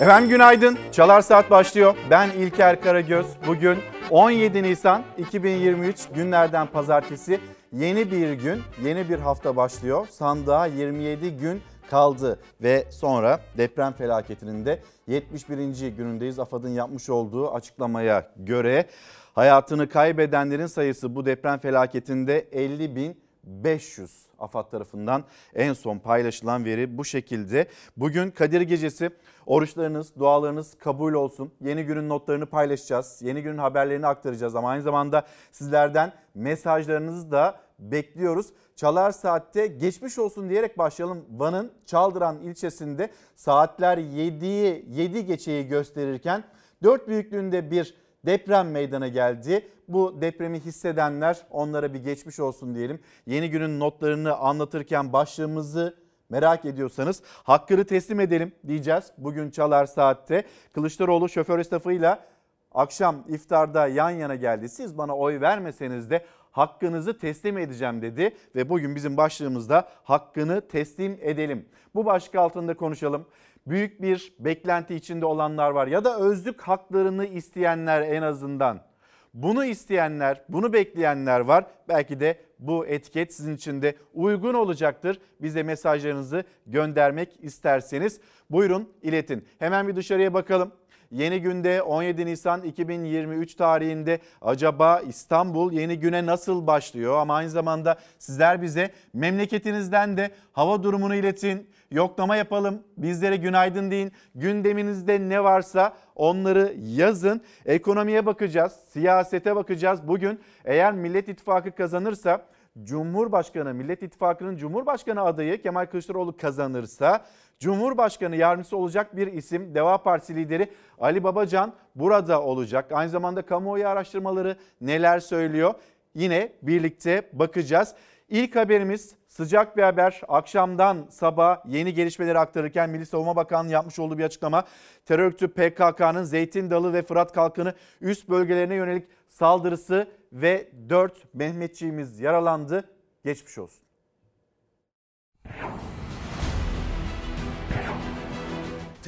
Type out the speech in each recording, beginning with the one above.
Efendim günaydın. Çalar Saat başlıyor. Ben İlker Karagöz. Bugün 17 Nisan 2023 günlerden pazartesi. Yeni bir gün, yeni bir hafta başlıyor. Sandığa 27 gün kaldı ve sonra deprem felaketinin de 71. günündeyiz. AFAD'ın yapmış olduğu açıklamaya göre hayatını kaybedenlerin sayısı bu deprem felaketinde 50 bin 500 AFAD tarafından en son paylaşılan veri bu şekilde. Bugün Kadir Gecesi oruçlarınız, dualarınız kabul olsun. Yeni günün notlarını paylaşacağız. Yeni günün haberlerini aktaracağız ama aynı zamanda sizlerden mesajlarınızı da bekliyoruz. Çalar Saat'te geçmiş olsun diyerek başlayalım. Van'ın Çaldıran ilçesinde saatler 7'yi 7 geçeyi gösterirken 4 büyüklüğünde bir deprem meydana geldi. Bu depremi hissedenler onlara bir geçmiş olsun diyelim. Yeni günün notlarını anlatırken başlığımızı merak ediyorsanız hakkını teslim edelim diyeceğiz. Bugün Çalar Saat'te Kılıçdaroğlu şoför esnafıyla akşam iftarda yan yana geldi. Siz bana oy vermeseniz de hakkınızı teslim edeceğim dedi ve bugün bizim başlığımızda hakkını teslim edelim. Bu başlık altında konuşalım. Büyük bir beklenti içinde olanlar var ya da özlük haklarını isteyenler en azından. Bunu isteyenler, bunu bekleyenler var. Belki de bu etiket sizin için de uygun olacaktır. Bize mesajlarınızı göndermek isterseniz buyurun iletin. Hemen bir dışarıya bakalım. Yeni günde 17 Nisan 2023 tarihinde acaba İstanbul yeni güne nasıl başlıyor? Ama aynı zamanda sizler bize memleketinizden de hava durumunu iletin. Yoklama yapalım. Bizlere günaydın deyin. Gündeminizde ne varsa onları yazın. Ekonomiye bakacağız, siyasete bakacağız. Bugün eğer Millet İttifakı kazanırsa Cumhurbaşkanı, Millet İttifakı'nın Cumhurbaşkanı adayı Kemal Kılıçdaroğlu kazanırsa Cumhurbaşkanı yardımcısı olacak bir isim Deva Partisi lideri Ali Babacan burada olacak. Aynı zamanda kamuoyu araştırmaları neler söylüyor? Yine birlikte bakacağız. İlk haberimiz sıcak bir haber. Akşamdan sabah yeni gelişmeleri aktarırken Milli Savunma Bakanlığı yapmış olduğu bir açıklama. Terör örgütü PKK'nın Zeytin Dalı ve Fırat Kalkanı üst bölgelerine yönelik saldırısı ve 4 Mehmetçiğimiz yaralandı. Geçmiş olsun.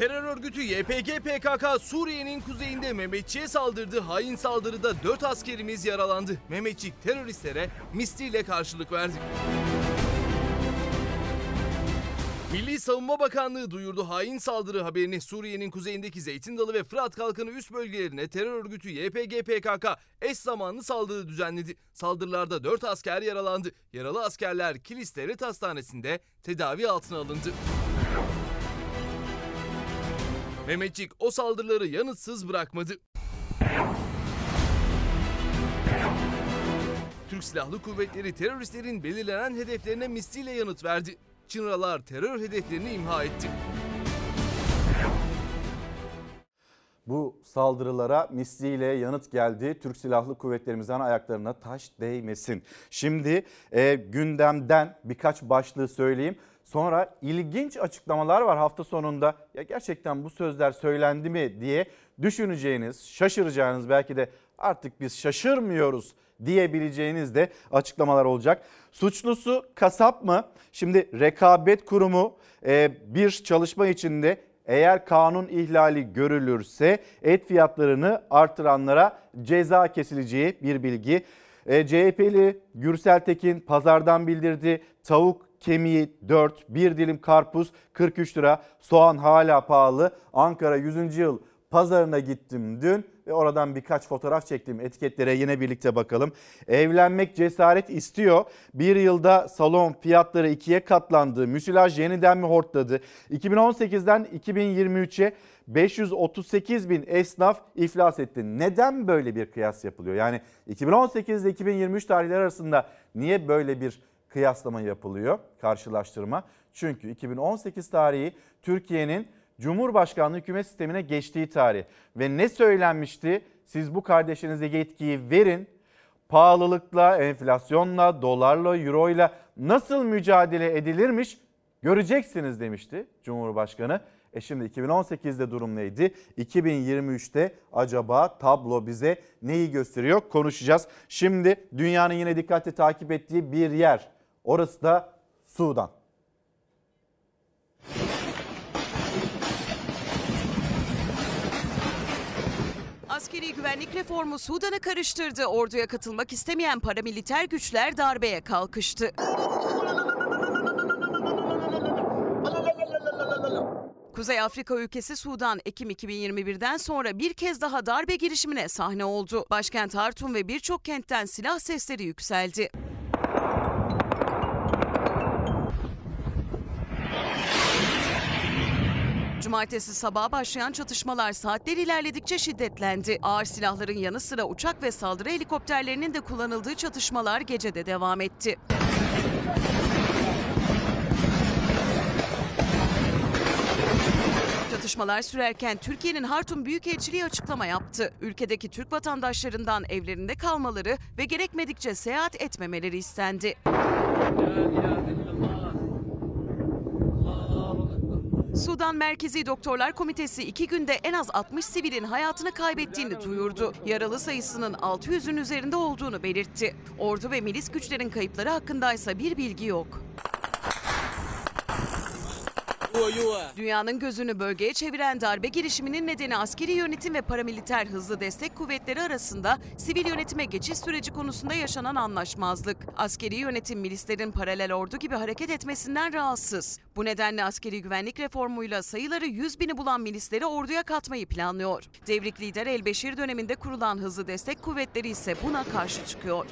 Terör örgütü YPG PKK Suriye'nin kuzeyinde Mehmetçiğe saldırdı. Hain saldırıda 4 askerimiz yaralandı. Mehmetçik teröristlere misliyle karşılık verdi. Milli Savunma Bakanlığı duyurdu hain saldırı haberini Suriye'nin kuzeyindeki Zeytin Dalı ve Fırat Kalkanı üst bölgelerine terör örgütü YPG PKK eş zamanlı saldırı düzenledi. Saldırılarda 4 asker yaralandı. Yaralı askerler Kilis Devlet Hastanesi'nde tedavi altına alındı. Mehmetçik o saldırıları yanıtsız bırakmadı. Türk Silahlı Kuvvetleri teröristlerin belirlenen hedeflerine misliyle yanıt verdi. Çınralar terör hedeflerini imha etti. Bu saldırılara misliyle yanıt geldi. Türk Silahlı Kuvvetlerimizden ayaklarına taş değmesin. Şimdi e, gündemden birkaç başlığı söyleyeyim. Sonra ilginç açıklamalar var hafta sonunda. Ya gerçekten bu sözler söylendi mi diye düşüneceğiniz, şaşıracağınız belki de artık biz şaşırmıyoruz diyebileceğiniz de açıklamalar olacak. Suçlusu kasap mı? Şimdi rekabet kurumu e, bir çalışma içinde eğer kanun ihlali görülürse et fiyatlarını artıranlara ceza kesileceği bir bilgi. E, CHP'li Gürsel Tekin pazardan bildirdi. Tavuk kemiği 4, bir dilim karpuz 43 lira, soğan hala pahalı. Ankara 100. yıl pazarına gittim dün ve oradan birkaç fotoğraf çektim. Etiketlere yine birlikte bakalım. Evlenmek cesaret istiyor. Bir yılda salon fiyatları ikiye katlandı. Müsilaj yeniden mi hortladı? 2018'den 2023'e 538 bin esnaf iflas etti. Neden böyle bir kıyas yapılıyor? Yani 2018 ile 2023 tarihleri arasında niye böyle bir kıyaslama yapılıyor, karşılaştırma? Çünkü 2018 tarihi Türkiye'nin Cumhurbaşkanlığı hükümet sistemine geçtiği tarih. Ve ne söylenmişti? Siz bu kardeşinize yetkiyi verin. Pahalılıkla, enflasyonla, dolarla, euroyla nasıl mücadele edilirmiş göreceksiniz demişti Cumhurbaşkanı. E şimdi 2018'de durum neydi? 2023'te acaba tablo bize neyi gösteriyor? Konuşacağız. Şimdi dünyanın yine dikkatli takip ettiği bir yer. Orası da Sudan. Askeri güvenlik reformu Sudan'ı karıştırdı. Orduya katılmak istemeyen paramiliter güçler darbeye kalkıştı. Kuzey Afrika ülkesi Sudan Ekim 2021'den sonra bir kez daha darbe girişimine sahne oldu. Başkent Hartum ve birçok kentten silah sesleri yükseldi. Cumartesi sabaha başlayan çatışmalar saatler ilerledikçe şiddetlendi. Ağır silahların yanı sıra uçak ve saldırı helikopterlerinin de kullanıldığı çatışmalar gecede devam etti. Çatışmalar sürerken Türkiye'nin Hartum Büyükelçiliği açıklama yaptı. Ülkedeki Türk vatandaşlarından evlerinde kalmaları ve gerekmedikçe seyahat etmemeleri istendi. Sudan Merkezi Doktorlar Komitesi iki günde en az 60 sivilin hayatını kaybettiğini duyurdu. Yaralı sayısının 600'ün üzerinde olduğunu belirtti. Ordu ve milis güçlerin kayıpları hakkındaysa bir bilgi yok. Dünyanın gözünü bölgeye çeviren darbe girişiminin nedeni askeri yönetim ve paramiliter hızlı destek kuvvetleri arasında sivil yönetime geçiş süreci konusunda yaşanan anlaşmazlık. Askeri yönetim milislerin paralel ordu gibi hareket etmesinden rahatsız. Bu nedenle askeri güvenlik reformuyla sayıları 100 bini bulan milisleri orduya katmayı planlıyor. Devrik lider Elbeşir döneminde kurulan hızlı destek kuvvetleri ise buna karşı çıkıyor.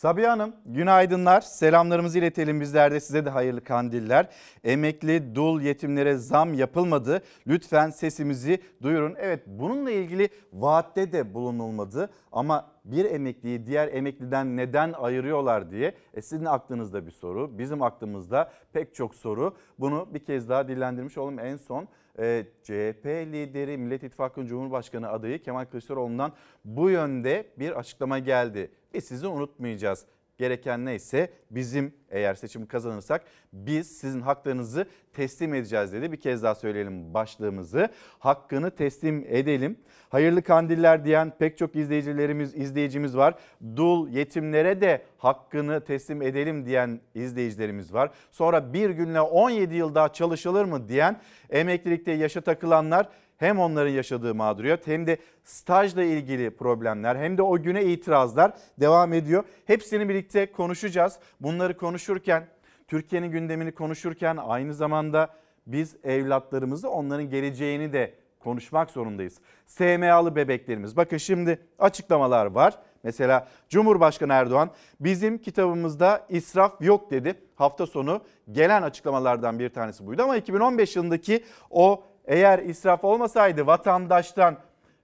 Sabiha Hanım günaydınlar. Selamlarımızı iletelim bizler de size de hayırlı kandiller. Emekli dul yetimlere zam yapılmadı. Lütfen sesimizi duyurun. Evet bununla ilgili vaatte de bulunulmadı ama bir emekliyi diğer emekliden neden ayırıyorlar diye e sizin aklınızda bir soru. Bizim aklımızda pek çok soru. Bunu bir kez daha dillendirmiş olalım. En son e, CHP lideri Millet İttifakı'nın Cumhurbaşkanı adayı Kemal Kılıçdaroğlu'ndan bu yönde bir açıklama geldi. Biz sizi unutmayacağız. Gereken neyse bizim eğer seçimi kazanırsak biz sizin haklarınızı teslim edeceğiz dedi. Bir kez daha söyleyelim başlığımızı. Hakkını teslim edelim. Hayırlı kandiller diyen pek çok izleyicilerimiz, izleyicimiz var. Dul yetimlere de hakkını teslim edelim diyen izleyicilerimiz var. Sonra bir günle 17 yıl daha çalışılır mı diyen emeklilikte yaşa takılanlar hem onların yaşadığı mağduriyet hem de stajla ilgili problemler hem de o güne itirazlar devam ediyor. Hepsini birlikte konuşacağız. Bunları konuşurken Türkiye'nin gündemini konuşurken aynı zamanda biz evlatlarımızı onların geleceğini de konuşmak zorundayız. SMA'lı bebeklerimiz. Bakın şimdi açıklamalar var. Mesela Cumhurbaşkanı Erdoğan bizim kitabımızda israf yok dedi. Hafta sonu gelen açıklamalardan bir tanesi buydu ama 2015 yılındaki o eğer israf olmasaydı vatandaştan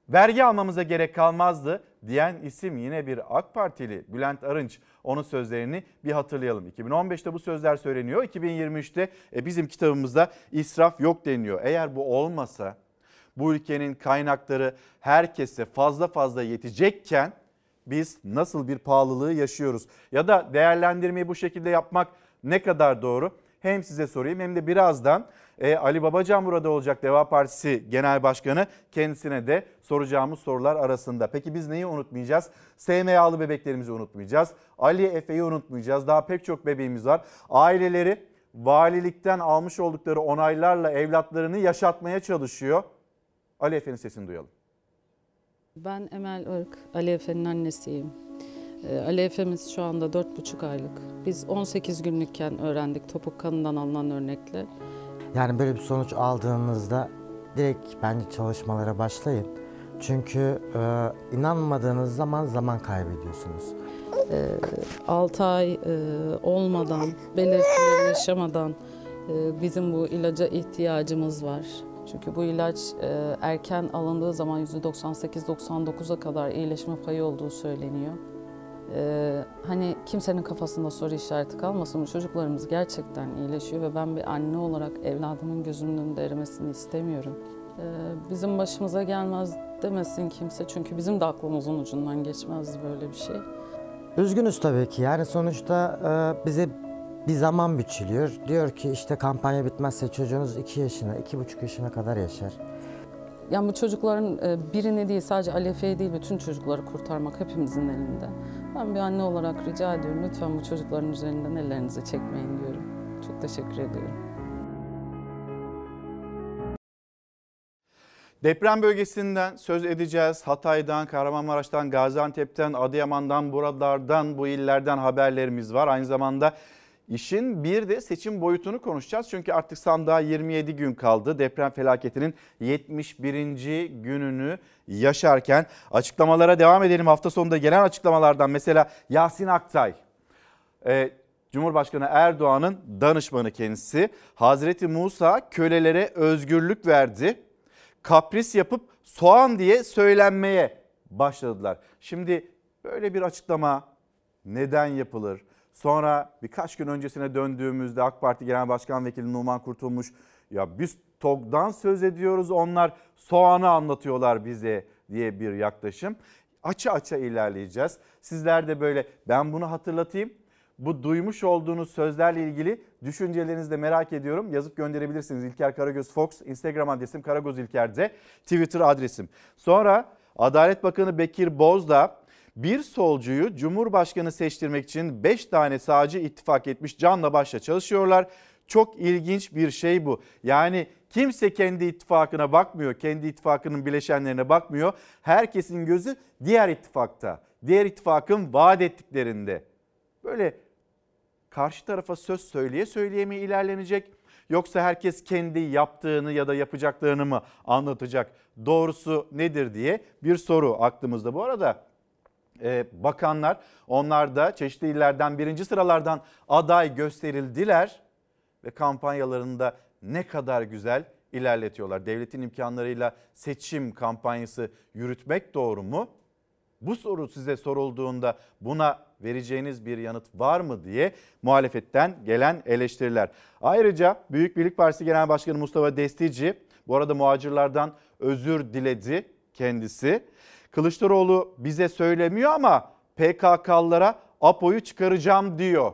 vergi almamıza gerek kalmazdı diyen isim yine bir AK Partili Bülent Arınç. Onun sözlerini bir hatırlayalım. 2015'te bu sözler söyleniyor. 2023'te e, bizim kitabımızda israf yok deniyor. Eğer bu olmasa bu ülkenin kaynakları herkese fazla fazla yetecekken biz nasıl bir pahalılığı yaşıyoruz? Ya da değerlendirmeyi bu şekilde yapmak ne kadar doğru? Hem size sorayım hem de birazdan e, Ali Babacan burada olacak Deva Partisi Genel Başkanı. Kendisine de soracağımız sorular arasında. Peki biz neyi unutmayacağız? SMA'lı bebeklerimizi unutmayacağız. Ali Efe'yi unutmayacağız. Daha pek çok bebeğimiz var. Aileleri valilikten almış oldukları onaylarla evlatlarını yaşatmaya çalışıyor. Ali Efe'nin sesini duyalım. Ben Emel Irk, Ali Efe'nin annesiyim. Ee, Ali Efe'miz şu anda 4,5 aylık. Biz 18 günlükken öğrendik topuk kanından alınan örnekle. Yani böyle bir sonuç aldığınızda direkt bence çalışmalara başlayın. Çünkü e, inanmadığınız zaman zaman kaybediyorsunuz. 6 ay e, olmadan, belirtileri yaşamadan e, bizim bu ilaca ihtiyacımız var. Çünkü bu ilaç e, erken alındığı zaman %98-99'a kadar iyileşme payı olduğu söyleniyor. E, hani kimsenin kafasında soru işareti kalmasın. Çocuklarımız gerçekten iyileşiyor ve ben bir anne olarak evladımın gözümün önünde erimesini istemiyorum. E, bizim başımıza gelmez demesin kimse çünkü bizim de aklımızın ucundan geçmezdi böyle bir şey. Üzgünüz tabii ki. Yani sonuçta e, bize bir zaman biçiliyor. Diyor ki işte kampanya bitmezse çocuğunuz 2 yaşına, 2,5 yaşına kadar yaşar. Yani bu çocukların e, birini değil sadece Alefe'yi değil bütün çocukları kurtarmak hepimizin elinde. Ben bir anne olarak rica ediyorum lütfen bu çocukların üzerinden ellerinizi çekmeyin diyorum. Çok teşekkür ediyorum. Deprem bölgesinden söz edeceğiz. Hatay'dan, Kahramanmaraş'tan, Gaziantep'ten, Adıyaman'dan, buralardan, bu illerden haberlerimiz var. Aynı zamanda işin bir de seçim boyutunu konuşacağız. Çünkü artık sandığa 27 gün kaldı. Deprem felaketinin 71. gününü yaşarken açıklamalara devam edelim. Hafta sonunda gelen açıklamalardan mesela Yasin Aktay e, Cumhurbaşkanı Erdoğan'ın danışmanı kendisi. Hazreti Musa kölelere özgürlük verdi. Kapris yapıp soğan diye söylenmeye başladılar. Şimdi böyle bir açıklama neden yapılır? Sonra birkaç gün öncesine döndüğümüzde AK Parti Genel Başkan Vekili Numan Kurtulmuş ya biz TOG'dan söz ediyoruz onlar soğanı anlatıyorlar bize diye bir yaklaşım. Açı açı ilerleyeceğiz. Sizler de böyle ben bunu hatırlatayım bu duymuş olduğunuz sözlerle ilgili düşüncelerinizi de merak ediyorum. Yazıp gönderebilirsiniz. İlker Karagöz Fox, Instagram adresim Karagöz İlker'de, Twitter adresim. Sonra Adalet Bakanı Bekir Bozdağ bir solcuyu Cumhurbaşkanı seçtirmek için 5 tane sağcı ittifak etmiş canla başla çalışıyorlar. Çok ilginç bir şey bu. Yani kimse kendi ittifakına bakmıyor, kendi ittifakının bileşenlerine bakmıyor. Herkesin gözü diğer ittifakta, diğer ittifakın vaat ettiklerinde. Böyle karşı tarafa söz söyleye söyleye mi ilerlenecek? Yoksa herkes kendi yaptığını ya da yapacaklarını mı anlatacak? Doğrusu nedir diye bir soru aklımızda. Bu arada bakanlar onlar da çeşitli illerden birinci sıralardan aday gösterildiler ve kampanyalarında ne kadar güzel ilerletiyorlar. Devletin imkanlarıyla seçim kampanyası yürütmek doğru mu? Bu soru size sorulduğunda buna vereceğiniz bir yanıt var mı diye muhalefetten gelen eleştiriler. Ayrıca Büyük Birlik Partisi Genel Başkanı Mustafa Destici bu arada muhacirlardan özür diledi kendisi. Kılıçdaroğlu bize söylemiyor ama PKK'lılara APO'yu çıkaracağım diyor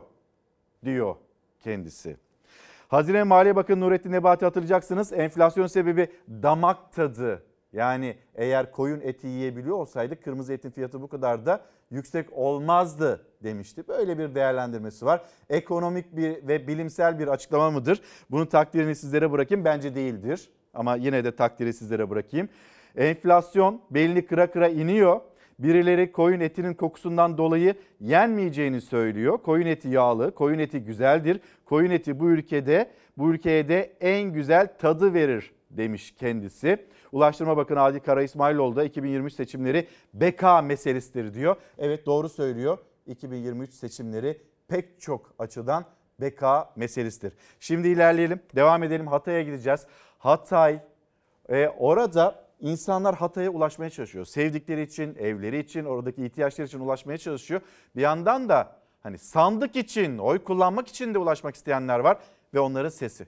diyor kendisi. Hazine Maliye Bakanı Nurettin Nebati hatırlayacaksınız. Enflasyon sebebi damak tadı yani eğer koyun eti yiyebiliyor olsaydık kırmızı etin fiyatı bu kadar da yüksek olmazdı demişti. Böyle bir değerlendirmesi var. Ekonomik bir ve bilimsel bir açıklama mıdır? Bunun takdirini sizlere bırakayım. Bence değildir ama yine de takdiri sizlere bırakayım. Enflasyon belli kıra kıra iniyor. Birileri koyun etinin kokusundan dolayı yenmeyeceğini söylüyor. Koyun eti yağlı, koyun eti güzeldir. Koyun eti bu ülkede, bu ülkeye de en güzel tadı verir demiş kendisi. Ulaştırma Bakanı Adil Kara İsmailoğlu da 2023 seçimleri beka meselesidir diyor. Evet doğru söylüyor. 2023 seçimleri pek çok açıdan beka meselesidir. Şimdi ilerleyelim. Devam edelim. Hatay'a gideceğiz. Hatay e, orada insanlar Hatay'a ulaşmaya çalışıyor. Sevdikleri için, evleri için, oradaki ihtiyaçları için ulaşmaya çalışıyor. Bir yandan da hani sandık için, oy kullanmak için de ulaşmak isteyenler var ve onların sesi.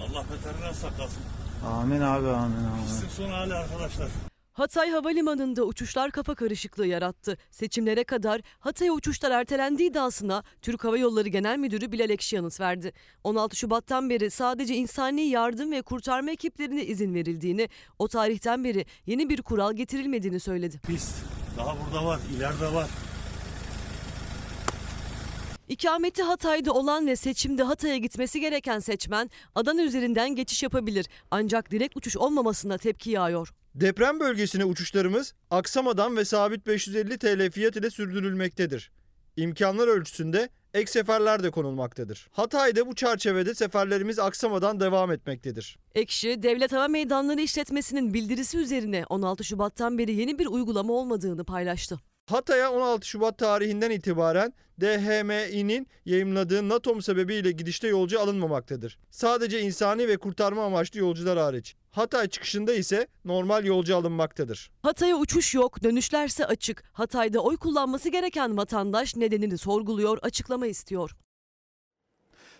Allah beterinden saklasın. Amin abi amin amin. Sık son hali arkadaşlar. Hatay Havalimanı'nda uçuşlar kafa karışıklığı yarattı. Seçimlere kadar Hatay'a uçuşlar ertelendiği iddiasına Türk Hava Yolları Genel Müdürü Bilal Ekşi yanıt verdi. 16 Şubat'tan beri sadece insani yardım ve kurtarma ekiplerine izin verildiğini, o tarihten beri yeni bir kural getirilmediğini söyledi. Pist daha burada var, ileride var. İkameti Hatay'da olan ve seçimde Hatay'a gitmesi gereken seçmen Adana üzerinden geçiş yapabilir. Ancak direkt uçuş olmamasına tepki yağıyor. Deprem bölgesine uçuşlarımız aksamadan ve sabit 550 TL fiyat ile sürdürülmektedir. İmkanlar ölçüsünde ek seferler de konulmaktadır. Hatay'da bu çerçevede seferlerimiz aksamadan devam etmektedir. Ekşi, Devlet Hava Meydanları İşletmesi'nin bildirisi üzerine 16 Şubat'tan beri yeni bir uygulama olmadığını paylaştı. Hatay'a 16 Şubat tarihinden itibaren DHMİ'nin yayımladığı NATOM sebebiyle gidişte yolcu alınmamaktadır. Sadece insani ve kurtarma amaçlı yolcular hariç. Hatay çıkışında ise normal yolcu alınmaktadır. Hatay'a uçuş yok, dönüşlerse açık. Hatay'da oy kullanması gereken vatandaş nedenini sorguluyor, açıklama istiyor.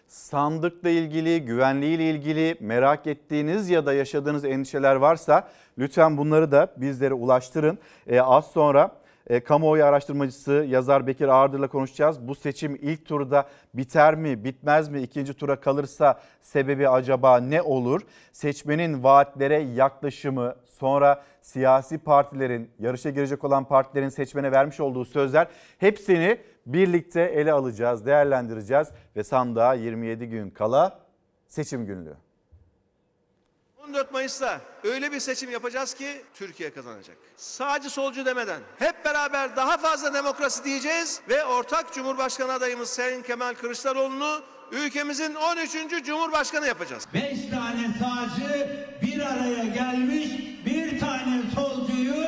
sandıkla ilgili, güvenliğiyle ilgili merak ettiğiniz ya da yaşadığınız endişeler varsa lütfen bunları da bizlere ulaştırın. Ee, az sonra e, kamuoyu araştırmacısı yazar Bekir Ağırdır'la konuşacağız. Bu seçim ilk turda biter mi, bitmez mi? İkinci tura kalırsa sebebi acaba ne olur? Seçmenin vaatlere yaklaşımı, sonra siyasi partilerin, yarışa girecek olan partilerin seçmene vermiş olduğu sözler hepsini birlikte ele alacağız, değerlendireceğiz ve sandığa 27 gün kala seçim günlüğü. 14 Mayıs'ta öyle bir seçim yapacağız ki Türkiye kazanacak. Sağcı solcu demeden hep beraber daha fazla demokrasi diyeceğiz ve ortak Cumhurbaşkanı adayımız Sayın Kemal Kılıçdaroğlu'nu ülkemizin 13. Cumhurbaşkanı yapacağız. Beş tane sağcı bir araya gelmiş bir tane solcuyu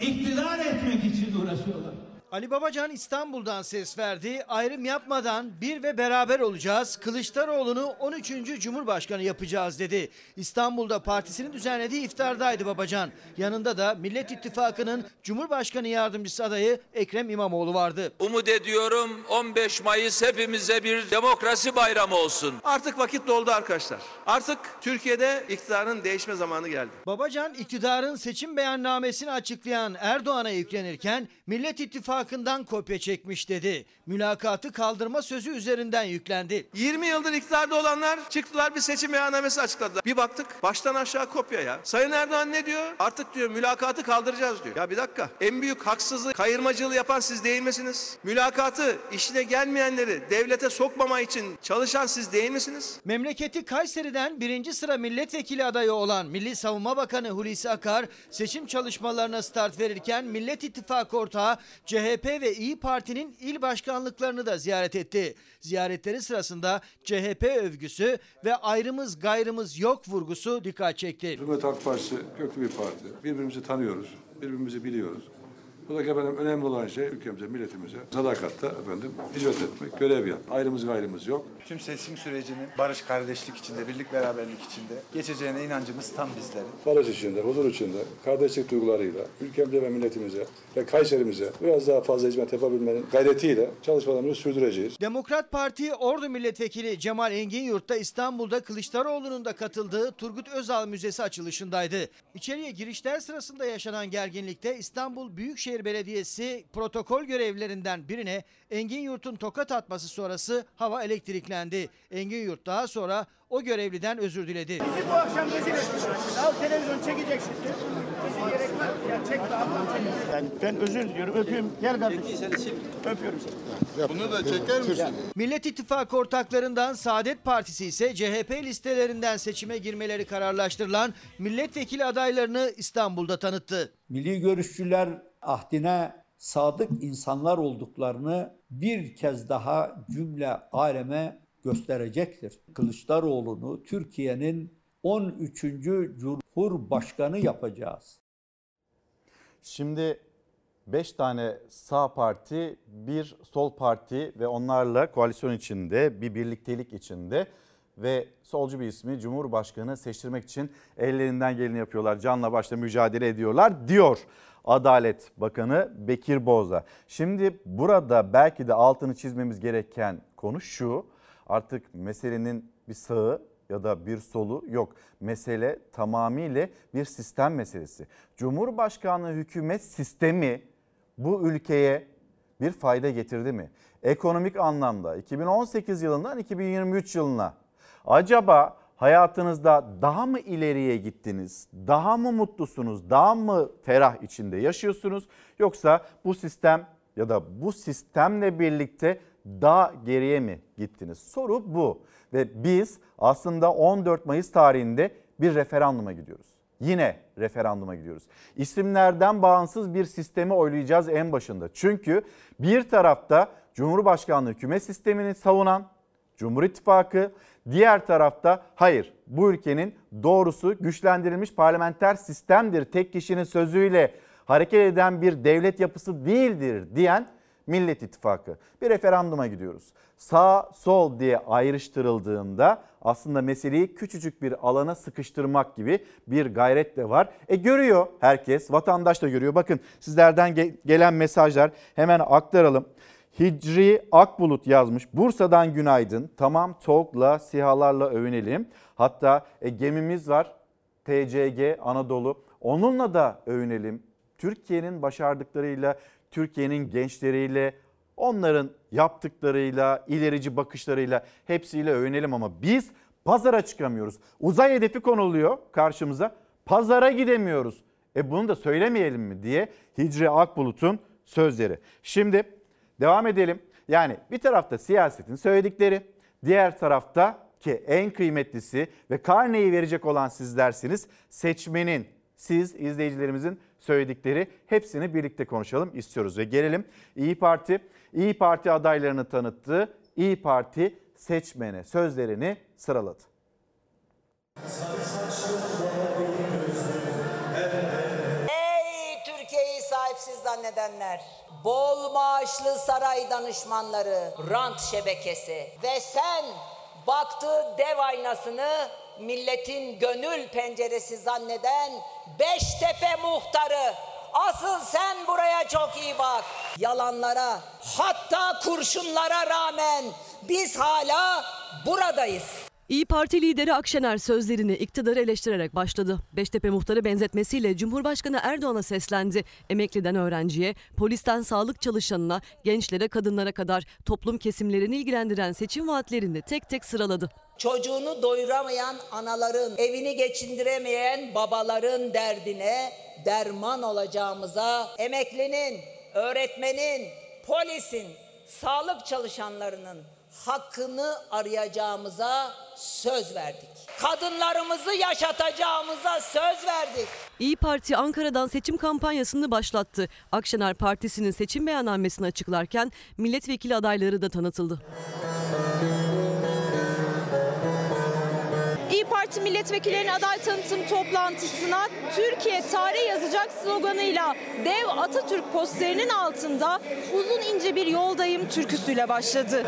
iktidar etmek için uğraşıyorlar. Ali Babacan İstanbul'dan ses verdi. Ayrım yapmadan bir ve beraber olacağız. Kılıçdaroğlu'nu 13. Cumhurbaşkanı yapacağız dedi. İstanbul'da partisinin düzenlediği iftardaydı Babacan. Yanında da Millet İttifakı'nın Cumhurbaşkanı yardımcısı adayı Ekrem İmamoğlu vardı. Umut ediyorum 15 Mayıs hepimize bir demokrasi bayramı olsun. Artık vakit doldu arkadaşlar. Artık Türkiye'de iktidarın değişme zamanı geldi. Babacan iktidarın seçim beyannamesini açıklayan Erdoğan'a yüklenirken Millet İttifakı'ndan kopya çekmiş dedi. Mülakatı kaldırma sözü üzerinden yüklendi. 20 yıldır iktidarda olanlar çıktılar bir seçim beyannamesi açıkladılar. Bir baktık baştan aşağı kopya ya. Sayın Erdoğan ne diyor? Artık diyor mülakatı kaldıracağız diyor. Ya bir dakika. En büyük haksızlık, kayırmacılığı yapan siz değil misiniz? Mülakatı işine gelmeyenleri devlete sokmama için çalışan siz değil misiniz? Memleketi Kayseri'den birinci sıra milletvekili adayı olan Milli Savunma Bakanı Hulusi Akar seçim çalışmalarına start verirken Millet İttifakı ortağı CHP ve İyi Parti'nin il başkanlıklarını da ziyaret etti. Ziyaretleri sırasında CHP övgüsü ve ayrımız gayrımız yok vurgusu dikkat çekti. Cumhuriyet Halk Partisi köklü bir parti. Birbirimizi tanıyoruz, birbirimizi biliyoruz. Buradaki efendim önemli olan şey ülkemize, milletimize sadakatle efendim hizmet etmek, görev yapmak. Ayrımız gayrımız yok. Tüm seçim sürecinin barış, kardeşlik içinde, birlik, beraberlik içinde geçeceğine inancımız tam bizlerin. Barış içinde, huzur içinde, kardeşlik duygularıyla ülkemize ve milletimize ve Kayserimize biraz daha fazla hizmet yapabilmenin gayretiyle çalışmalarımızı sürdüreceğiz. Demokrat Parti Ordu Milletvekili Cemal Engin Yurt'ta İstanbul'da Kılıçdaroğlu'nun da katıldığı Turgut Özal Müzesi açılışındaydı. İçeriye girişler sırasında yaşanan gerginlikte İstanbul Büyükşehir Belediyesi protokol görevlilerinden birine Engin Yurt'un tokat atması sonrası hava elektriklendi. Engin Yurt daha sonra o görevliden özür diledi. Bizi bu akşam rezil etmiş. Al televizyon çekecek şimdi. Bizi gerekmez. Ya çek be ablam çek. Yani ben özür diliyorum. Öpüyorum. Gel kardeşim. Öpüyorum seni. Bunu da çeker misin? Millet İttifakı ortaklarından Saadet Partisi ise CHP listelerinden seçime girmeleri kararlaştırılan milletvekili adaylarını İstanbul'da tanıttı. Milli görüşçüler ahdine sadık insanlar olduklarını bir kez daha cümle aleme gösterecektir. Kılıçdaroğlu'nu Türkiye'nin 13. Cumhurbaşkanı yapacağız. Şimdi 5 tane sağ parti, bir sol parti ve onlarla koalisyon içinde, bir birliktelik içinde ve solcu bir ismi Cumhurbaşkanı seçtirmek için ellerinden geleni yapıyorlar. Canla başla mücadele ediyorlar diyor Adalet Bakanı Bekir Bozdağ. Şimdi burada belki de altını çizmemiz gereken konu şu. Artık meselenin bir sağı ya da bir solu yok. Mesele tamamıyla bir sistem meselesi. Cumhurbaşkanlığı hükümet sistemi bu ülkeye bir fayda getirdi mi? Ekonomik anlamda 2018 yılından 2023 yılına acaba hayatınızda daha mı ileriye gittiniz? Daha mı mutlusunuz? Daha mı ferah içinde yaşıyorsunuz? Yoksa bu sistem ya da bu sistemle birlikte daha geriye mi gittiniz? Soru bu. Ve biz aslında 14 Mayıs tarihinde bir referanduma gidiyoruz. Yine referanduma gidiyoruz. İsimlerden bağımsız bir sistemi oylayacağız en başında. Çünkü bir tarafta Cumhurbaşkanlığı hükümet sistemini savunan Cumhur İttifakı, diğer tarafta hayır bu ülkenin doğrusu güçlendirilmiş parlamenter sistemdir. Tek kişinin sözüyle hareket eden bir devlet yapısı değildir diyen Millet İttifakı. Bir referanduma gidiyoruz. Sağ sol diye ayrıştırıldığında aslında meseleyi küçücük bir alana sıkıştırmak gibi bir gayret de var. E görüyor herkes, vatandaş da görüyor. Bakın sizlerden ge- gelen mesajlar hemen aktaralım. Hicri Akbulut yazmış. Bursa'dan günaydın. Tamam TOG'la, SİHA'larla övünelim. Hatta e, gemimiz var. TCG Anadolu. Onunla da övünelim. Türkiye'nin başardıklarıyla, Türkiye'nin gençleriyle, onların yaptıklarıyla, ilerici bakışlarıyla hepsiyle övünelim ama biz pazara çıkamıyoruz. Uzay hedefi konuluyor karşımıza. Pazara gidemiyoruz. E bunu da söylemeyelim mi diye Hicri Akbulut'un sözleri. Şimdi devam edelim. Yani bir tarafta siyasetin söyledikleri, diğer tarafta ki en kıymetlisi ve karneyi verecek olan sizlersiniz. Seçmenin, siz izleyicilerimizin söyledikleri hepsini birlikte konuşalım istiyoruz ve gelelim İyi Parti. İyi Parti adaylarını tanıttı. İyi Parti seçmene sözlerini sıraladı. Ey Türkiye'yi sahipsiz zannedenler! Bol maaşlı saray danışmanları, rant şebekesi ve sen baktığı dev aynasını milletin gönül penceresi zanneden Beştepe muhtarı. Asıl sen buraya çok iyi bak. Yalanlara, hatta kurşunlara rağmen biz hala buradayız. İyi Parti lideri Akşener sözlerini iktidarı eleştirerek başladı. Beştepe muhtarı benzetmesiyle Cumhurbaşkanı Erdoğan'a seslendi. Emekliden öğrenciye, polisten sağlık çalışanına, gençlere, kadınlara kadar toplum kesimlerini ilgilendiren seçim vaatlerini tek tek sıraladı. Çocuğunu doyuramayan anaların, evini geçindiremeyen babaların derdine derman olacağımıza, emeklinin, öğretmenin, polisin, sağlık çalışanlarının hakkını arayacağımıza söz verdik. Kadınlarımızı yaşatacağımıza söz verdik. İyi Parti Ankara'dan seçim kampanyasını başlattı. Akşener Partisi'nin seçim beyannamesini açıklarken milletvekili adayları da tanıtıldı. İyi Parti milletvekillerinin aday tanıtım toplantısına Türkiye tarih yazacak sloganıyla dev Atatürk posterinin altında uzun ince bir yoldayım türküsüyle başladı.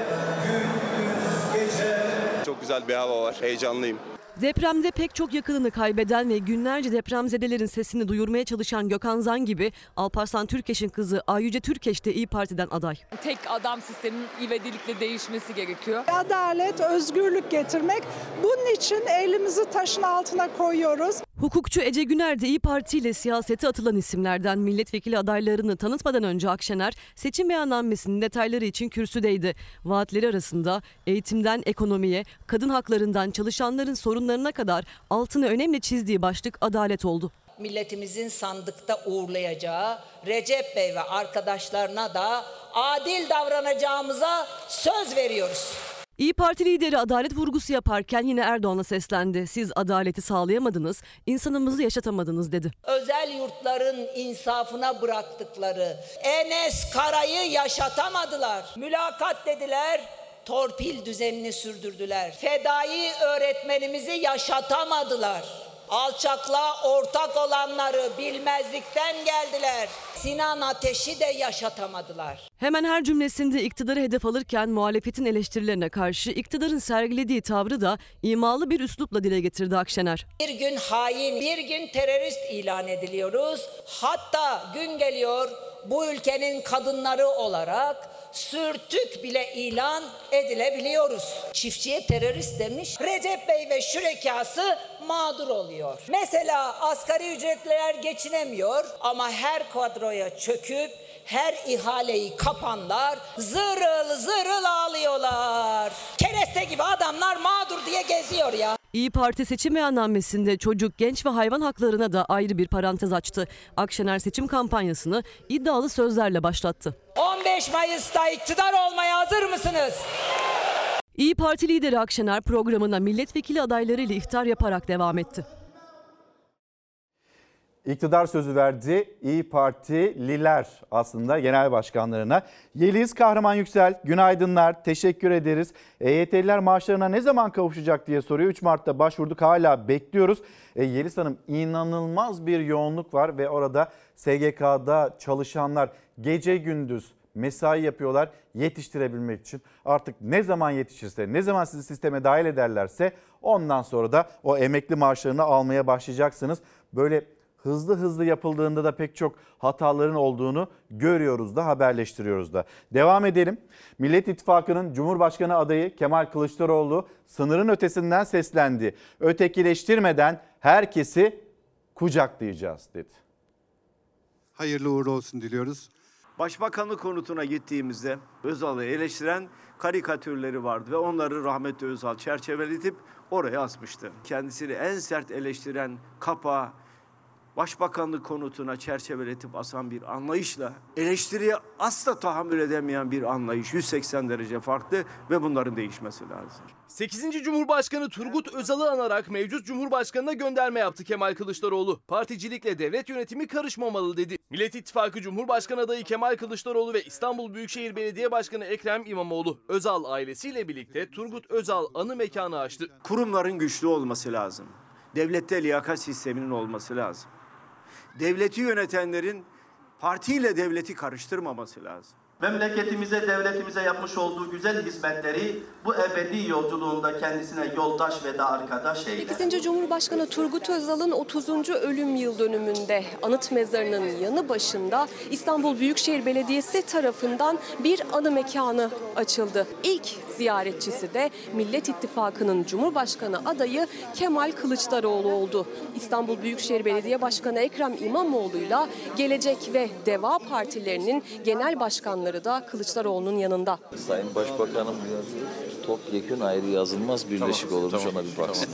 Çok güzel bir hava var. Heyecanlıyım. Depremde pek çok yakınını kaybeden ve günlerce depremzedelerin sesini duyurmaya çalışan Gökhan Zan gibi Alparslan Türkeş'in kızı Ayyüce Türkeş de İyi Parti'den aday. Tek adam sistemin ivedilikle değişmesi gerekiyor. Adalet, özgürlük getirmek. Bunun için elimizi taşın altına koyuyoruz. Hukukçu Ece Güner de İyi Parti ile siyasete atılan isimlerden milletvekili adaylarını tanıtmadan önce Akşener seçim beyannamesinin detayları için kürsüdeydi. Vaatleri arasında eğitimden ekonomiye, kadın haklarından çalışanların sorunlarına kadar altını önemli çizdiği başlık adalet oldu. Milletimizin sandıkta uğurlayacağı Recep Bey ve arkadaşlarına da adil davranacağımıza söz veriyoruz. İyi Parti lideri adalet vurgusu yaparken yine Erdoğan'a seslendi. Siz adaleti sağlayamadınız, insanımızı yaşatamadınız dedi. Özel yurtların insafına bıraktıkları Enes Kara'yı yaşatamadılar. Mülakat dediler, torpil düzenini sürdürdüler. Fedai öğretmenimizi yaşatamadılar. Alçaklığa ortak olanları bilmezlikten geldiler. Sinan Ateş'i de yaşatamadılar. Hemen her cümlesinde iktidarı hedef alırken muhalefetin eleştirilerine karşı iktidarın sergilediği tavrı da imalı bir üslupla dile getirdi Akşener. Bir gün hain, bir gün terörist ilan ediliyoruz. Hatta gün geliyor bu ülkenin kadınları olarak sürtük bile ilan edilebiliyoruz. Çiftçiye terörist demiş. Recep Bey ve şürekası mağdur oluyor. Mesela asgari ücretliler geçinemiyor ama her kadroya çöküp her ihaleyi kapanlar zırıl zırıl ağlıyorlar. Kereste gibi adamlar mağdur diye geziyor ya. İyi Parti seçim beyannamesinde çocuk, genç ve hayvan haklarına da ayrı bir parantez açtı. Akşener seçim kampanyasını iddialı sözlerle başlattı. 15 Mayıs'ta iktidar olmaya hazır mısınız? İyi Parti lideri Akşener programına milletvekili adaylarıyla iftar yaparak devam etti. İktidar sözü verdi İyi Partililer aslında genel başkanlarına. Yeliz Kahraman Yüksel günaydınlar teşekkür ederiz. EYT'liler maaşlarına ne zaman kavuşacak diye soruyor. 3 Mart'ta başvurduk hala bekliyoruz. E, Yeliz Hanım inanılmaz bir yoğunluk var ve orada SGK'da çalışanlar gece gündüz mesai yapıyorlar yetiştirebilmek için. Artık ne zaman yetişirse, ne zaman sizi sisteme dahil ederlerse ondan sonra da o emekli maaşlarını almaya başlayacaksınız. Böyle hızlı hızlı yapıldığında da pek çok hataların olduğunu görüyoruz da haberleştiriyoruz da. Devam edelim. Millet İttifakı'nın Cumhurbaşkanı adayı Kemal Kılıçdaroğlu sınırın ötesinden seslendi. Ötekileştirmeden herkesi kucaklayacağız dedi. Hayırlı uğurlu olsun diliyoruz. Başbakanlık konutuna gittiğimizde Özal'ı eleştiren karikatürleri vardı ve onları rahmetli Özal çerçeveletip oraya asmıştı. Kendisini en sert eleştiren kapa başbakanlık konutuna çerçeveletip asan bir anlayışla eleştiriye asla tahammül edemeyen bir anlayış 180 derece farklı ve bunların değişmesi lazım. 8. Cumhurbaşkanı Turgut Özal'ı anarak mevcut Cumhurbaşkanı'na gönderme yaptı Kemal Kılıçdaroğlu. Particilikle devlet yönetimi karışmamalı dedi. Millet İttifakı Cumhurbaşkanı adayı Kemal Kılıçdaroğlu ve İstanbul Büyükşehir Belediye Başkanı Ekrem İmamoğlu Özal ailesiyle birlikte Turgut Özal anı mekanı açtı. Kurumların güçlü olması lazım. Devlette liyakat sisteminin olması lazım. Devleti yönetenlerin partiyle devleti karıştırmaması lazım. Memleketimize, devletimize yapmış olduğu güzel hizmetleri bu ebedi yolculuğunda kendisine yoldaş ve de arkadaş eyle. 8. Cumhurbaşkanı Turgut Özal'ın 30. ölüm yıl dönümünde anıt mezarının yanı başında İstanbul Büyükşehir Belediyesi tarafından bir anı mekanı açıldı. İlk ziyaretçisi de Millet İttifakı'nın Cumhurbaşkanı adayı Kemal Kılıçdaroğlu oldu. İstanbul Büyükşehir Belediye Başkanı Ekrem İmamoğlu'yla Gelecek ve Deva partilerinin genel başkanları da Kılıçdaroğlu'nun yanında. Sayın Başbakanım topyekun ayrı yazılmaz birleşik olurmuş ona bir baksın.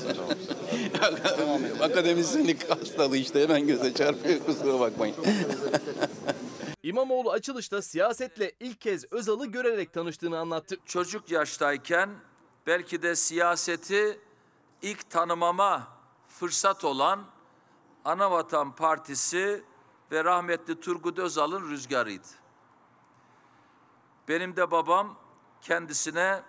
Akademisyenlik hastalığı işte hemen göze çarpıyor kusura bakmayın. İmamoğlu açılışta siyasetle ilk kez Özal'ı görerek tanıştığını anlattı. Çocuk yaştayken belki de siyaseti ilk tanımama fırsat olan Anavatan Partisi ve rahmetli Turgut Özal'ın rüzgarıydı. Benim de babam kendisine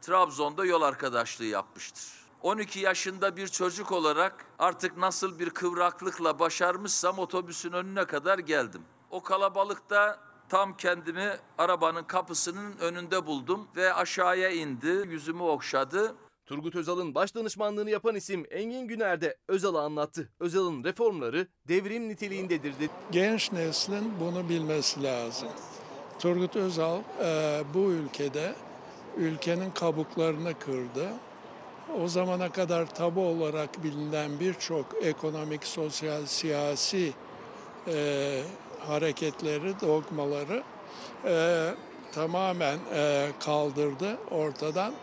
Trabzon'da yol arkadaşlığı yapmıştır. 12 yaşında bir çocuk olarak artık nasıl bir kıvraklıkla başarmışsam otobüsün önüne kadar geldim. O kalabalıkta tam kendimi arabanın kapısının önünde buldum ve aşağıya indi, yüzümü okşadı. Turgut Özal'ın baş danışmanlığını yapan isim Engin Güner de Özal'ı anlattı. Özal'ın reformları devrim niteliğindedir dedi. Genç neslin bunu bilmesi lazım. Turgut Özal e, bu ülkede ülkenin kabuklarını kırdı. O zamana kadar tabu olarak bilinen birçok ekonomik, sosyal, siyasi e, hareketleri, dogmaları e, tamamen e, kaldırdı ortadan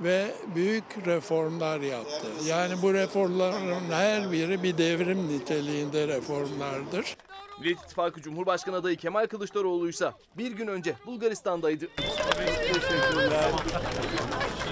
ve büyük reformlar yaptı. Yani bu reformların her biri bir devrim niteliğinde reformlardır. Millet İttifakı Cumhurbaşkanı adayı Kemal Kılıçdaroğlu ise bir gün önce Bulgaristan'daydı. Teşekkürler.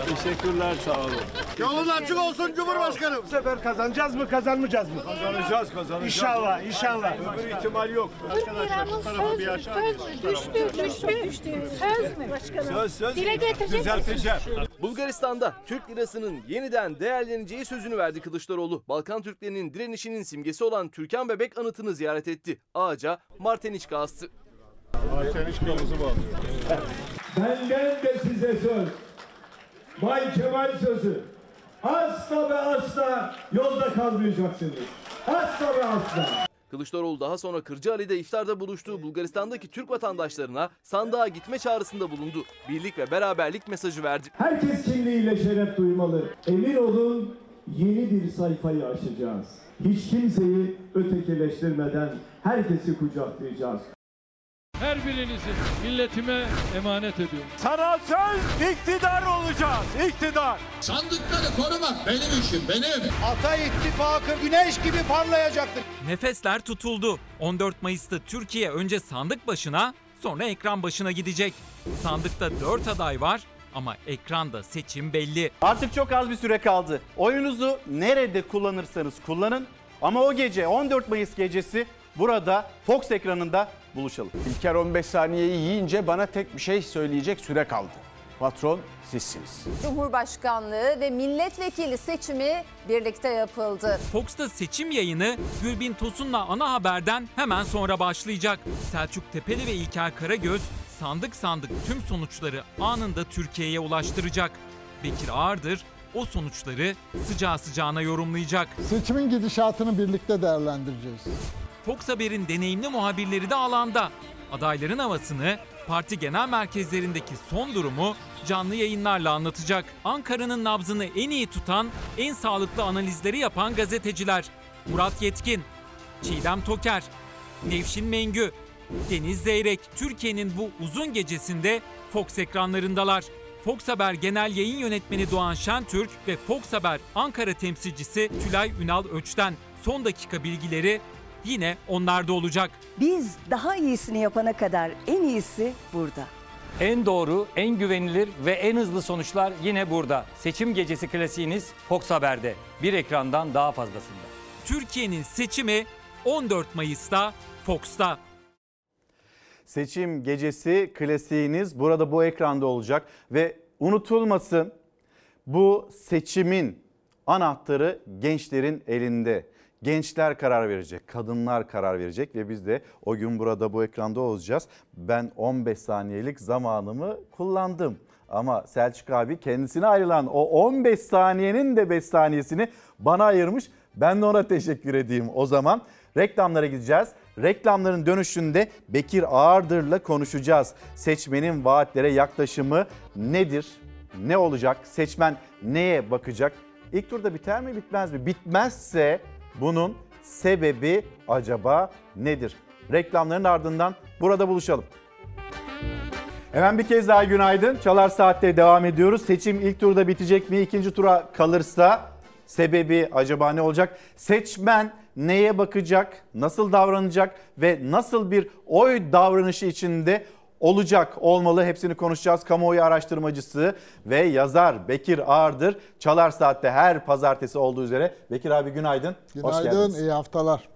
Teşekkürler sağ olun. Yolun açık olsun Cumhurbaşkanım. Bu sefer kazanacağız mı kazanmayacağız mı? Kazanacağız kazanacağız. İnşallah inşallah. Öbür ihtimal yok. Arkadaşlar şu tarafa bir aşağı Düştü, düştü, düştü. Söz mü başkanım? Söz söz. Dile getirecek Düzelteceğim. Bulgaristan'da Türk lirasının yeniden değerleneceği sözünü verdi Kılıçdaroğlu. Balkan Türklerinin direnişinin simgesi olan Türkan Bebek anıtını ziyaret etti. Ağaca Marteniçka astı. Marteniçkamızı bağlı. Benden de size söz. Bay Kemal sözü. Asla ve asla yolda kalmayacaksınız. Asla ve asla. Kılıçdaroğlu daha sonra Kırcaali'de iftarda buluştuğu Bulgaristan'daki Türk vatandaşlarına sandığa gitme çağrısında bulundu. Birlik ve beraberlik mesajı verdi. Herkes kimliğiyle şeref duymalı. Emin olun yeni bir sayfayı açacağız. Hiç kimseyi ötekileştirmeden herkesi kucaklayacağız. Her birinizi milletime emanet ediyorum. Sana söz iktidar olacağız. İktidar. Sandıkları korumak benim işim benim. Ata ittifakı güneş gibi parlayacaktır. Nefesler tutuldu. 14 Mayıs'ta Türkiye önce sandık başına sonra ekran başına gidecek. Sandıkta 4 aday var ama ekranda seçim belli. Artık çok az bir süre kaldı. Oyunuzu nerede kullanırsanız kullanın ama o gece 14 Mayıs gecesi burada Fox ekranında buluşalım. İlker 15 saniyeyi yiyince bana tek bir şey söyleyecek süre kaldı. Patron sizsiniz. Cumhurbaşkanlığı ve milletvekili seçimi birlikte yapıldı. Fox'ta seçim yayını Gülbin Tosun'la ana haberden hemen sonra başlayacak. Selçuk Tepeli ve İlker Karagöz sandık sandık tüm sonuçları anında Türkiye'ye ulaştıracak. Bekir Ağırdır o sonuçları sıcağı sıcağına yorumlayacak. Seçimin gidişatını birlikte değerlendireceğiz. Fox Haber'in deneyimli muhabirleri de alanda. Adayların havasını, parti genel merkezlerindeki son durumu canlı yayınlarla anlatacak. Ankara'nın nabzını en iyi tutan, en sağlıklı analizleri yapan gazeteciler. Murat Yetkin, Çiğdem Toker, Nevşin Mengü, Deniz Zeyrek Türkiye'nin bu uzun gecesinde Fox ekranlarındalar. Fox Haber Genel Yayın Yönetmeni Doğan Şentürk ve Fox Haber Ankara temsilcisi Tülay Ünal Öç'ten son dakika bilgileri yine onlarda olacak. Biz daha iyisini yapana kadar en iyisi burada. En doğru, en güvenilir ve en hızlı sonuçlar yine burada. Seçim gecesi klasiğiniz Fox Haber'de. Bir ekrandan daha fazlasında. Türkiye'nin seçimi 14 Mayıs'ta Fox'ta. Seçim gecesi klasiğiniz burada bu ekranda olacak ve unutulmasın bu seçimin anahtarı gençlerin elinde. Gençler karar verecek, kadınlar karar verecek ve biz de o gün burada bu ekranda olacağız. Ben 15 saniyelik zamanımı kullandım. Ama Selçuk abi kendisine ayrılan o 15 saniyenin de 5 saniyesini bana ayırmış. Ben de ona teşekkür edeyim o zaman. Reklamlara gideceğiz. Reklamların dönüşünde Bekir Ağırdır'la konuşacağız. Seçmenin vaatlere yaklaşımı nedir? Ne olacak? Seçmen neye bakacak? İlk turda biter mi bitmez mi? Bitmezse bunun sebebi acaba nedir? Reklamların ardından burada buluşalım. Hemen bir kez daha günaydın. Çalar Saat'te devam ediyoruz. Seçim ilk turda bitecek mi? İkinci tura kalırsa sebebi acaba ne olacak? Seçmen neye bakacak? Nasıl davranacak? Ve nasıl bir oy davranışı içinde olacak olmalı. Hepsini konuşacağız. Kamuoyu araştırmacısı ve yazar Bekir Ağırdır. Çalar Saat'te her pazartesi olduğu üzere. Bekir abi günaydın. Günaydın, iyi haftalar.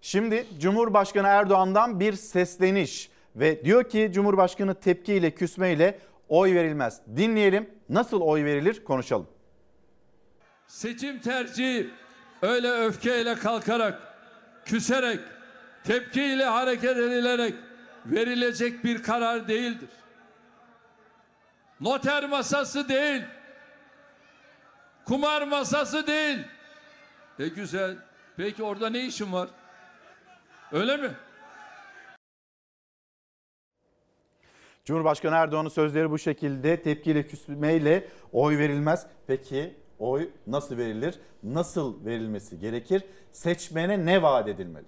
Şimdi Cumhurbaşkanı Erdoğan'dan bir sesleniş ve diyor ki Cumhurbaşkanı tepkiyle küsmeyle oy verilmez. Dinleyelim nasıl oy verilir konuşalım. Seçim tercihi öyle öfkeyle kalkarak, küserek, tepkiyle hareket edilerek verilecek bir karar değildir. Noter masası değil. Kumar masası değil. E güzel. Peki orada ne işin var? Öyle mi? Cumhurbaşkanı Erdoğan'ın sözleri bu şekilde tepkiyle küsmeyle oy verilmez. Peki oy nasıl verilir? Nasıl verilmesi gerekir? Seçmene ne vaat edilmeli?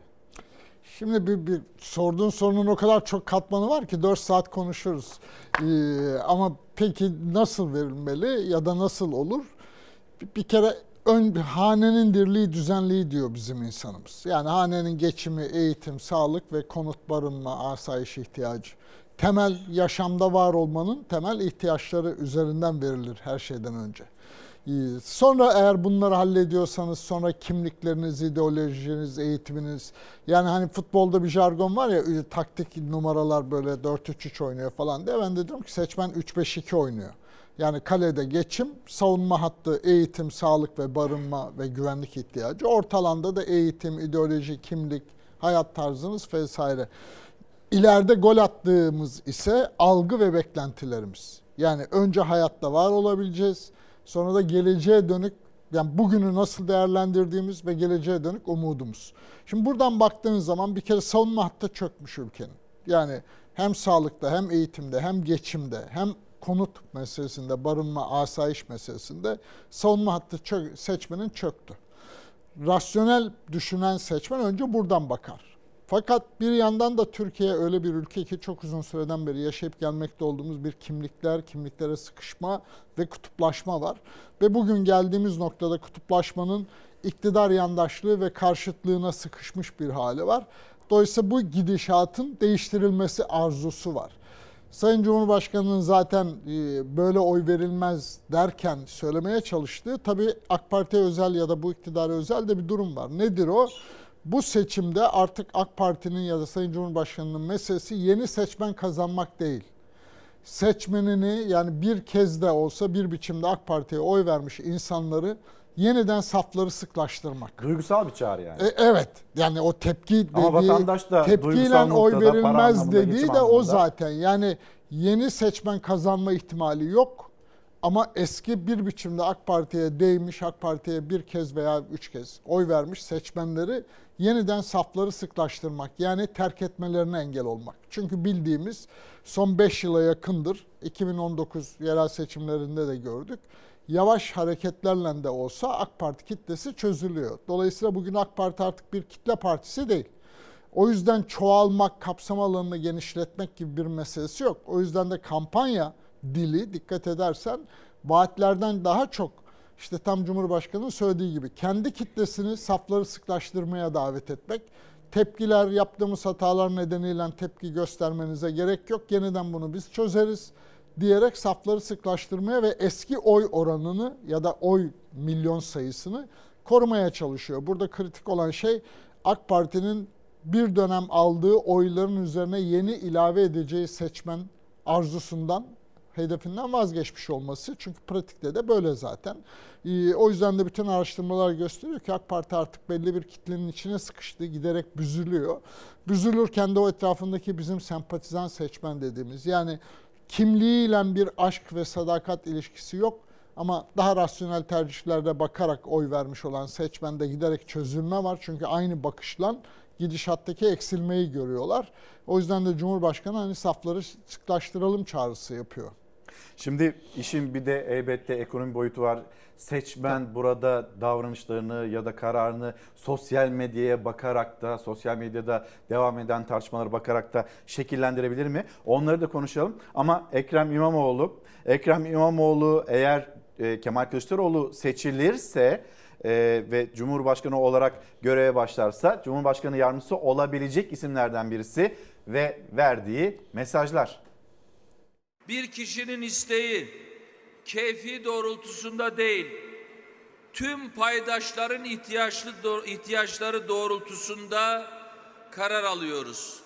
Şimdi bir, bir sorduğun sorunun o kadar çok katmanı var ki 4 saat konuşuruz. Ee, ama peki nasıl verilmeli ya da nasıl olur? Bir, bir kere ön hanenin dirliği düzenliği diyor bizim insanımız. Yani hanenin geçimi, eğitim, sağlık ve konut, barınma, asayiş ihtiyacı. Temel yaşamda var olmanın temel ihtiyaçları üzerinden verilir her şeyden önce. Ee, Sonra eğer bunları hallediyorsanız sonra kimlikleriniz, ideolojiniz, eğitiminiz yani hani futbolda bir jargon var ya taktik numaralar böyle 4-3-3 oynuyor falan diye ben de diyorum ki seçmen 3-5-2 oynuyor. Yani kalede geçim, savunma hattı, eğitim, sağlık ve barınma ve güvenlik ihtiyacı. Orta alanda da eğitim, ideoloji, kimlik, hayat tarzınız vesaire. İleride gol attığımız ise algı ve beklentilerimiz. Yani önce hayatta var olabileceğiz. Sonra da geleceğe dönük yani bugünü nasıl değerlendirdiğimiz ve geleceğe dönük umudumuz. Şimdi buradan baktığınız zaman bir kere savunma hattı çökmüş ülkenin. Yani hem sağlıkta hem eğitimde hem geçimde hem konut meselesinde, barınma, asayiş meselesinde savunma hattı çök, seçmenin çöktü. Rasyonel düşünen seçmen önce buradan bakar. Fakat bir yandan da Türkiye öyle bir ülke ki çok uzun süreden beri yaşayıp gelmekte olduğumuz bir kimlikler, kimliklere sıkışma ve kutuplaşma var. Ve bugün geldiğimiz noktada kutuplaşmanın iktidar yandaşlığı ve karşıtlığına sıkışmış bir hali var. Dolayısıyla bu gidişatın değiştirilmesi arzusu var. Sayın Cumhurbaşkanı'nın zaten e, böyle oy verilmez derken söylemeye çalıştığı tabii AK Parti'ye özel ya da bu iktidara özel de bir durum var. Nedir o? Bu seçimde artık AK Parti'nin ya da Sayın Cumhurbaşkanı'nın meselesi yeni seçmen kazanmak değil. Seçmenini yani bir kez de olsa bir biçimde AK Parti'ye oy vermiş insanları yeniden safları sıklaştırmak. Duygusal bir çağrı yani. E, evet. Yani o tepki Ama dediği, vatandaş da tepkiyle oy verilmez dediği de o anlamında. zaten. Yani yeni seçmen kazanma ihtimali yok. Ama eski bir biçimde AK Parti'ye değmiş, AK Parti'ye bir kez veya üç kez oy vermiş seçmenleri yeniden safları sıklaştırmak. Yani terk etmelerine engel olmak. Çünkü bildiğimiz son 5 yıla yakındır. 2019 yerel seçimlerinde de gördük. Yavaş hareketlerle de olsa AK Parti kitlesi çözülüyor. Dolayısıyla bugün AK Parti artık bir kitle partisi değil. O yüzden çoğalmak, kapsam alanını genişletmek gibi bir meselesi yok. O yüzden de kampanya dili dikkat edersen vaatlerden daha çok işte tam Cumhurbaşkanı'nın söylediği gibi kendi kitlesini safları sıklaştırmaya davet etmek. Tepkiler yaptığımız hatalar nedeniyle tepki göstermenize gerek yok. Yeniden bunu biz çözeriz diyerek safları sıklaştırmaya ve eski oy oranını ya da oy milyon sayısını korumaya çalışıyor. Burada kritik olan şey AK Parti'nin bir dönem aldığı oyların üzerine yeni ilave edeceği seçmen arzusundan hedefinden vazgeçmiş olması. Çünkü pratikte de böyle zaten. Ee, o yüzden de bütün araştırmalar gösteriyor ki AK Parti artık belli bir kitlenin içine sıkıştı. Giderek büzülüyor. Büzülürken de o etrafındaki bizim sempatizan seçmen dediğimiz yani kimliğiyle bir aşk ve sadakat ilişkisi yok. Ama daha rasyonel tercihlerde bakarak oy vermiş olan seçmende giderek çözülme var. Çünkü aynı bakışla gidişattaki eksilmeyi görüyorlar. O yüzden de Cumhurbaşkanı hani safları sıklaştıralım çağrısı yapıyor. Şimdi işin bir de elbette ekonomi boyutu var. Seçmen burada davranışlarını ya da kararını sosyal medyaya bakarak da, sosyal medyada devam eden tartışmalara bakarak da şekillendirebilir mi? Onları da konuşalım. Ama Ekrem İmamoğlu, Ekrem İmamoğlu eğer e, Kemal Kılıçdaroğlu seçilirse e, ve Cumhurbaşkanı olarak göreve başlarsa Cumhurbaşkanı yardımcısı olabilecek isimlerden birisi ve verdiği mesajlar. Bir kişinin isteği keyfi doğrultusunda değil, tüm paydaşların ihtiyaçlı ihtiyaçları doğrultusunda karar alıyoruz.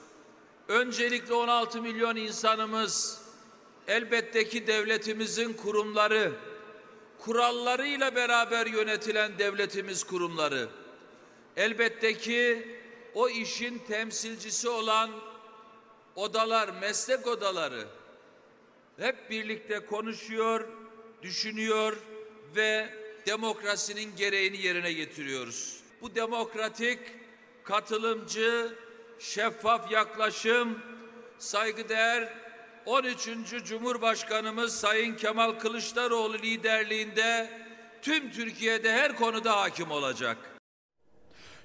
Öncelikle 16 milyon insanımız elbette ki devletimizin kurumları, kurallarıyla beraber yönetilen devletimiz kurumları, elbette ki o işin temsilcisi olan odalar, meslek odaları, hep birlikte konuşuyor, düşünüyor ve demokrasinin gereğini yerine getiriyoruz. Bu demokratik, katılımcı, şeffaf yaklaşım, saygıdeğer 13. Cumhurbaşkanımız Sayın Kemal Kılıçdaroğlu liderliğinde tüm Türkiye'de her konuda hakim olacak.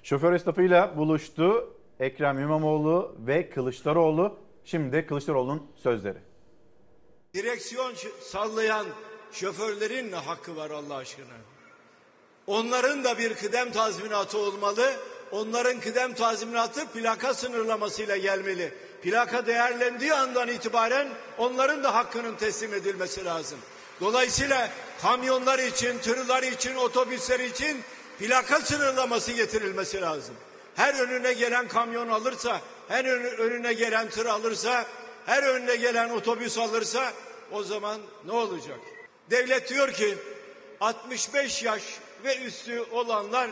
Şoför esnafıyla buluştu Ekrem İmamoğlu ve Kılıçdaroğlu. Şimdi Kılıçdaroğlu'nun sözleri. Direksiyon sallayan şoförlerin ne hakkı var Allah aşkına? Onların da bir kıdem tazminatı olmalı. Onların kıdem tazminatı plaka sınırlamasıyla gelmeli. Plaka değerlendiği andan itibaren onların da hakkının teslim edilmesi lazım. Dolayısıyla kamyonlar için, tırlar için, otobüsler için plaka sınırlaması getirilmesi lazım. Her önüne gelen kamyon alırsa, her önüne gelen tır alırsa her önüne gelen otobüs alırsa o zaman ne olacak? Devlet diyor ki 65 yaş ve üstü olanlar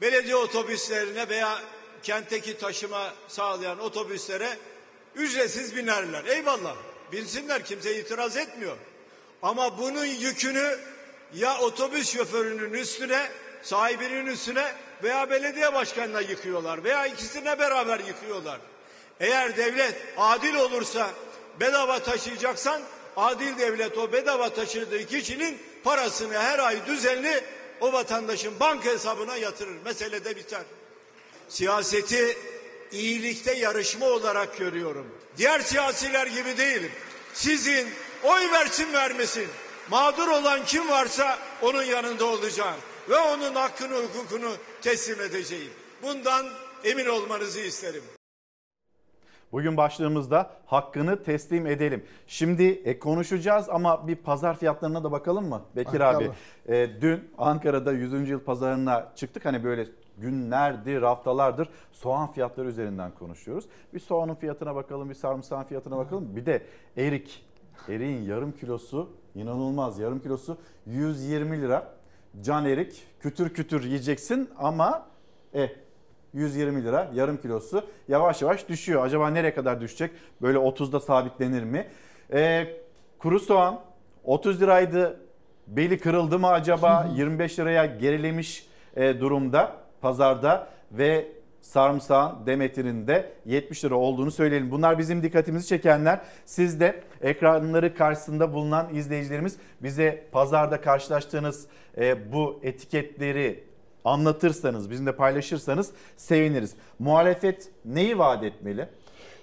belediye otobüslerine veya kentteki taşıma sağlayan otobüslere ücretsiz binerler. Eyvallah binsinler kimse itiraz etmiyor. Ama bunun yükünü ya otobüs şoförünün üstüne, sahibinin üstüne veya belediye başkanına yıkıyorlar veya ikisine beraber yıkıyorlar. Eğer devlet adil olursa bedava taşıyacaksan adil devlet o bedava taşıdığı kişinin parasını her ay düzenli o vatandaşın banka hesabına yatırır. Mesele de biter. Siyaseti iyilikte yarışma olarak görüyorum. Diğer siyasiler gibi değilim. Sizin oy versin vermesin. Mağdur olan kim varsa onun yanında olacağım. Ve onun hakkını hukukunu teslim edeceğim. Bundan emin olmanızı isterim. Bugün başlığımızda hakkını teslim edelim. Şimdi e, konuşacağız ama bir pazar fiyatlarına da bakalım mı Bekir Bakalım. abi? E, dün Ankara'da 100. yıl pazarına çıktık. Hani böyle günlerdir, haftalardır soğan fiyatları üzerinden konuşuyoruz. Bir soğanın fiyatına bakalım, bir sarımsağın fiyatına bakalım. Bir de erik. Eriğin yarım kilosu inanılmaz. Yarım kilosu 120 lira. Can erik kütür kütür yiyeceksin ama e 120 lira yarım kilosu yavaş yavaş düşüyor. Acaba nereye kadar düşecek? Böyle 30'da sabitlenir mi? Ee, kuru soğan 30 liraydı. Beli kırıldı mı acaba? 25 liraya gerilemiş e, durumda pazarda ve sarımsağın Demeter'in de 70 lira olduğunu söyleyelim. Bunlar bizim dikkatimizi çekenler. Siz de ekranları karşısında bulunan izleyicilerimiz bize pazarda karşılaştığınız e, bu etiketleri anlatırsanız, bizimle paylaşırsanız seviniriz. Muhalefet neyi vaat etmeli?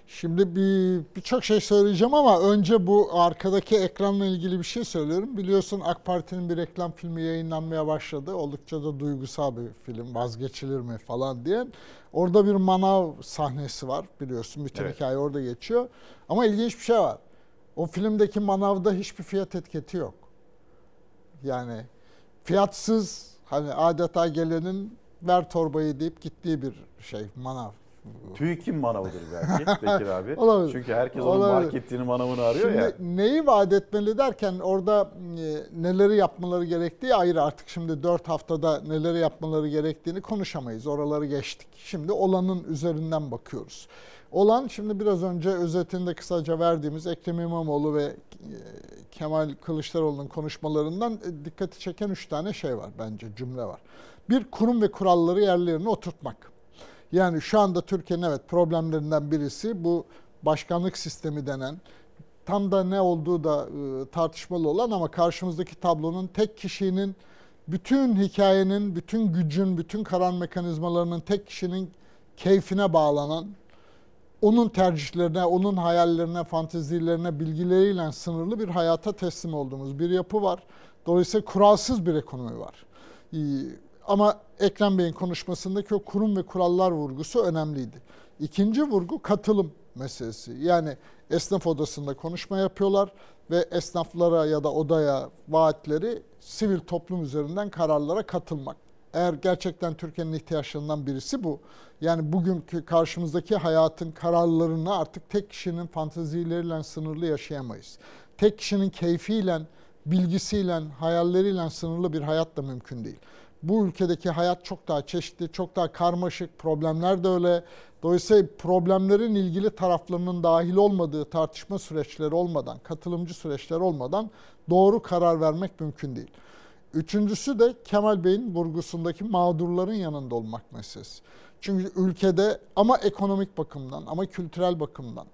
Şimdi bir birçok şey söyleyeceğim ama önce bu arkadaki ekranla ilgili bir şey söylüyorum. Biliyorsun AK Parti'nin bir reklam filmi yayınlanmaya başladı. Oldukça da duygusal bir film. Vazgeçilir mi falan diyen. Orada bir manav sahnesi var biliyorsun. Bütün Evet. hikaye orada geçiyor. Ama ilginç bir şey var. O filmdeki manavda hiçbir fiyat etiketi yok. Yani fiyatsız hani adeta gelenin ver torbayı deyip gittiği bir şey manav. TÜİK'in manavıdır belki Bekir abi. Olabilir. Çünkü herkes onun Olabilir. marketini manavını arıyor Şimdi ya. neyi vaat etmeli derken orada e, neleri yapmaları gerektiği ayrı artık şimdi 4 haftada neleri yapmaları gerektiğini konuşamayız. Oraları geçtik. Şimdi olanın üzerinden bakıyoruz. Olan şimdi biraz önce özetinde kısaca verdiğimiz Ekrem İmamoğlu ve e, Kemal Kılıçdaroğlu'nun konuşmalarından e, dikkati çeken 3 tane şey var bence cümle var. Bir kurum ve kuralları yerlerine oturtmak. Yani şu anda Türkiye'nin evet problemlerinden birisi bu başkanlık sistemi denen tam da ne olduğu da e, tartışmalı olan ama karşımızdaki tablonun tek kişinin bütün hikayenin, bütün gücün, bütün karar mekanizmalarının tek kişinin keyfine bağlanan, onun tercihlerine, onun hayallerine, fantezilerine, bilgileriyle sınırlı bir hayata teslim olduğumuz bir yapı var. Dolayısıyla kuralsız bir ekonomi var. Ee, Ama Ekrem Bey'in konuşmasındaki o kurum ve kurallar vurgusu önemliydi. İkinci vurgu katılım meselesi. Yani esnaf odasında konuşma yapıyorlar ve esnaflara ya da odaya vaatleri sivil toplum üzerinden kararlara katılmak. Eğer gerçekten Türkiye'nin ihtiyaçlarından birisi bu. Yani bugünkü karşımızdaki hayatın kararlarını artık tek kişinin fantazileriyle sınırlı yaşayamayız. Tek kişinin keyfiyle, bilgisiyle, hayalleriyle sınırlı bir hayat da mümkün değil. Bu ülkedeki hayat çok daha çeşitli, çok daha karmaşık, problemler de öyle. Dolayısıyla problemlerin ilgili taraflarının dahil olmadığı tartışma süreçleri olmadan, katılımcı süreçler olmadan doğru karar vermek mümkün değil. Üçüncüsü de Kemal Bey'in vurgusundaki mağdurların yanında olmak meselesi. Çünkü ülkede ama ekonomik bakımdan ama kültürel bakımdan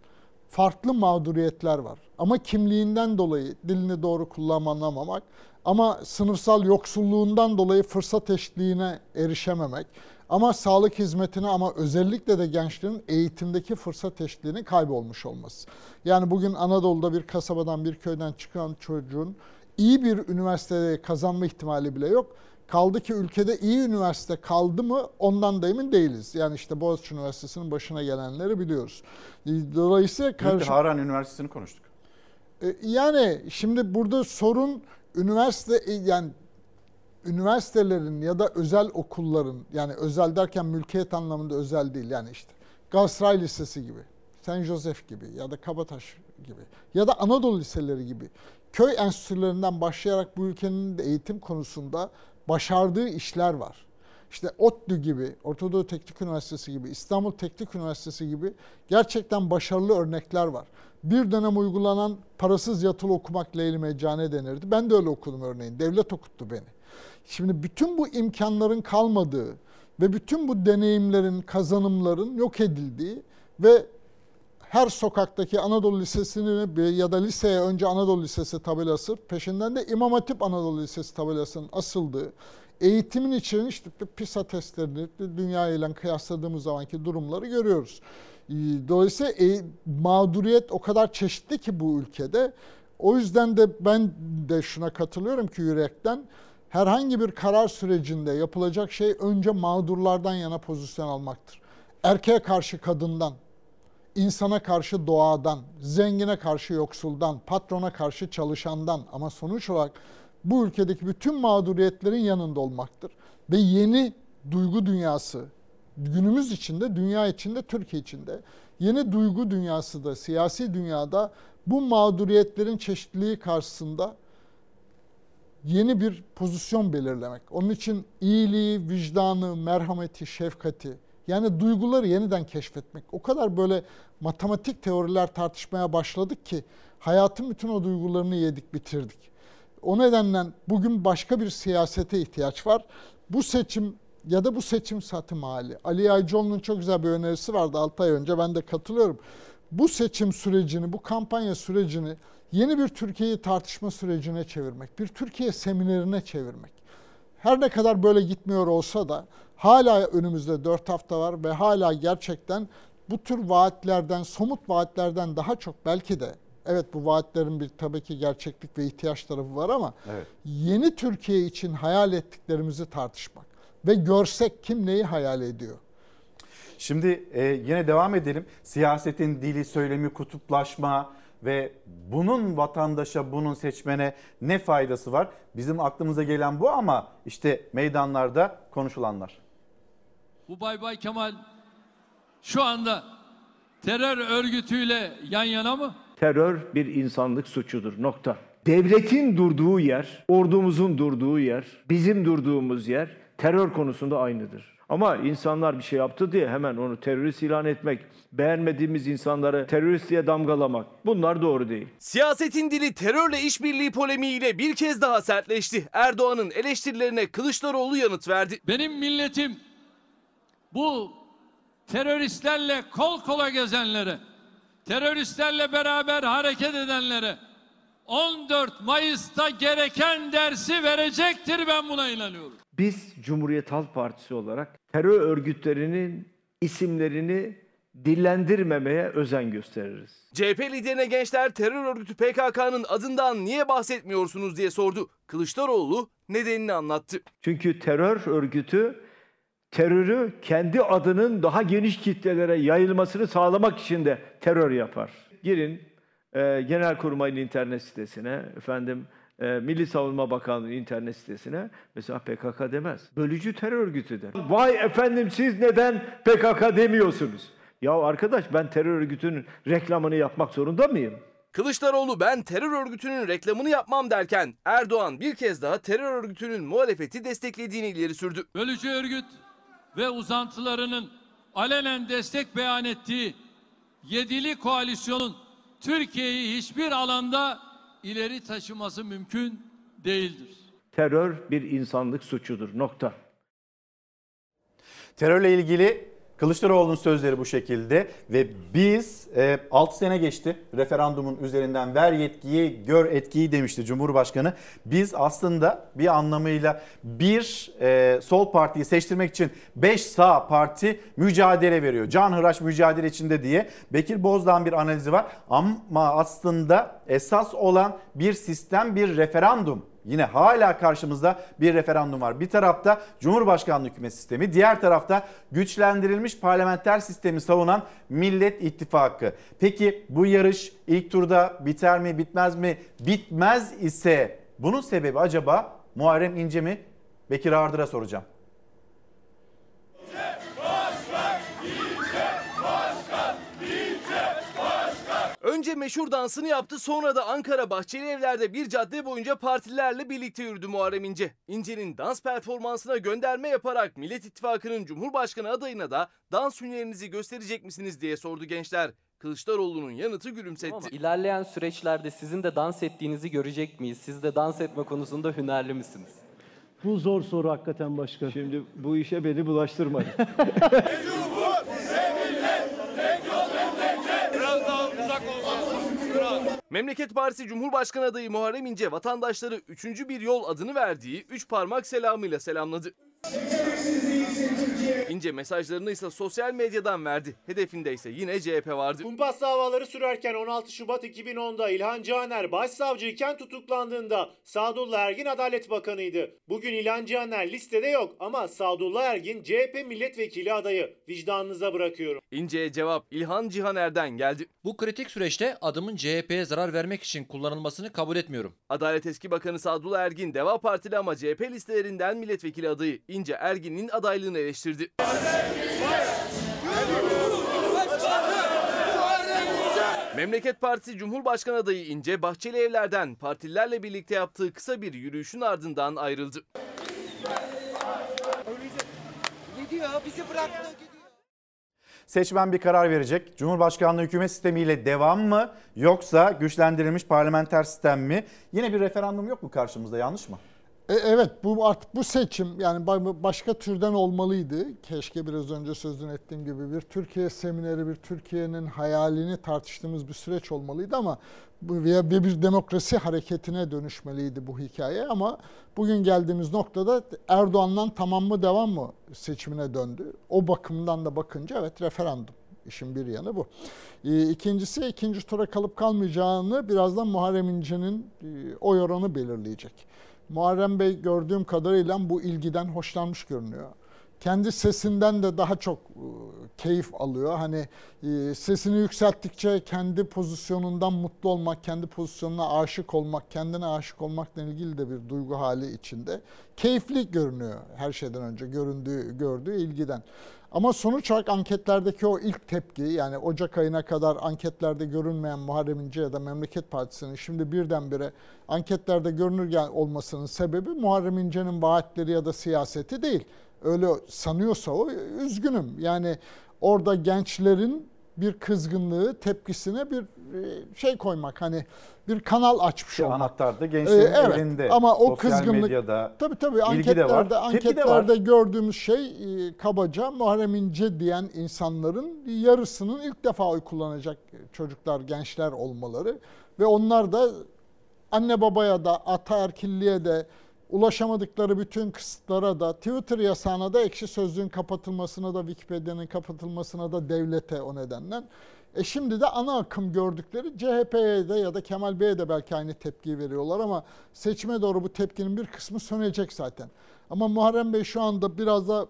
farklı mağduriyetler var. Ama kimliğinden dolayı dilini doğru kullanamamak ama sınıfsal yoksulluğundan dolayı fırsat eşitliğine erişememek ama sağlık hizmetine ama özellikle de gençlerin eğitimdeki fırsat eşitliğini kaybolmuş olması. Yani bugün Anadolu'da bir kasabadan bir köyden çıkan çocuğun iyi bir üniversitede kazanma ihtimali bile yok. Kaldı ki ülkede iyi üniversite kaldı mı ondan da emin değiliz. Yani işte Boğaziçi Üniversitesi'nin başına gelenleri biliyoruz. Dolayısıyla karşı... Harran Üniversitesi'ni konuştuk. E, Yani şimdi burada sorun üniversite e, yani üniversitelerin ya da özel okulların yani özel derken mülkiyet anlamında özel değil yani işte Galatasaray Lisesi gibi, Saint Joseph gibi ya da Kabataş gibi ya da Anadolu liseleri gibi köy enstitülerinden başlayarak bu ülkenin de eğitim konusunda başardığı işler var. İşte ODTÜ gibi, Ortadoğu Teknik Üniversitesi gibi, İstanbul Teknik Üniversitesi gibi gerçekten başarılı örnekler var. Bir dönem uygulanan parasız yatılı okumak leyli meccane denirdi. Ben de öyle okudum örneğin. Devlet okuttu beni. Şimdi bütün bu imkanların kalmadığı ve bütün bu deneyimlerin, kazanımların yok edildiği ve her sokaktaki Anadolu Lisesi'ni ya da liseye önce Anadolu Lisesi tabelası peşinden de İmam Hatip Anadolu Lisesi tabelasının asıldığı eğitimin içinin işte PISA testlerini dünya ile kıyasladığımız zamanki durumları görüyoruz. Dolayısıyla e, mağduriyet o kadar çeşitli ki bu ülkede. O yüzden de ben de şuna katılıyorum ki yürekten herhangi bir karar sürecinde yapılacak şey önce mağdurlardan yana pozisyon almaktır. Erkeğe karşı kadından, insana karşı doğadan, zengine karşı yoksuldan, patrona karşı çalışandan ama sonuç olarak bu ülkedeki bütün mağduriyetlerin yanında olmaktır. Ve yeni duygu dünyası, günümüz içinde, dünya içinde, Türkiye içinde yeni duygu dünyası da, siyasi dünyada bu mağduriyetlerin çeşitliliği karşısında yeni bir pozisyon belirlemek. Onun için iyiliği, vicdanı, merhameti, şefkati yani duyguları yeniden keşfetmek. O kadar böyle matematik teoriler tartışmaya başladık ki hayatın bütün o duygularını yedik, bitirdik. O nedenle bugün başka bir siyasete ihtiyaç var. Bu seçim ya da bu seçim satım hali. Ali Yaycıoğlu'nun çok güzel bir önerisi vardı 6 ay önce ben de katılıyorum. Bu seçim sürecini, bu kampanya sürecini yeni bir Türkiye'yi tartışma sürecine çevirmek, bir Türkiye seminerine çevirmek. Her ne kadar böyle gitmiyor olsa da hala önümüzde 4 hafta var ve hala gerçekten bu tür vaatlerden, somut vaatlerden daha çok belki de evet bu vaatlerin bir tabii ki gerçeklik ve ihtiyaç tarafı var ama Evet. yeni Türkiye için hayal ettiklerimizi tartışmak ve görsek kim neyi hayal ediyor. Şimdi e, yine devam edelim. Siyasetin dili, söylemi, kutuplaşma ve bunun vatandaşa, bunun seçmene ne faydası var? Bizim aklımıza gelen bu ama işte meydanlarda konuşulanlar. Bu Bay Bay Kemal şu anda terör örgütüyle yan yana mı? Terör bir insanlık suçudur. Nokta. Devletin durduğu yer, ordumuzun durduğu yer, bizim durduğumuz yer terör konusunda aynıdır. Ama insanlar bir şey yaptı diye hemen onu terörist ilan etmek, beğenmediğimiz insanları terörist diye damgalamak bunlar doğru değil. Siyasetin dili terörle işbirliği polemiğiyle bir kez daha sertleşti. Erdoğan'ın eleştirilerine Kılıçdaroğlu yanıt verdi. Benim milletim bu teröristlerle kol kola gezenlere, teröristlerle beraber hareket edenlere 14 Mayıs'ta gereken dersi verecektir ben buna inanıyorum. Biz Cumhuriyet Halk Partisi olarak terör örgütlerinin isimlerini dillendirmemeye özen gösteririz. CHP liderine gençler terör örgütü PKK'nın adından niye bahsetmiyorsunuz diye sordu. Kılıçdaroğlu nedenini anlattı. Çünkü terör örgütü terörü kendi adının daha geniş kitlelere yayılmasını sağlamak için de terör yapar. Girin e, Genelkurmay'ın internet sitesine, efendim e, Milli Savunma Bakanlığı'nın internet sitesine mesela PKK demez. Bölücü terör örgütü der. Vay efendim siz neden PKK demiyorsunuz? Ya arkadaş ben terör örgütünün reklamını yapmak zorunda mıyım? Kılıçdaroğlu ben terör örgütünün reklamını yapmam derken Erdoğan bir kez daha terör örgütünün muhalefeti desteklediğini ileri sürdü. Bölücü örgüt ve uzantılarının alenen destek beyan ettiği yedili koalisyonun Türkiye'yi hiçbir alanda ileri taşıması mümkün değildir. Terör bir insanlık suçudur. Nokta. Terörle ilgili Kılıçdaroğlu'nun sözleri bu şekilde ve biz e, 6 sene geçti referandumun üzerinden ver yetkiyi gör etkiyi demişti Cumhurbaşkanı. Biz aslında bir anlamıyla bir e, sol partiyi seçtirmek için 5 sağ parti mücadele veriyor. Canhıraş mücadele içinde diye Bekir Bozdağ'ın bir analizi var ama aslında esas olan bir sistem bir referandum. Yine hala karşımızda bir referandum var. Bir tarafta Cumhurbaşkanlığı hükümet sistemi, diğer tarafta güçlendirilmiş parlamenter sistemi savunan Millet İttifakı. Peki bu yarış ilk turda biter mi, bitmez mi? Bitmez ise bunun sebebi acaba Muharrem İnce mi? Bekir Ardır'a soracağım. Önce meşhur dansını yaptı sonra da Ankara Bahçeli Evler'de bir cadde boyunca partilerle birlikte yürüdü Muharrem İnce. İnce'nin dans performansına gönderme yaparak Millet İttifakı'nın Cumhurbaşkanı adayına da dans hünerinizi gösterecek misiniz diye sordu gençler. Kılıçdaroğlu'nun yanıtı gülümsetti. Ama ilerleyen süreçlerde sizin de dans ettiğinizi görecek miyiz? Siz de dans etme konusunda hünerli misiniz? Bu zor soru hakikaten başkan. Şimdi bu işe beni bulaştırmayın. Memleket Partisi Cumhurbaşkanı adayı Muharrem İnce vatandaşları 3. bir yol adını verdiği 3 parmak selamıyla selamladı. İnce mesajlarını ise sosyal medyadan verdi. Hedefinde ise yine CHP vardı. Kumpas davaları sürerken 16 Şubat 2010'da İlhan Caner başsavcıyken tutuklandığında Sadullah Ergin Adalet Bakanıydı. Bugün İlhan Caner listede yok ama Sadullah Ergin CHP milletvekili adayı. Vicdanınıza bırakıyorum. İnce'ye cevap İlhan Cihaner'den geldi. Bu kritik süreçte adımın CHP'ye zarar vermek için kullanılmasını kabul etmiyorum. Adalet Eski Bakanı Sadullah Ergin Deva Partili ama CHP listelerinden milletvekili adayı İnce Ergin'in adaylığını eleştirdi. Memleket Partisi Cumhurbaşkanı adayı İnce Bahçeli Evler'den partililerle birlikte yaptığı kısa bir yürüyüşün ardından ayrıldı. Gidiyor bizi bıraktı. Seçmen bir karar verecek. Cumhurbaşkanlığı hükümet sistemiyle devam mı yoksa güçlendirilmiş parlamenter sistem mi? Yine bir referandum yok mu karşımızda yanlış mı? E, evet bu artık bu seçim yani başka türden olmalıydı. Keşke biraz önce sözünü ettiğim gibi bir Türkiye semineri, bir Türkiye'nin hayalini tartıştığımız bir süreç olmalıydı ama veya bir demokrasi hareketine dönüşmeliydi bu hikaye ama bugün geldiğimiz noktada Erdoğan'dan tamam mı devam mı seçimine döndü. O bakımdan da bakınca evet referandum. İşin bir yanı bu. E, ikincisi ikinci tura kalıp kalmayacağını birazdan Muharrem İnce'nin e, oy oranı belirleyecek. Muharrem Bey gördüğüm kadarıyla bu ilgiden hoşlanmış görünüyor. Kendi sesinden de daha çok e, keyif alıyor. Hani e, sesini yükselttikçe kendi pozisyonundan mutlu olmak, kendi pozisyonuna aşık olmak, kendine aşık olmakla ilgili de bir duygu hali içinde. Keyifli görünüyor her şeyden önce göründüğü, gördüğü ilgiden. Ama sonuç olarak anketlerdeki o ilk tepki yani Ocak ayına kadar anketlerde görünmeyen Muharrem İnce ya da Memleket Partisi'nin şimdi birdenbire anketlerde görünür olmasının sebebi Muharrem İnce'nin vaatleri ya da siyaseti değil. Öyle sanıyorsa o üzgünüm. Yani orada gençlerin bir kızgınlığı, tepkisine bir e, şey koymak hani bir kanal açmış işte olmak. Anahtar da gençlerin ee, evet, elinde. Ama o Sosyal kızgınlık medyada tabii tabii anketlerde anketlerde gördüğümüz şey e, kabaca Muharrem İnce diyen insanların yarısının ilk defa oy kullanacak çocuklar, gençler olmaları ve onlar da anne babaya da ataerkilliğe de ulaşamadıkları bütün kısıtlara da Twitter yasağına da ekşi sözlüğün kapatılmasına da Wikipedia'nın kapatılmasına da devlete o nedenden. E şimdi de ana akım gördükleri CHP'ye de ya da Kemal Bey'e de belki aynı tepkiyi veriyorlar ama seçime doğru bu tepkinin bir kısmı sönecek zaten. Ama Muharrem Bey şu anda biraz da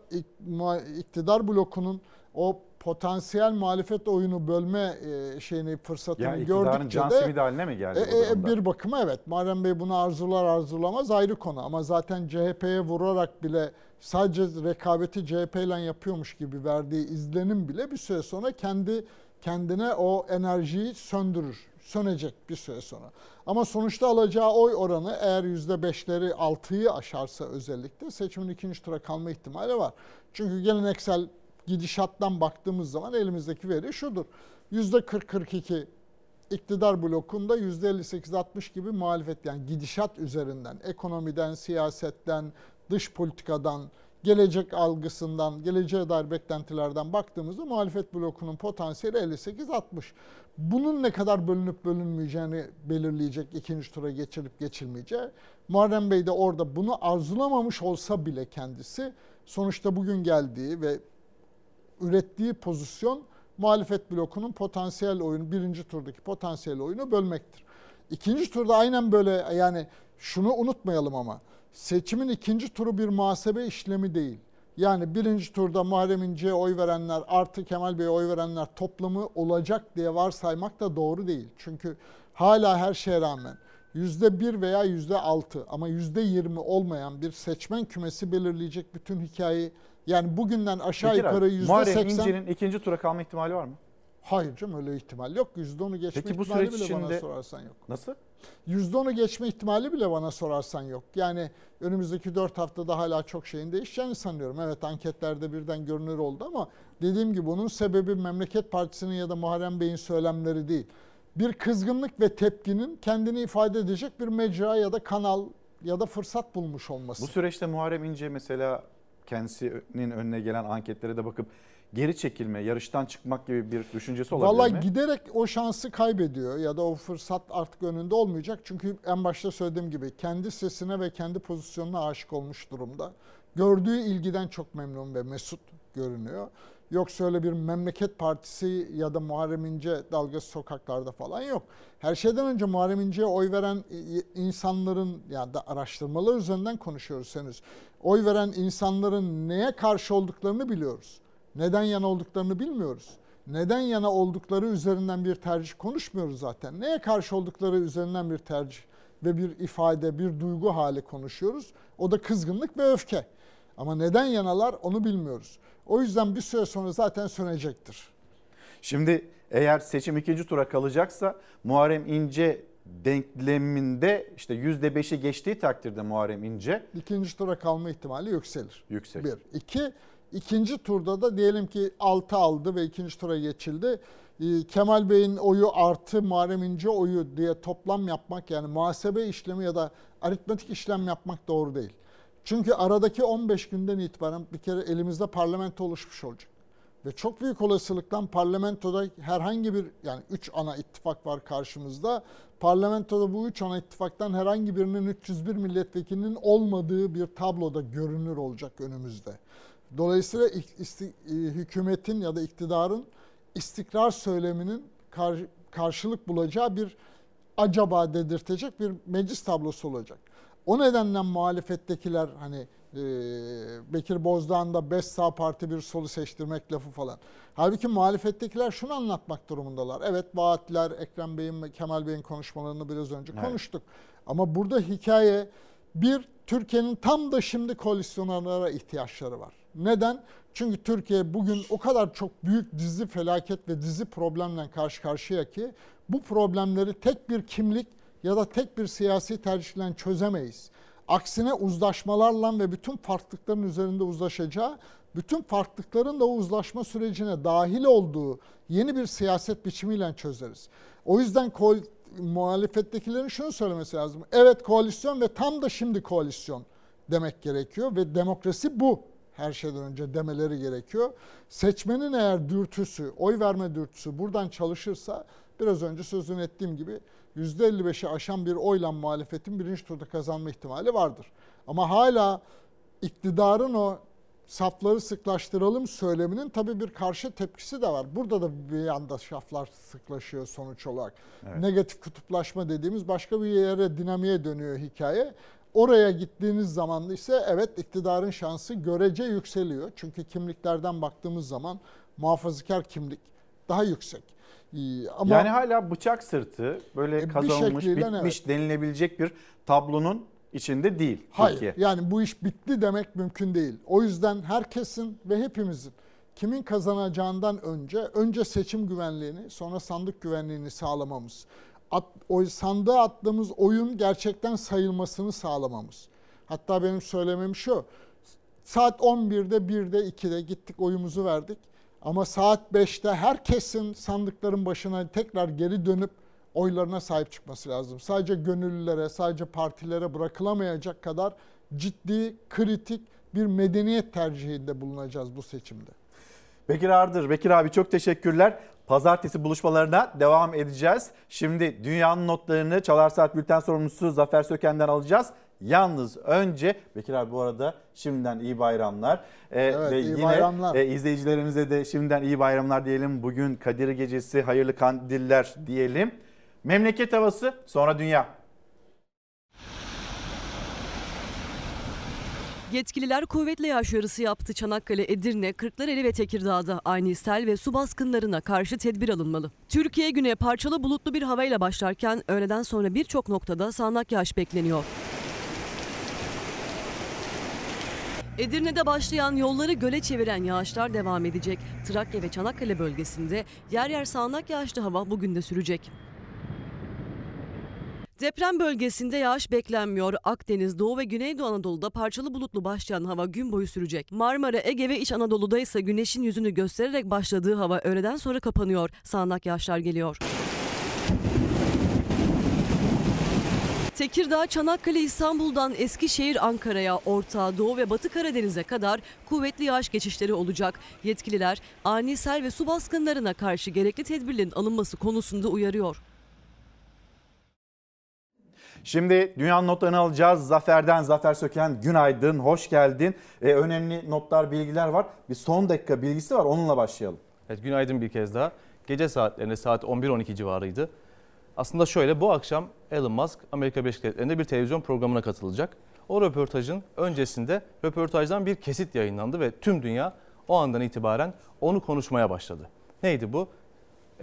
iktidar blokunun o potansiyel muhalefet oyunu bölme e, şeyini fırsatını yani gördükçe can de haline mi geldi e, e, bir bakıma evet Muharrem Bey bunu arzular arzulamaz ayrı konu ama zaten CHP'ye vurarak bile sadece rekabeti CHP ile yapıyormuş gibi verdiği izlenim bile bir süre sonra kendi kendine o enerjiyi söndürür. Sönecek bir süre sonra. Ama sonuçta alacağı oy oranı eğer %5'leri 6'yı aşarsa özellikle seçimin ikinci tura kalma ihtimali var. Çünkü geleneksel gidişattan baktığımız zaman elimizdeki veri şudur. %40-42 iktidar blokunda %58-60 gibi muhalefet yani gidişat üzerinden, ekonomiden, siyasetten, dış politikadan, gelecek algısından, geleceğe dair beklentilerden baktığımızda muhalefet blokunun potansiyeli 58-60. Bunun ne kadar bölünüp bölünmeyeceğini belirleyecek ikinci tura geçilip geçilmeyeceği. Muharrem Bey de orada bunu arzulamamış olsa bile kendisi sonuçta bugün geldiği ve ürettiği pozisyon muhalefet blokunun potansiyel oyunu, birinci turdaki potansiyel oyunu bölmektir. İkinci turda aynen böyle yani şunu unutmayalım ama seçimin ikinci turu bir muhasebe işlemi değil. Yani birinci turda Muharrem İnce'ye oy verenler artı Kemal Bey'e oy verenler toplamı olacak diye varsaymak da doğru değil. Çünkü hala her şeye rağmen yüzde bir veya yüzde altı ama yüzde yirmi olmayan bir seçmen kümesi belirleyecek bütün hikayeyi yani bugünden aşağı Peki yukarı yüzde seksen... Muharrem İnce'nin ikinci tura kalma ihtimali var mı? Hayır canım öyle ihtimal yok. Yüzde onu geçme Peki, bu ihtimali bile içinde... bana sorarsan yok. Nasıl? Yüzde onu geçme ihtimali bile bana sorarsan yok. Yani önümüzdeki dört haftada hala çok şeyin değişeceğini sanıyorum. Evet anketlerde birden görünür oldu ama dediğim gibi bunun sebebi Memleket Partisi'nin ya da Muharrem Bey'in söylemleri değil. Bir kızgınlık ve tepkinin kendini ifade edecek bir mecra ya da kanal ya da fırsat bulmuş olması. Bu süreçte Muharrem İnce mesela kendisinin önüne gelen anketlere de bakıp geri çekilme, yarıştan çıkmak gibi bir düşüncesi olabilir Vallahi mi? Valla giderek o şansı kaybediyor ya da o fırsat artık önünde olmayacak. Çünkü en başta söylediğim gibi kendi sesine ve kendi pozisyonuna aşık olmuş durumda. Gördüğü ilgiden çok memnun ve mesut görünüyor. Yoksa öyle bir memleket partisi ya da Muharrem İnce dalgası sokaklarda falan yok. Her şeyden önce Muharrem İnce'ye oy veren insanların yani da araştırmalar üzerinden konuşuyoruz henüz. Oy veren insanların neye karşı olduklarını biliyoruz. Neden yana olduklarını bilmiyoruz. Neden yana oldukları üzerinden bir tercih konuşmuyoruz zaten. Neye karşı oldukları üzerinden bir tercih ve bir ifade, bir duygu hali konuşuyoruz. O da kızgınlık ve öfke. Ama neden yanalar onu bilmiyoruz. O yüzden bir süre sonra zaten sönecektir. Şimdi eğer seçim ikinci tura kalacaksa Muharrem İnce denkleminde işte yüzde beşi geçtiği takdirde Muharrem İnce ikinci tura kalma ihtimali yükselir. Yüksek. Bir. İki, İkinci turda da diyelim ki 6 aldı ve ikinci tura geçildi. Ee, Kemal Bey'in oyu artı Muharrem İnce oyu diye toplam yapmak yani muhasebe işlemi ya da aritmetik işlem yapmak doğru değil. Çünkü aradaki 15 günden itibaren bir kere elimizde parlamento oluşmuş olacak. Ve çok büyük olasılıkla parlamentoda herhangi bir yani 3 ana ittifak var karşımızda. Parlamentoda bu 3 ana ittifaktan herhangi birinin 301 milletvekilinin olmadığı bir tabloda görünür olacak önümüzde. Dolayısıyla e, hükümetin ya da iktidarın istikrar söyleminin kar, karşılık bulacağı bir acaba dedirtecek bir meclis tablosu olacak. O nedenle muhalefettekiler hani e, Bekir Bozdağ'ın da 5 sağ parti bir solu seçtirmek lafı falan. Halbuki muhalefettekiler şunu anlatmak durumundalar. Evet vaatler Ekrem Bey'in Kemal Bey'in konuşmalarını biraz önce Evet. konuştuk. Ama burada hikaye bir Türkiye'nin tam da şimdi koalisyonlara ihtiyaçları var. Neden? Çünkü Türkiye bugün o kadar çok büyük dizi felaket ve dizi problemle karşı karşıya ki bu problemleri tek bir kimlik ya da tek bir siyasi tercihle çözemeyiz. Aksine uzlaşmalarla ve bütün farklılıkların üzerinde uzlaşacağı, bütün farklılıkların da o uzlaşma sürecine dahil olduğu yeni bir siyaset biçimiyle çözeriz. O yüzden muhalefettekilerin şunu söylemesi lazım. Evet koalisyon ve tam da şimdi koalisyon demek gerekiyor ve demokrasi bu her şeyden önce demeleri gerekiyor. Seçmenin eğer dürtüsü, oy verme dürtüsü buradan çalışırsa biraz önce sözünü ettiğim gibi %55'i aşan bir oyla muhalefetin birinci turda kazanma ihtimali vardır. Ama hala iktidarın o safları sıklaştıralım söyleminin tabii bir karşı tepkisi de var. Burada da bir yanda saflar sıklaşıyor sonuç olarak. Evet. Negatif kutuplaşma dediğimiz başka bir yere dinamiğe dönüyor hikaye. Oraya gittiğiniz zaman ise evet iktidarın şansı görece yükseliyor. Çünkü kimliklerden baktığımız zaman muhafazakar kimlik daha yüksek. Ee, Ama yani hala bıçak sırtı böyle E, kazanılmış, şekliyle bitmiş denilebilecek bir tablonun içinde değil Hayır. Türkiye. Yani bu iş bitti demek mümkün değil. O yüzden herkesin ve hepimizin kimin kazanacağından önce önce seçim güvenliğini, sonra sandık güvenliğini sağlamamız. At, o sandığa attığımız oyun gerçekten sayılmasını sağlamamız. Hatta benim söylemem şu. Saat 11'de, 1'de, 2'de gittik oyumuzu verdik. Ama saat 5'te herkesin sandıkların başına tekrar geri dönüp oylarına sahip çıkması lazım. Sadece gönüllülere, sadece partilere bırakılamayacak kadar ciddi, kritik bir medeniyet tercihinde bulunacağız bu seçimde. Bekir Ardır, Bekir abi çok teşekkürler. Pazartesi buluşmalarına devam edeceğiz. Şimdi dünyanın notlarını Çalar Saat Bülten sorumlusu Zafer Söken'den alacağız. Yalnız önce Bekir abi bu arada şimdiden iyi bayramlar. Ee, Evet, ve iyi yine bayramlar. e, izleyicilerimize de şimdiden iyi bayramlar diyelim. Bugün Kadir Gecesi, hayırlı kandiller diyelim. Memleket havası, sonra dünya. Yetkililer kuvvetli yağış uyarısı yaptı. Çanakkale, Edirne, Kırklareli ve Tekirdağ'da ani sel ve su baskınlarına karşı tedbir alınmalı. Türkiye güne parçalı bulutlu bir havayla başlarken öğleden sonra birçok noktada sağanak yağış bekleniyor. Edirne'de başlayan yolları göle çeviren yağışlar devam edecek. Trakya ve Çanakkale bölgesinde yer yer sağanak yağışlı hava bugün de sürecek. Deprem bölgesinde yağış beklenmiyor. Akdeniz, Doğu ve Güneydoğu Anadolu'da parçalı bulutlu başlayan hava gün boyu sürecek. Marmara, Ege ve İç Anadolu'da ise güneşin yüzünü göstererek başladığı hava öğleden sonra kapanıyor. Sağanak yağışlar geliyor. Tekirdağ, Çanakkale, İstanbul'dan Eskişehir, Ankara'ya, Orta, Doğu ve Batı Karadeniz'e kadar kuvvetli yağış geçişleri olacak. Yetkililer ani sel ve su baskınlarına karşı gerekli tedbirlerin alınması konusunda uyarıyor. Şimdi dünyanın notlarını alacağız. Zafer'den Zafer Söken günaydın, hoş geldin. Ee, önemli notlar, bilgiler var. Bir son dakika bilgisi var onunla başlayalım. Evet, günaydın bir kez daha. Gece saatlerinde saat 11-12 civarıydı. Aslında şöyle bu akşam Elon Musk Amerika Birleşik Devletleri'nde bir televizyon programına katılacak. O röportajın öncesinde röportajdan bir kesit yayınlandı ve tüm dünya o andan itibaren onu konuşmaya başladı. Neydi bu?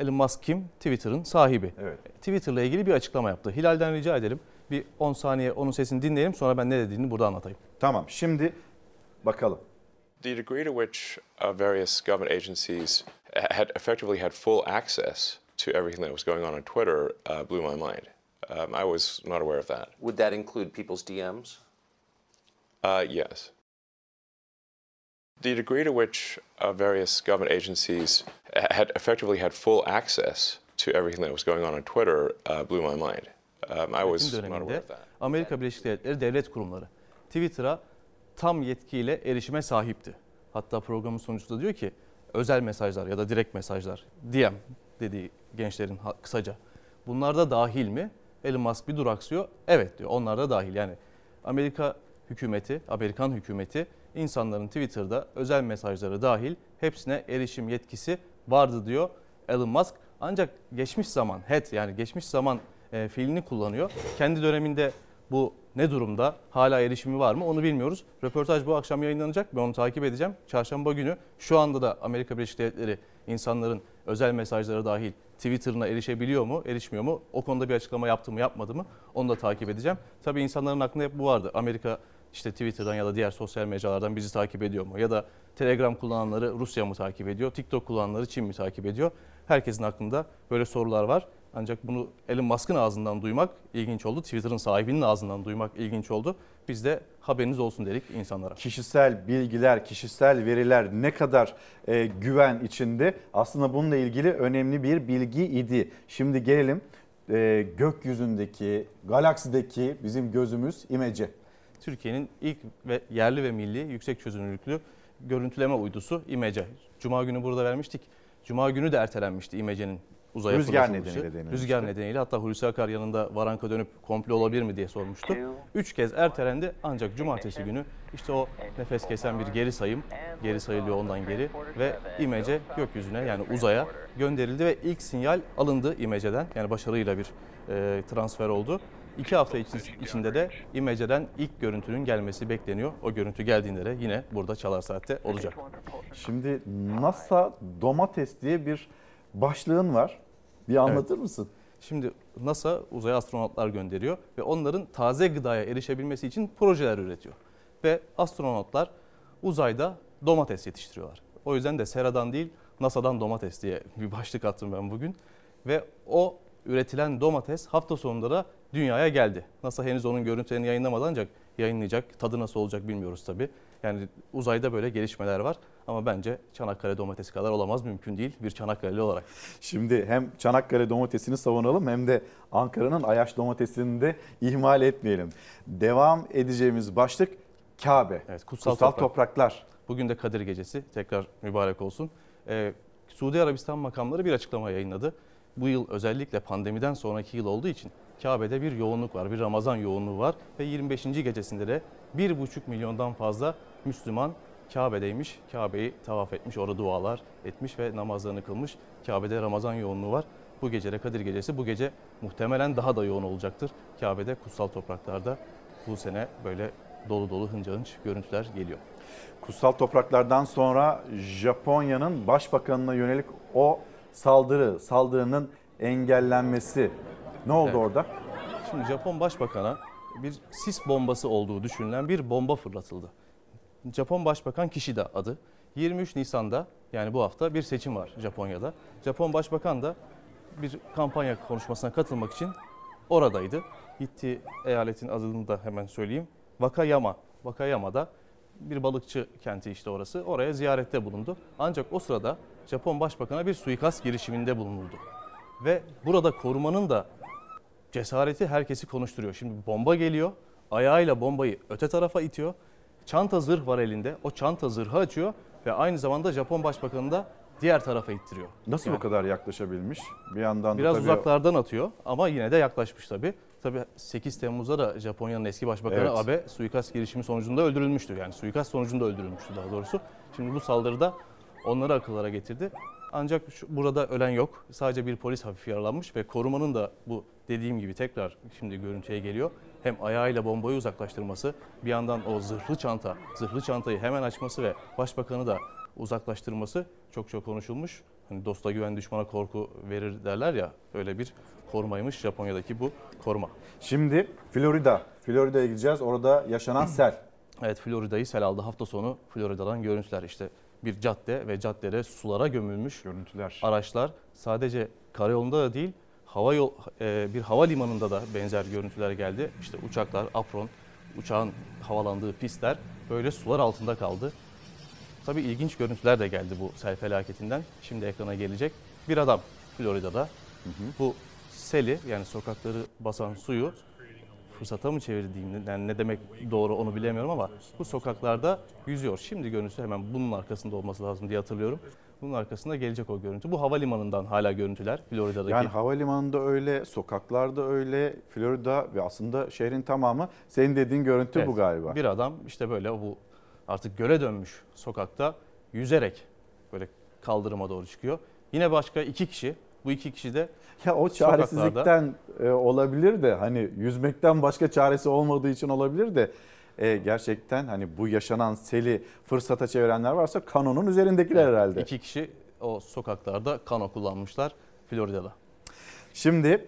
Elon Musk kim? Twitter'ın sahibi. Evet. Twitter'la ilgili bir açıklama yaptı. Hilal'den rica edelim. Bir 10 saniye onun sesini dinleyelim sonra ben ne dediğini burada anlatayım. Tamam şimdi bakalım. The degree to which uh, various government agencies had effectively had full access to everything that was going on on Twitter uh, blew my mind. Um, I was not aware of that. Would that include people's DMs? Uh, yes. The degree to which uh, various government agencies had effectively had full access to everything that was going on on Twitter uh, blew my mind. Um, I was not aware of that. Amerika Birleşik Devletleri devlet kurumları Twitter'a tam yetkiyle erişime sahipti. Hatta programın sonucunda diyor ki özel mesajlar ya da direkt mesajlar DM dediği gençlerin kısaca. Bunlar da dahil mi? Elon Musk bir duraksıyor. Evet diyor onlar da dahil. Yani Amerika hükümeti, Amerikan hükümeti insanların Twitter'da özel mesajları dahil hepsine erişim yetkisi vardı diyor Elon Musk. Ancak geçmiş zaman, head yani geçmiş zaman e, fiilini kullanıyor. Kendi döneminde bu ne durumda? Hala erişimi var mı? Onu bilmiyoruz. Röportaj bu akşam yayınlanacak. Ben onu takip edeceğim. Çarşamba günü şu anda da Amerika Birleşik Devletleri insanların özel mesajları dahil Twitter'ına erişebiliyor mu, erişmiyor mu? O konuda bir açıklama yaptı mı, yapmadı mı? Onu da takip edeceğim. Tabii insanların aklında hep bu vardı. Amerika işte Twitter'dan ya da diğer sosyal mecralardan bizi takip ediyor mu? Ya da Telegram kullananları Rusya mı takip ediyor? TikTok kullananları Çin mi takip ediyor? Herkesin aklında böyle sorular var. Ancak bunu Elon Musk'ın ağzından duymak ilginç oldu. Twitter'ın sahibinin ağzından duymak ilginç oldu. Biz de haberiniz olsun dedik insanlara. Kişisel bilgiler, kişisel veriler ne kadar e, güven içinde aslında bununla ilgili önemli bir bilgi idi. Şimdi gelelim e, gökyüzündeki, galaksideki bizim gözümüz imece. Türkiye'nin ilk ve yerli ve milli yüksek çözünürlüklü görüntüleme uydusu İMECE. Cuma günü burada vermiştik. Cuma günü de ertelenmişti İMECE'nin uzaya Rüzgar nedeniyle denilmişti. Rüzgar nedeniyle hatta Hulusi Akar yanında Varanka dönüp komple olabilir mi diye sormuştu. Üç kez ertelendi ancak cumartesi günü işte o nefes kesen bir geri sayım, geri sayılıyor ondan geri ve İMECE gökyüzüne yani uzaya gönderildi ve ilk sinyal alındı İMECE'den yani başarıyla bir e, transfer oldu. İki hafta içi- içinde de İMECE'den ilk görüntünün gelmesi bekleniyor. O görüntü geldiğinde de yine burada Çalar Saat'te olacak. Şimdi NASA domates diye bir başlığın var. Bir anlatır mısın? Şimdi NASA uzaya astronotlar gönderiyor ve onların taze gıdaya erişebilmesi için projeler üretiyor. Ve astronotlar uzayda domates yetiştiriyorlar. O yüzden de Sera'dan değil NASA'dan domates diye bir başlık attım ben bugün. Ve o üretilen domates hafta sonunda da dünyaya geldi. NASA henüz onun görüntülerini yayınlamadı ancak yayınlayacak. Tadı nasıl olacak bilmiyoruz tabii. Yani uzayda böyle gelişmeler var ama bence Çanakkale domatesi kadar olamaz mümkün değil bir Çanakkale'li olarak. Şimdi hem Çanakkale domatesini savunalım hem de Ankara'nın Ayaş domatesini de ihmal etmeyelim. Devam edeceğimiz başlık Kabe. Evet, kutsal, kutsal, toprak. topraklar. Bugün de Kadir Gecesi tekrar mübarek olsun. Ee, Suudi Arabistan makamları bir açıklama yayınladı. Bu yıl özellikle pandemiden sonraki yıl olduğu için Kabe'de bir yoğunluk var, bir Ramazan yoğunluğu var ve 25. gecesinde de 1,5 milyondan fazla Müslüman Kabe'deymiş. Kabe'yi tavaf etmiş, orada dualar etmiş ve namazlarını kılmış. Kabe'de Ramazan yoğunluğu var. Bu gece de Kadir Gecesi. Bu gece muhtemelen daha da yoğun olacaktır. Kabe'de kutsal topraklarda bu sene böyle dolu dolu hınca hınç görüntüler geliyor. Kutsal topraklardan sonra Japonya'nın başbakanına yönelik o saldırı, saldırının engellenmesi. Ne oldu Evet. orada? Şimdi Japon Başbakan'a bir sis bombası olduğu düşünülen bir bomba fırlatıldı. Japon Başbakan Kishida adı. 23 Nisan'da yani bu hafta bir seçim var Japonya'da. Japon Başbakan da bir kampanya konuşmasına katılmak için oradaydı. Gittiği eyaletin adını da hemen söyleyeyim. Wakayama. Wakayama'da bir balıkçı kenti işte orası. Oraya ziyarette bulundu. Ancak o sırada Japon Başbakan'a bir suikast girişiminde bulunuldu. Ve burada korumanın da cesareti herkesi konuşturuyor. Şimdi bomba geliyor. Ayağıyla bombayı öte tarafa itiyor. Çanta zırh var elinde. O çanta zırhı açıyor ve aynı zamanda Japon Başbakanı da diğer tarafa ittiriyor. Nasıl Yani bu kadar yaklaşabilmiş? Bir yandan da Biraz tabii uzaklardan atıyor ama yine de yaklaşmış tabii. Tabii 8 Temmuz'da da Japonya'nın eski başbakanı Evet. Abe suikast girişimi sonucunda öldürülmüştü. Yani suikast sonucunda öldürülmüştü daha doğrusu. Şimdi bu saldırıda onları akıllara getirdi. Ancak şu, burada ölen yok. Sadece bir polis hafif yaralanmış ve korumanın da bu dediğim gibi tekrar şimdi görüntüye geliyor. Hem ayağıyla bombayı uzaklaştırması, bir yandan o zırhlı çanta, zırhlı çantayı hemen açması ve başbakanı da uzaklaştırması çok çok konuşulmuş. Hani dosta güven düşmana korku verir derler ya öyle bir korumaymış Japonya'daki bu koruma. Şimdi Florida. Florida'ya gideceğiz. Orada yaşanan sel. Evet Florida'yı sel aldı. Hafta sonu Florida'dan görüntüler işte bir cadde ve caddede sulara gömülmüş görüntüler. Araçlar sadece karayolunda da değil hava yol e, bir havalimanında da benzer görüntüler geldi. İşte uçaklar, apron, uçağın havalandığı pistler böyle sular altında kaldı. Tabii ilginç görüntüler de geldi bu sel felaketinden. Şimdi ekrana gelecek. Bir adam Florida'da bu seli yani sokakları basan suyu fırsata mı çevirdiğini yani ne demek doğru onu bilemiyorum ama bu sokaklarda yüzüyor. Şimdi görüntüsü hemen bunun arkasında olması lazım diye hatırlıyorum. Bunun arkasında gelecek o görüntü. Bu havalimanından hala görüntüler Florida'daki. Yani havalimanında öyle, sokaklarda öyle, Florida ve aslında şehrin tamamı senin dediğin görüntü Evet, bu galiba. Bir adam işte böyle bu artık göle dönmüş sokakta yüzerek böyle kaldırıma doğru çıkıyor. Yine başka iki kişi. Bu iki kişi de Ya o sokaklarda- çaresizlikten e, olabilir de hani yüzmekten başka çaresi olmadığı için olabilir de e, gerçekten hani bu yaşanan seli fırsata çevirenler varsa kanonun üzerindekiler herhalde. İki kişi o sokaklarda kano kullanmışlar Florida'da. Şimdi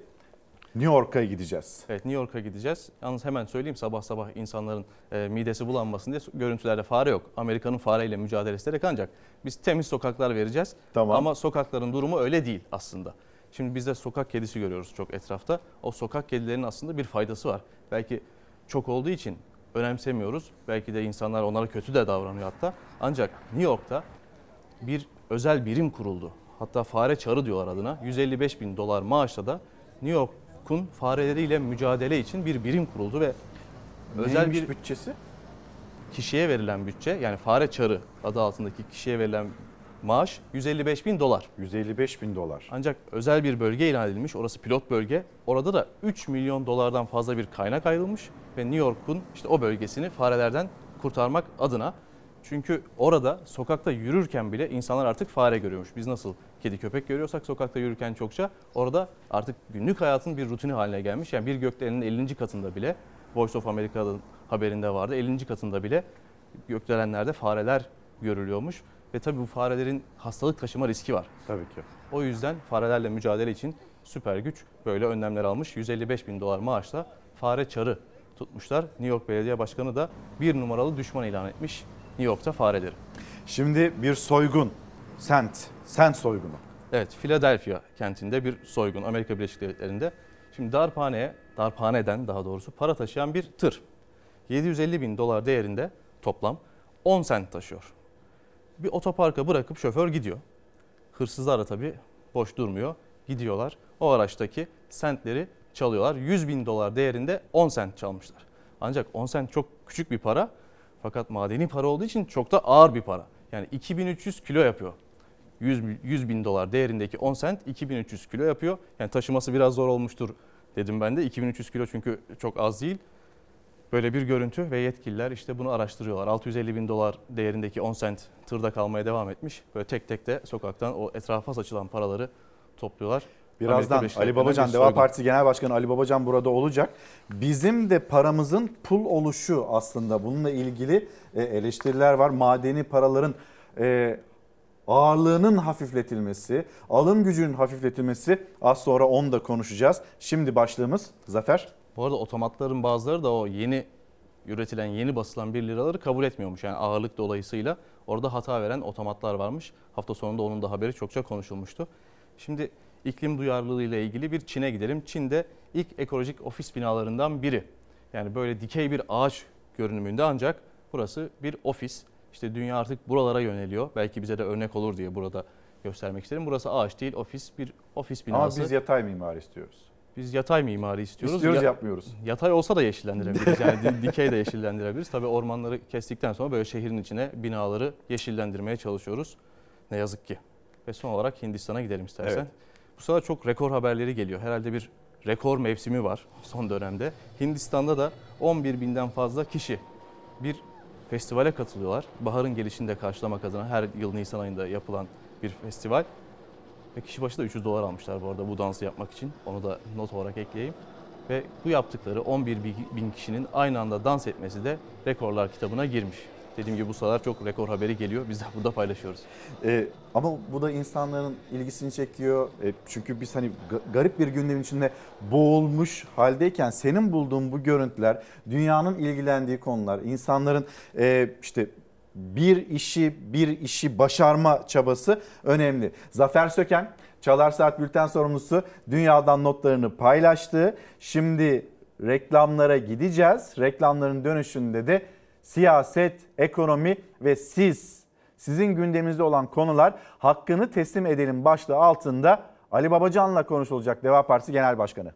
New York'a gideceğiz. Evet New York'a gideceğiz. Yalnız hemen söyleyeyim sabah sabah insanların e, midesi bulanmasın diye görüntülerde fare yok. Amerika'nın fareyle mücadelesi ederek ancak biz temiz sokaklar vereceğiz. Tamam. Ama sokakların durumu öyle değil aslında. Şimdi biz de sokak kedisi görüyoruz çok etrafta. O sokak kedilerinin aslında bir faydası var. Belki çok olduğu için önemsemiyoruz. Belki de insanlar onlara kötü de davranıyor hatta. Ancak New York'ta bir özel birim kuruldu. Hatta fare çarı diyorlar adına. 155 bin dolar maaşla da New York'un fareleriyle mücadele için bir birim kuruldu ve özel Neymiş bir bütçesi? kişiye verilen bütçe yani fare çarı adı altındaki kişiye verilen maaş 155 bin dolar. 155 bin dolar. Ancak özel bir bölge ilan edilmiş. Orası pilot bölge. Orada da 3 milyon dolardan fazla bir kaynak ayrılmış ve New York'un işte o bölgesini farelerden kurtarmak adına. Çünkü orada sokakta yürürken bile insanlar artık fare görüyormuş. Biz nasıl kedi köpek görüyorsak sokakta yürürken çokça orada artık günlük hayatın bir rutini haline gelmiş. Yani bir gökdelenin 50. katında bile Voice of America'nın haberinde vardı. 50. katında bile gökdelenlerde fareler görülüyormuş. Ve tabii bu farelerin hastalık taşıma riski var. Tabii ki. O yüzden farelerle mücadele için süper güç böyle önlemler almış. 155 bin dolar maaşla fare çarı tutmuşlar. New York Belediye Başkanı da bir numaralı düşman ilan etmiş New York'ta fareleri. Şimdi bir soygun, sent, sent soygunu. Evet, Philadelphia kentinde bir soygun Amerika Birleşik Devletleri'nde. Şimdi darphaneye, darphaneden daha doğrusu para taşıyan bir tır. 750 bin dolar değerinde toplam 10 sent taşıyor. Bir otoparka bırakıp şoför gidiyor. Hırsızlar da tabii boş durmuyor. Gidiyorlar. O araçtaki sentleri çalıyorlar. 100 bin dolar değerinde 10 sent çalmışlar. Ancak 10 sent çok küçük bir para. Fakat madeni para olduğu için çok da ağır bir para. Yani 2300 kilo yapıyor. 100, 100 bin dolar değerindeki 10 sent 2300 kilo yapıyor. Yani taşıması biraz zor olmuştur dedim ben de. 2300 kilo çünkü çok az değil. Böyle bir görüntü ve yetkililer işte bunu araştırıyorlar. 650 bin dolar değerindeki 10 sent tırda kalmaya devam etmiş. Böyle tek tek de sokaktan o etrafa saçılan paraları topluyorlar. Birazdan Ali Babacan, Deva. Partisi Genel Başkanı Ali Babacan burada olacak. Bizim de paramızın pul oluşu aslında bununla ilgili e, eleştiriler var. Madeni paraların e, ağırlığının hafifletilmesi, alım gücünün hafifletilmesi az sonra onu da konuşacağız. Şimdi başlığımız Zafer. Bu arada otomatların bazıları da o yeni üretilen, yeni basılan 1 liraları kabul etmiyormuş. Yani ağırlık dolayısıyla orada hata veren otomatlar varmış. Hafta sonunda onun da haberi çokça konuşulmuştu. Şimdi iklim duyarlılığı ile ilgili bir Çin'e gidelim. Çin'de ilk ekolojik ofis binalarından biri. Yani böyle dikey bir ağaç görünümünde ancak burası bir ofis. İşte dünya artık buralara yöneliyor. Belki bize de örnek olur diye burada göstermek istedim. Burası ağaç değil, ofis bir ofis binası. Ama biz yatay mimari istiyoruz. Biz yatay mimari istiyoruz. İstiyoruz, Ya- yapmıyoruz. Yatay olsa da yeşillendirebiliriz. Yani di- dikey de yeşillendirebiliriz. Tabii ormanları kestikten sonra böyle şehrin içine binaları yeşillendirmeye çalışıyoruz. Ne yazık ki. Ve son olarak Hindistan'a gidelim istersen. Evet. Bu sefer çok rekor haberleri geliyor. Herhalde bir rekor mevsimi var son dönemde. Hindistan'da da 11 binden fazla kişi bir festivale katılıyorlar. Baharın gelişini de karşılamak adına her yıl Nisan ayında yapılan bir festival. Ve kişi başı da 300 dolar almışlar bu arada bu dansı yapmak için. Onu da not olarak ekleyeyim. Ve bu yaptıkları 11 bin- kişinin aynı anda dans etmesi de rekorlar kitabına girmiş. Dediğim gibi bu sıralar çok rekor haberi geliyor. Biz de burada paylaşıyoruz. Ee, ama bu da insanların ilgisini çekiyor. E, çünkü biz hani ga- garip bir gündemin içinde boğulmuş haldeyken senin bulduğun bu görüntüler, dünyanın ilgilendiği konular, insanların e, işte bir işi bir işi başarma çabası önemli. Zafer Söken Çalar Saat Bülten sorumlusu dünyadan notlarını paylaştı. Şimdi reklamlara gideceğiz. Reklamların dönüşünde de siyaset, ekonomi ve siz Sizin gündeminizde olan konular hakkını teslim edelim başlığı altında Ali Babacan'la konuşulacak Deva Partisi Genel Başkanı.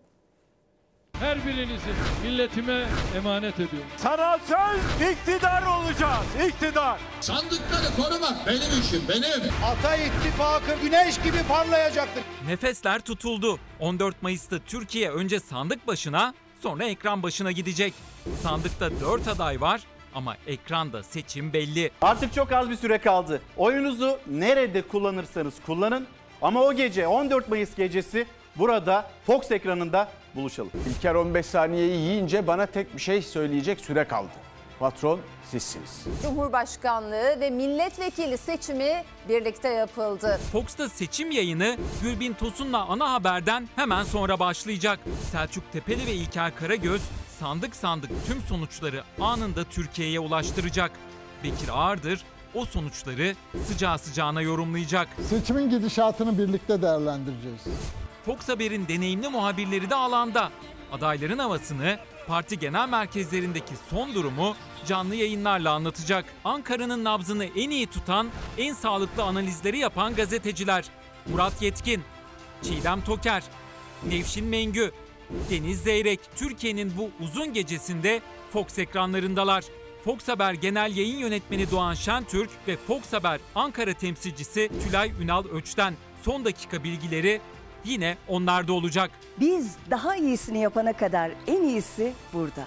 Her birinizi milletime emanet ediyorum. Sana söz iktidar olacağız. İktidar. Sandıkları korumak benim işim benim. Ata ittifakı güneş gibi parlayacaktır. Nefesler tutuldu. 14 Mayıs'ta Türkiye önce sandık başına sonra ekran başına gidecek. Sandıkta 4 aday var ama ekranda seçim belli. Artık çok az bir süre kaldı. Oyunuzu nerede kullanırsanız kullanın ama o gece 14 Mayıs gecesi burada Fox ekranında buluşalım. İlker 15 saniyeyi yiyince bana tek bir şey söyleyecek süre kaldı. Patron sizsiniz. Cumhurbaşkanlığı ve milletvekili seçimi birlikte yapıldı. Fox'ta seçim yayını Gülbin Tosun'la ana haberden hemen sonra başlayacak. Selçuk Tepeli ve İlker Karagöz sandık sandık tüm sonuçları anında Türkiye'ye ulaştıracak. Bekir Ağırdır o sonuçları sıcağı sıcağına yorumlayacak. Seçimin gidişatını birlikte değerlendireceğiz. Fox Haber'in deneyimli muhabirleri de alanda. Adayların havasını, parti genel merkezlerindeki son durumu canlı yayınlarla anlatacak. Ankara'nın nabzını en iyi tutan, en sağlıklı analizleri yapan gazeteciler. Murat Yetkin, Çiğdem Toker, Nevşin Mengü, Deniz Zeyrek, Türkiye'nin bu uzun gecesinde Fox ekranlarındalar. Fox Haber Genel Yayın Yönetmeni Doğan Şentürk ve Fox Haber Ankara temsilcisi Tülay Ünal Öç'ten son dakika bilgileri yine onlarda olacak. Biz daha iyisini yapana kadar en iyisi burada.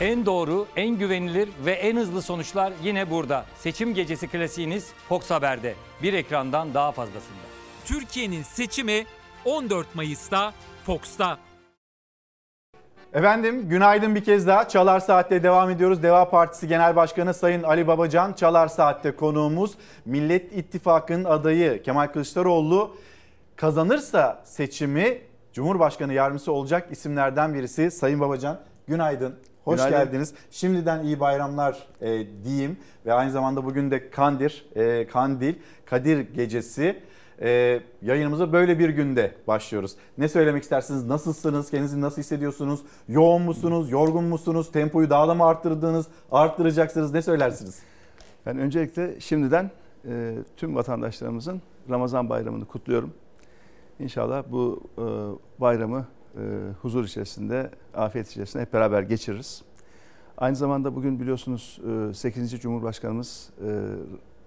En doğru, en güvenilir ve en hızlı sonuçlar yine burada. Seçim gecesi klasiğiniz Fox Haber'de. Bir ekrandan daha fazlasında. Türkiye'nin seçimi 14 Mayıs'ta Fox'ta. Efendim günaydın bir kez daha. Çalar Saat'te devam ediyoruz. Deva Partisi Genel Başkanı Sayın Ali Babacan Çalar Saat'te konuğumuz. Millet İttifakı'nın adayı Kemal Kılıçdaroğlu kazanırsa seçimi Cumhurbaşkanı yardımcısı olacak isimlerden birisi. Sayın Babacan günaydın. Hoş Günaydın. geldiniz. Şimdiden iyi bayramlar e, diyeyim ve aynı zamanda bugün de Kandir, e, Kandil, Kadir Gecesi. E, yayınımıza böyle bir günde başlıyoruz. Ne söylemek istersiniz? Nasılsınız? Kendinizi nasıl hissediyorsunuz? Yoğun musunuz? Yorgun musunuz? Tempoyu daha da mı arttırdınız? Arttıracaksınız? Ne söylersiniz? Ben öncelikle şimdiden e, tüm vatandaşlarımızın Ramazan bayramını kutluyorum. İnşallah bu e, bayramı e, huzur içerisinde, afiyet içerisinde hep beraber geçiririz. Aynı zamanda bugün biliyorsunuz e, 8. Cumhurbaşkanımız e,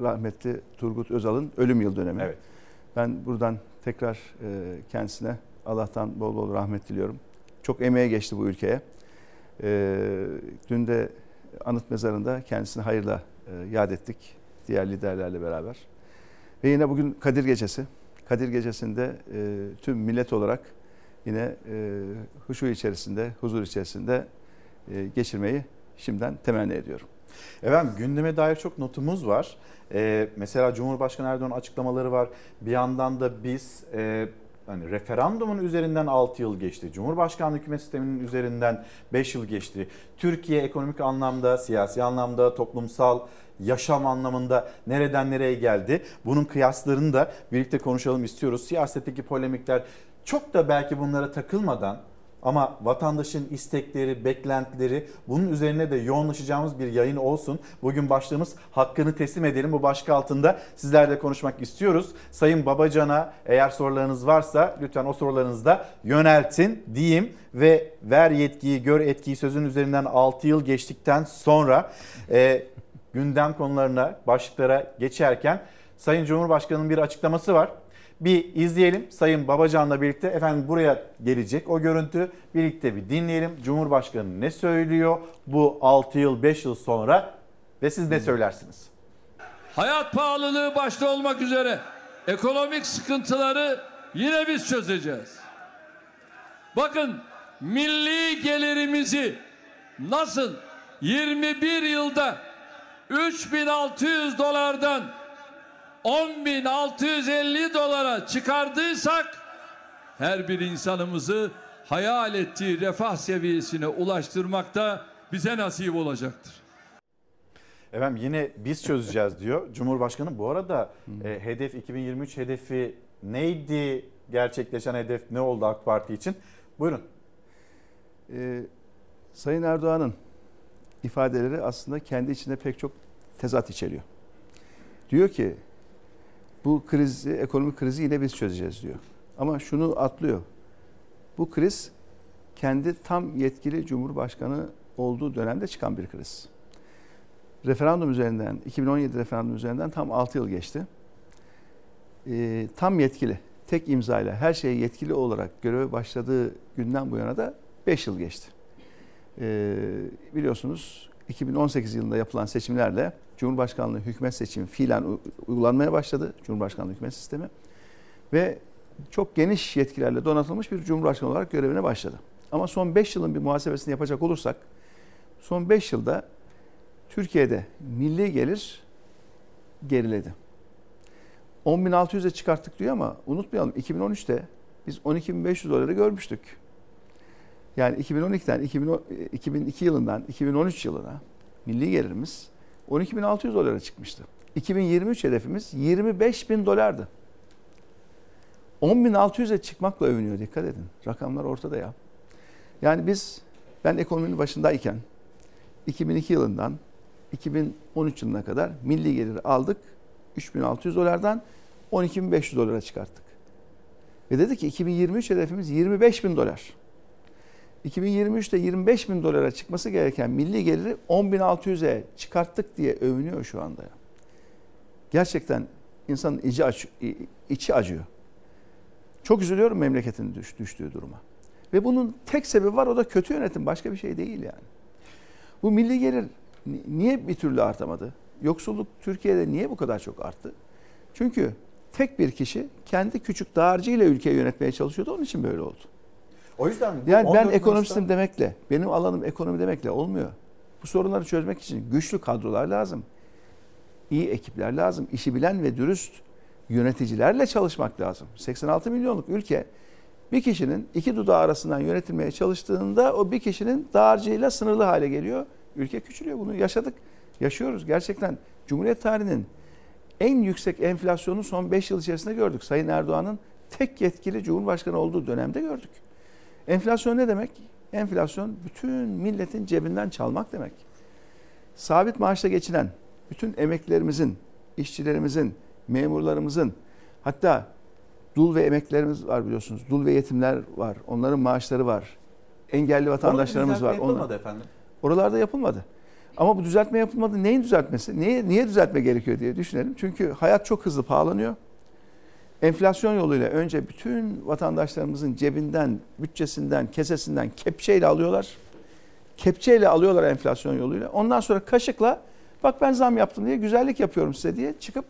rahmetli Turgut Özal'ın ölüm yıl dönemi. Evet. Ben buradan tekrar e, kendisine Allah'tan bol bol rahmet diliyorum. Çok emeğe geçti bu ülkeye. E, dün de anıt mezarında kendisini hayırla e, yad ettik diğer liderlerle beraber. Ve yine bugün Kadir Gecesi. Kadir Gecesi'nde e, tüm millet olarak yine e, huşu içerisinde, huzur içerisinde e, geçirmeyi şimdiden temenni ediyorum. Efendim gündeme dair çok notumuz var. Ee, mesela Cumhurbaşkanı Erdoğan açıklamaları var. Bir yandan da biz e, hani referandumun üzerinden 6 yıl geçti. Cumhurbaşkanlığı hükümet sisteminin üzerinden 5 yıl geçti. Türkiye ekonomik anlamda, siyasi anlamda, toplumsal yaşam anlamında nereden nereye geldi? Bunun kıyaslarını da birlikte konuşalım istiyoruz. Siyasetteki polemikler çok da belki bunlara takılmadan ama vatandaşın istekleri, beklentileri bunun üzerine de yoğunlaşacağımız bir yayın olsun. Bugün başlığımız hakkını teslim edelim. Bu başlık altında sizlerle konuşmak istiyoruz. Sayın Babacan'a eğer sorularınız varsa lütfen o sorularınızı da yöneltin diyeyim. Ve ver yetkiyi, gör etkiyi sözün üzerinden 6 yıl geçtikten sonra e, gündem konularına, başlıklara geçerken Sayın Cumhurbaşkanı'nın bir açıklaması var. Bir izleyelim Sayın Babacan'la birlikte. Efendim buraya gelecek o görüntü. Birlikte bir dinleyelim. Cumhurbaşkanı ne söylüyor bu 6 yıl 5 yıl sonra ve siz ne söylersiniz? Hayat pahalılığı başta olmak üzere ekonomik sıkıntıları yine biz çözeceğiz. Bakın milli gelirimizi nasıl 21 yılda 3600 dolardan 10.650 dolara çıkardıysak her bir insanımızı hayal ettiği refah seviyesine ulaştırmakta bize nasip olacaktır. Efendim yine biz çözeceğiz diyor. Cumhurbaşkanı bu arada e, hedef 2023 hedefi neydi? Gerçekleşen hedef ne oldu AK Parti için? Buyurun. Ee, Sayın Erdoğan'ın ifadeleri aslında kendi içinde pek çok tezat içeriyor. Diyor ki bu krizi, ekonomik krizi yine biz çözeceğiz diyor. Ama şunu atlıyor. Bu kriz kendi tam yetkili Cumhurbaşkanı olduğu dönemde çıkan bir kriz. Referandum üzerinden, 2017 referandum üzerinden tam 6 yıl geçti. Ee, tam yetkili, tek imzayla her şeye yetkili olarak göreve başladığı günden bu yana da 5 yıl geçti. Ee, biliyorsunuz 2018 yılında yapılan seçimlerle Cumhurbaşkanlığı hükümet seçimi fiilen uygulanmaya başladı. Cumhurbaşkanlığı hükümet sistemi. Ve çok geniş yetkilerle donatılmış bir Cumhurbaşkanı olarak görevine başladı. Ama son 5 yılın bir muhasebesini yapacak olursak son 5 yılda Türkiye'de milli gelir geriledi. 10.600'e çıkarttık diyor ama unutmayalım 2013'te biz 12.500 doları görmüştük. Yani 2012'den 2002 yılından 2013 yılına milli gelirimiz 12.600 dolara çıkmıştı. 2023 hedefimiz 25.000 dolardı. 10.600'e çıkmakla övünüyor dikkat edin. Rakamlar ortada ya. Yani biz ben ekonominin başındayken 2002 yılından 2013 yılına kadar milli geliri aldık. 3600 dolardan 12.500 dolara çıkarttık. Ve dedi ki 2023 hedefimiz 25 bin dolar. 2023'te 25 bin dolara çıkması gereken milli geliri 10.600'e çıkarttık diye övünüyor şu anda. Gerçekten insanın içi, aç, içi acıyor. Çok üzülüyorum memleketin düş, düştüğü duruma. Ve bunun tek sebebi var o da kötü yönetim başka bir şey değil yani. Bu milli gelir niye bir türlü artamadı? Yoksulluk Türkiye'de niye bu kadar çok arttı? Çünkü tek bir kişi kendi küçük dağarcığıyla ülkeyi yönetmeye çalışıyordu. Onun için böyle oldu. O yüzden yani ben ekonomistim Mayıs'ta... demekle, benim alanım ekonomi demekle olmuyor. Bu sorunları çözmek için güçlü kadrolar lazım. İyi ekipler lazım. işi bilen ve dürüst yöneticilerle çalışmak lazım. 86 milyonluk ülke bir kişinin iki dudağı arasından yönetilmeye çalıştığında o bir kişinin dağarcığıyla sınırlı hale geliyor. Ülke küçülüyor. Bunu yaşadık. Yaşıyoruz. Gerçekten Cumhuriyet tarihinin en yüksek enflasyonu son 5 yıl içerisinde gördük. Sayın Erdoğan'ın tek yetkili Cumhurbaşkanı olduğu dönemde gördük. Enflasyon ne demek? Enflasyon bütün milletin cebinden çalmak demek. Sabit maaşla geçinen bütün emeklilerimizin, işçilerimizin, memurlarımızın hatta dul ve emeklilerimiz var biliyorsunuz. Dul ve yetimler var. Onların maaşları var. Engelli vatandaşlarımız var. yapılmadı Onlar. efendim. Oralarda yapılmadı. Ama bu düzeltme yapılmadı. Neyin düzeltmesi? Niye, niye düzeltme gerekiyor diye düşünelim. Çünkü hayat çok hızlı pahalanıyor. Enflasyon yoluyla önce bütün vatandaşlarımızın cebinden, bütçesinden, kesesinden kepçeyle alıyorlar. Kepçeyle alıyorlar enflasyon yoluyla. Ondan sonra kaşıkla bak ben zam yaptım diye güzellik yapıyorum size diye çıkıp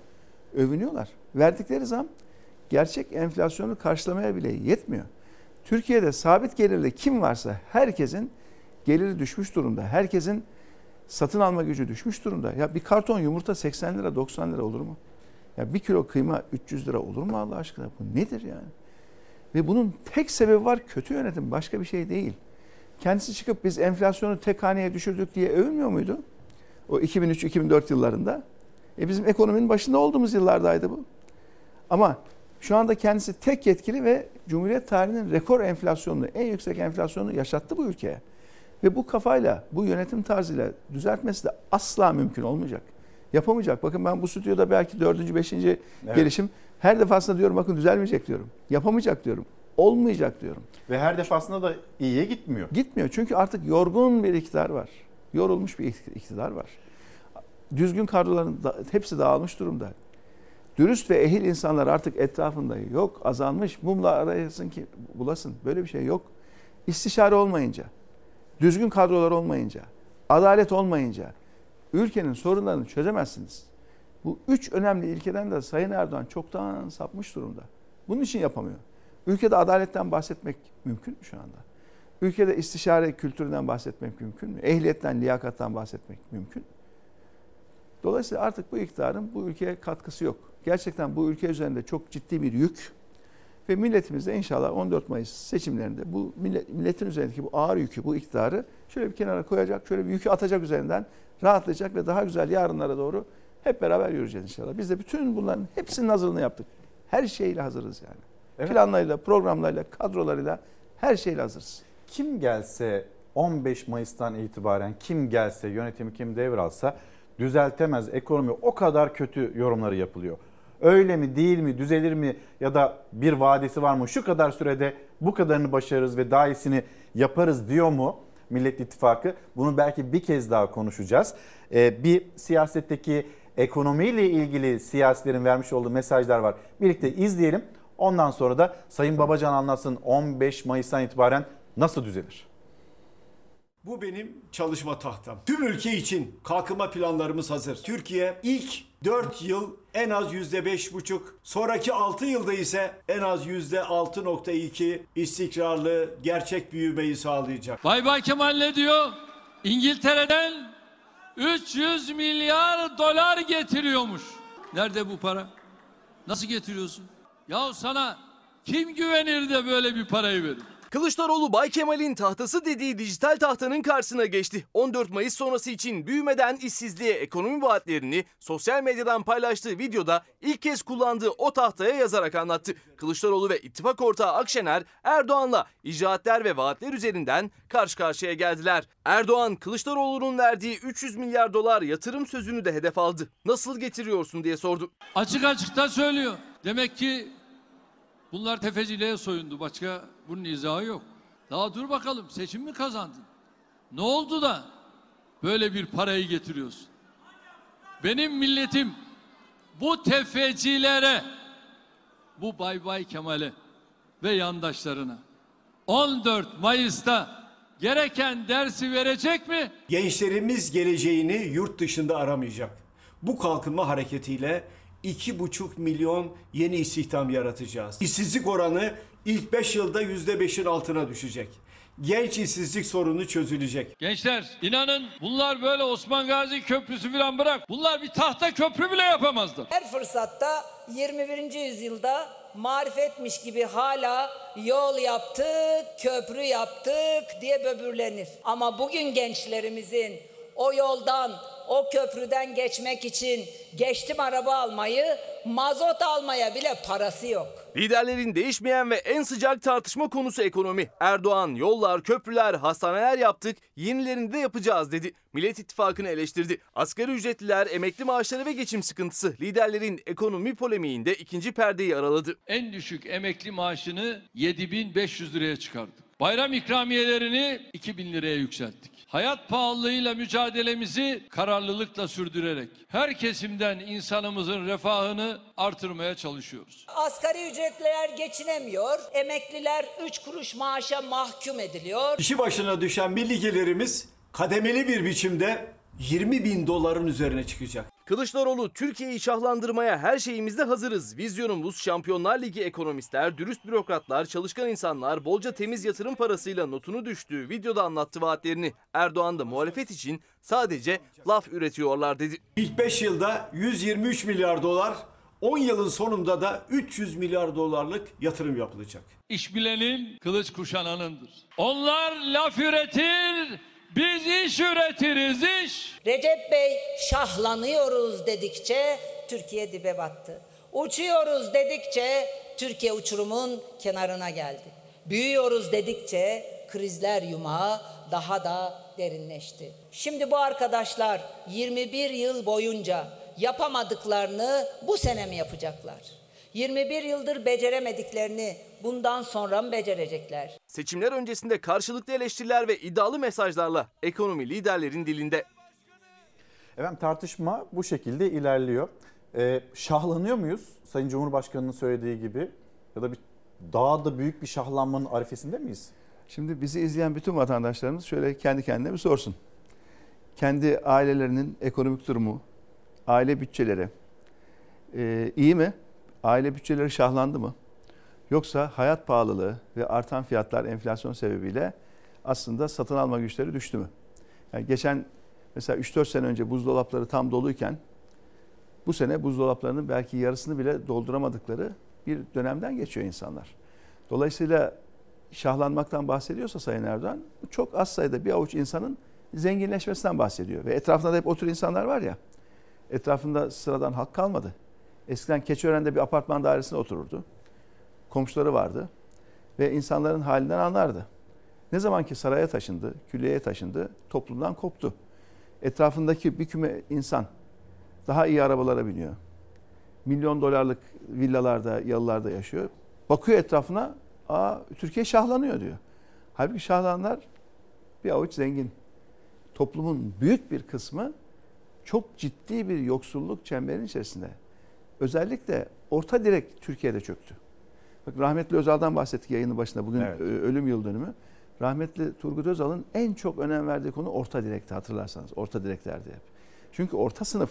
övünüyorlar. Verdikleri zam gerçek enflasyonu karşılamaya bile yetmiyor. Türkiye'de sabit gelirli kim varsa herkesin geliri düşmüş durumda. Herkesin satın alma gücü düşmüş durumda. Ya bir karton yumurta 80 lira 90 lira olur mu? Ya bir kilo kıyma 300 lira olur mu Allah aşkına? Bu nedir yani? Ve bunun tek sebebi var kötü yönetim. Başka bir şey değil. Kendisi çıkıp biz enflasyonu tek haneye düşürdük diye övünmüyor muydu? O 2003-2004 yıllarında. E bizim ekonominin başında olduğumuz yıllardaydı bu. Ama şu anda kendisi tek yetkili ve Cumhuriyet tarihinin rekor enflasyonunu, en yüksek enflasyonu yaşattı bu ülkeye. Ve bu kafayla, bu yönetim tarzıyla düzeltmesi de asla mümkün olmayacak. Yapamayacak. Bakın ben bu stüdyoda belki dördüncü, beşinci evet. gelişim her defasında diyorum bakın düzelmeyecek diyorum. Yapamayacak diyorum. Olmayacak diyorum. Ve her defasında da iyiye gitmiyor. Gitmiyor çünkü artık yorgun bir iktidar var. Yorulmuş bir iktidar var. Düzgün kadroların da, hepsi dağılmış durumda. Dürüst ve ehil insanlar artık etrafında yok. Azalmış. Mumla arayasın ki bulasın. Böyle bir şey yok. İstişare olmayınca, düzgün kadrolar olmayınca, adalet olmayınca ülkenin sorunlarını çözemezsiniz. Bu üç önemli ilkeden de Sayın Erdoğan çoktan sapmış durumda. Bunun için yapamıyor. Ülkede adaletten bahsetmek mümkün mü şu anda? Ülkede istişare kültüründen bahsetmek mümkün mü? Ehliyetten, liyakattan bahsetmek mümkün mü? Dolayısıyla artık bu iktidarın bu ülkeye katkısı yok. Gerçekten bu ülke üzerinde çok ciddi bir yük ve milletimiz de inşallah 14 Mayıs seçimlerinde bu milletin üzerindeki bu ağır yükü, bu iktidarı şöyle bir kenara koyacak, şöyle bir yükü atacak üzerinden rahatlayacak ve daha güzel yarınlara doğru hep beraber yürüyeceğiz inşallah. Biz de bütün bunların hepsinin hazırlığını yaptık. Her şeyle hazırız yani. Evet. Planlarıyla, programlarıyla, kadrolarıyla her şeyle hazırız. Kim gelse 15 Mayıs'tan itibaren kim gelse, yönetimi kim devralsa düzeltemez ekonomi o kadar kötü yorumları yapılıyor. Öyle mi değil mi düzelir mi ya da bir vadesi var mı şu kadar sürede bu kadarını başarırız ve daha iyisini yaparız diyor mu Millet İttifakı? Bunu belki bir kez daha konuşacağız. Ee, bir siyasetteki ekonomiyle ilgili siyasilerin vermiş olduğu mesajlar var. Birlikte izleyelim. Ondan sonra da Sayın Babacan anlatsın 15 Mayıs'tan itibaren nasıl düzelir? Bu benim çalışma tahtam. Tüm ülke için kalkınma planlarımız hazır. Türkiye ilk 4 yıl en az %5,5, sonraki 6 yılda ise en az %6,2 istikrarlı gerçek büyümeyi sağlayacak. Bay Bay Kemal ne diyor? İngiltere'den 300 milyar dolar getiriyormuş. Nerede bu para? Nasıl getiriyorsun? Ya sana kim güvenir de böyle bir parayı verir? Kılıçdaroğlu Bay Kemal'in tahtası dediği dijital tahtanın karşısına geçti. 14 Mayıs sonrası için büyümeden işsizliğe ekonomi vaatlerini sosyal medyadan paylaştığı videoda ilk kez kullandığı o tahtaya yazarak anlattı. Kılıçdaroğlu ve ittifak ortağı Akşener Erdoğan'la icraatler ve vaatler üzerinden karşı karşıya geldiler. Erdoğan Kılıçdaroğlu'nun verdiği 300 milyar dolar yatırım sözünü de hedef aldı. Nasıl getiriyorsun diye sordu. Açık açık da söylüyor. Demek ki bunlar tefeciliğe soyundu. Başka bunun izahı yok. Daha dur bakalım seçim mi kazandın? Ne oldu da böyle bir parayı getiriyorsun? Benim milletim bu tefecilere, bu Bay Bay Kemal'e ve yandaşlarına 14 Mayıs'ta gereken dersi verecek mi? Gençlerimiz geleceğini yurt dışında aramayacak. Bu kalkınma hareketiyle 2,5 milyon yeni istihdam yaratacağız. İşsizlik oranı ilk 5 yılda %5'in altına düşecek. Genç işsizlik sorunu çözülecek. Gençler inanın bunlar böyle Osman Gazi Köprüsü falan bırak. Bunlar bir tahta köprü bile yapamazdı. Her fırsatta 21. yüzyılda marifetmiş gibi hala yol yaptık, köprü yaptık diye böbürlenir. Ama bugün gençlerimizin o yoldan, o köprüden geçmek için geçtim araba almayı, mazot almaya bile parası yok. Liderlerin değişmeyen ve en sıcak tartışma konusu ekonomi. Erdoğan yollar, köprüler, hastaneler yaptık, yenilerini de yapacağız dedi. Millet İttifakı'nı eleştirdi. Asgari ücretliler, emekli maaşları ve geçim sıkıntısı liderlerin ekonomi polemiğinde ikinci perdeyi araladı. En düşük emekli maaşını 7500 liraya çıkardık. Bayram ikramiyelerini 2000 liraya yükselttik. Hayat pahalılığıyla mücadelemizi kararlılıkla sürdürerek her kesimden insanımızın refahını artırmaya çalışıyoruz. Asgari ücretliler geçinemiyor, emekliler 3 kuruş maaşa mahkum ediliyor. Kişi başına düşen milli gelirimiz kademeli bir biçimde 20 bin doların üzerine çıkacak. Kılıçdaroğlu Türkiye'yi şahlandırmaya her şeyimizde hazırız. Vizyonumuz Şampiyonlar Ligi ekonomistler, dürüst bürokratlar, çalışkan insanlar, bolca temiz yatırım parasıyla notunu düştüğü videoda anlattı vaatlerini. Erdoğan da muhalefet için sadece laf üretiyorlar dedi. İlk 5 yılda 123 milyar dolar, 10 yılın sonunda da 300 milyar dolarlık yatırım yapılacak. İş bilenin kılıç kuşananındır. Onlar laf üretir, biz iş üretiriz iş. Recep Bey şahlanıyoruz dedikçe Türkiye dibe battı. Uçuyoruz dedikçe Türkiye uçurumun kenarına geldi. Büyüyoruz dedikçe krizler yumağı daha da derinleşti. Şimdi bu arkadaşlar 21 yıl boyunca yapamadıklarını bu sene mi yapacaklar? 21 yıldır beceremediklerini bundan sonra mı becerecekler? Seçimler öncesinde karşılıklı eleştiriler ve iddialı mesajlarla ekonomi liderlerin dilinde. Efendim tartışma bu şekilde ilerliyor. Ee, şahlanıyor muyuz Sayın Cumhurbaşkanı'nın söylediği gibi? Ya da bir daha da büyük bir şahlanmanın arifesinde miyiz? Şimdi bizi izleyen bütün vatandaşlarımız şöyle kendi kendine bir sorsun. Kendi ailelerinin ekonomik durumu, aile bütçeleri e, iyi mi? Aile bütçeleri şahlandı mı? Yoksa hayat pahalılığı ve artan fiyatlar enflasyon sebebiyle aslında satın alma güçleri düştü mü? Yani geçen mesela 3-4 sene önce buzdolapları tam doluyken bu sene buzdolaplarının belki yarısını bile dolduramadıkları bir dönemden geçiyor insanlar. Dolayısıyla şahlanmaktan bahsediyorsa Sayın Erdoğan bu çok az sayıda bir avuç insanın zenginleşmesinden bahsediyor. Ve etrafında da hep o tür insanlar var ya etrafında sıradan halk kalmadı. Eskiden Keçiören'de bir apartman dairesinde otururdu. Komşuları vardı ve insanların halinden anlardı. Ne zaman ki saraya taşındı, külliyeye taşındı, toplumdan koptu. Etrafındaki bir küme insan daha iyi arabalara biniyor. Milyon dolarlık villalarda, yalılarda yaşıyor. Bakıyor etrafına, aa Türkiye şahlanıyor diyor. Halbuki şahlananlar bir avuç zengin. Toplumun büyük bir kısmı çok ciddi bir yoksulluk çemberinin içerisinde. Özellikle orta direk Türkiye'de çöktü. Bak rahmetli Özal'dan bahsettik yayının başında. Bugün Evet. ö- ölüm yıl dönümü. Rahmetli Turgut Özal'ın en çok önem verdiği konu orta direkti hatırlarsanız. Orta direklerdi hep. Çünkü orta sınıf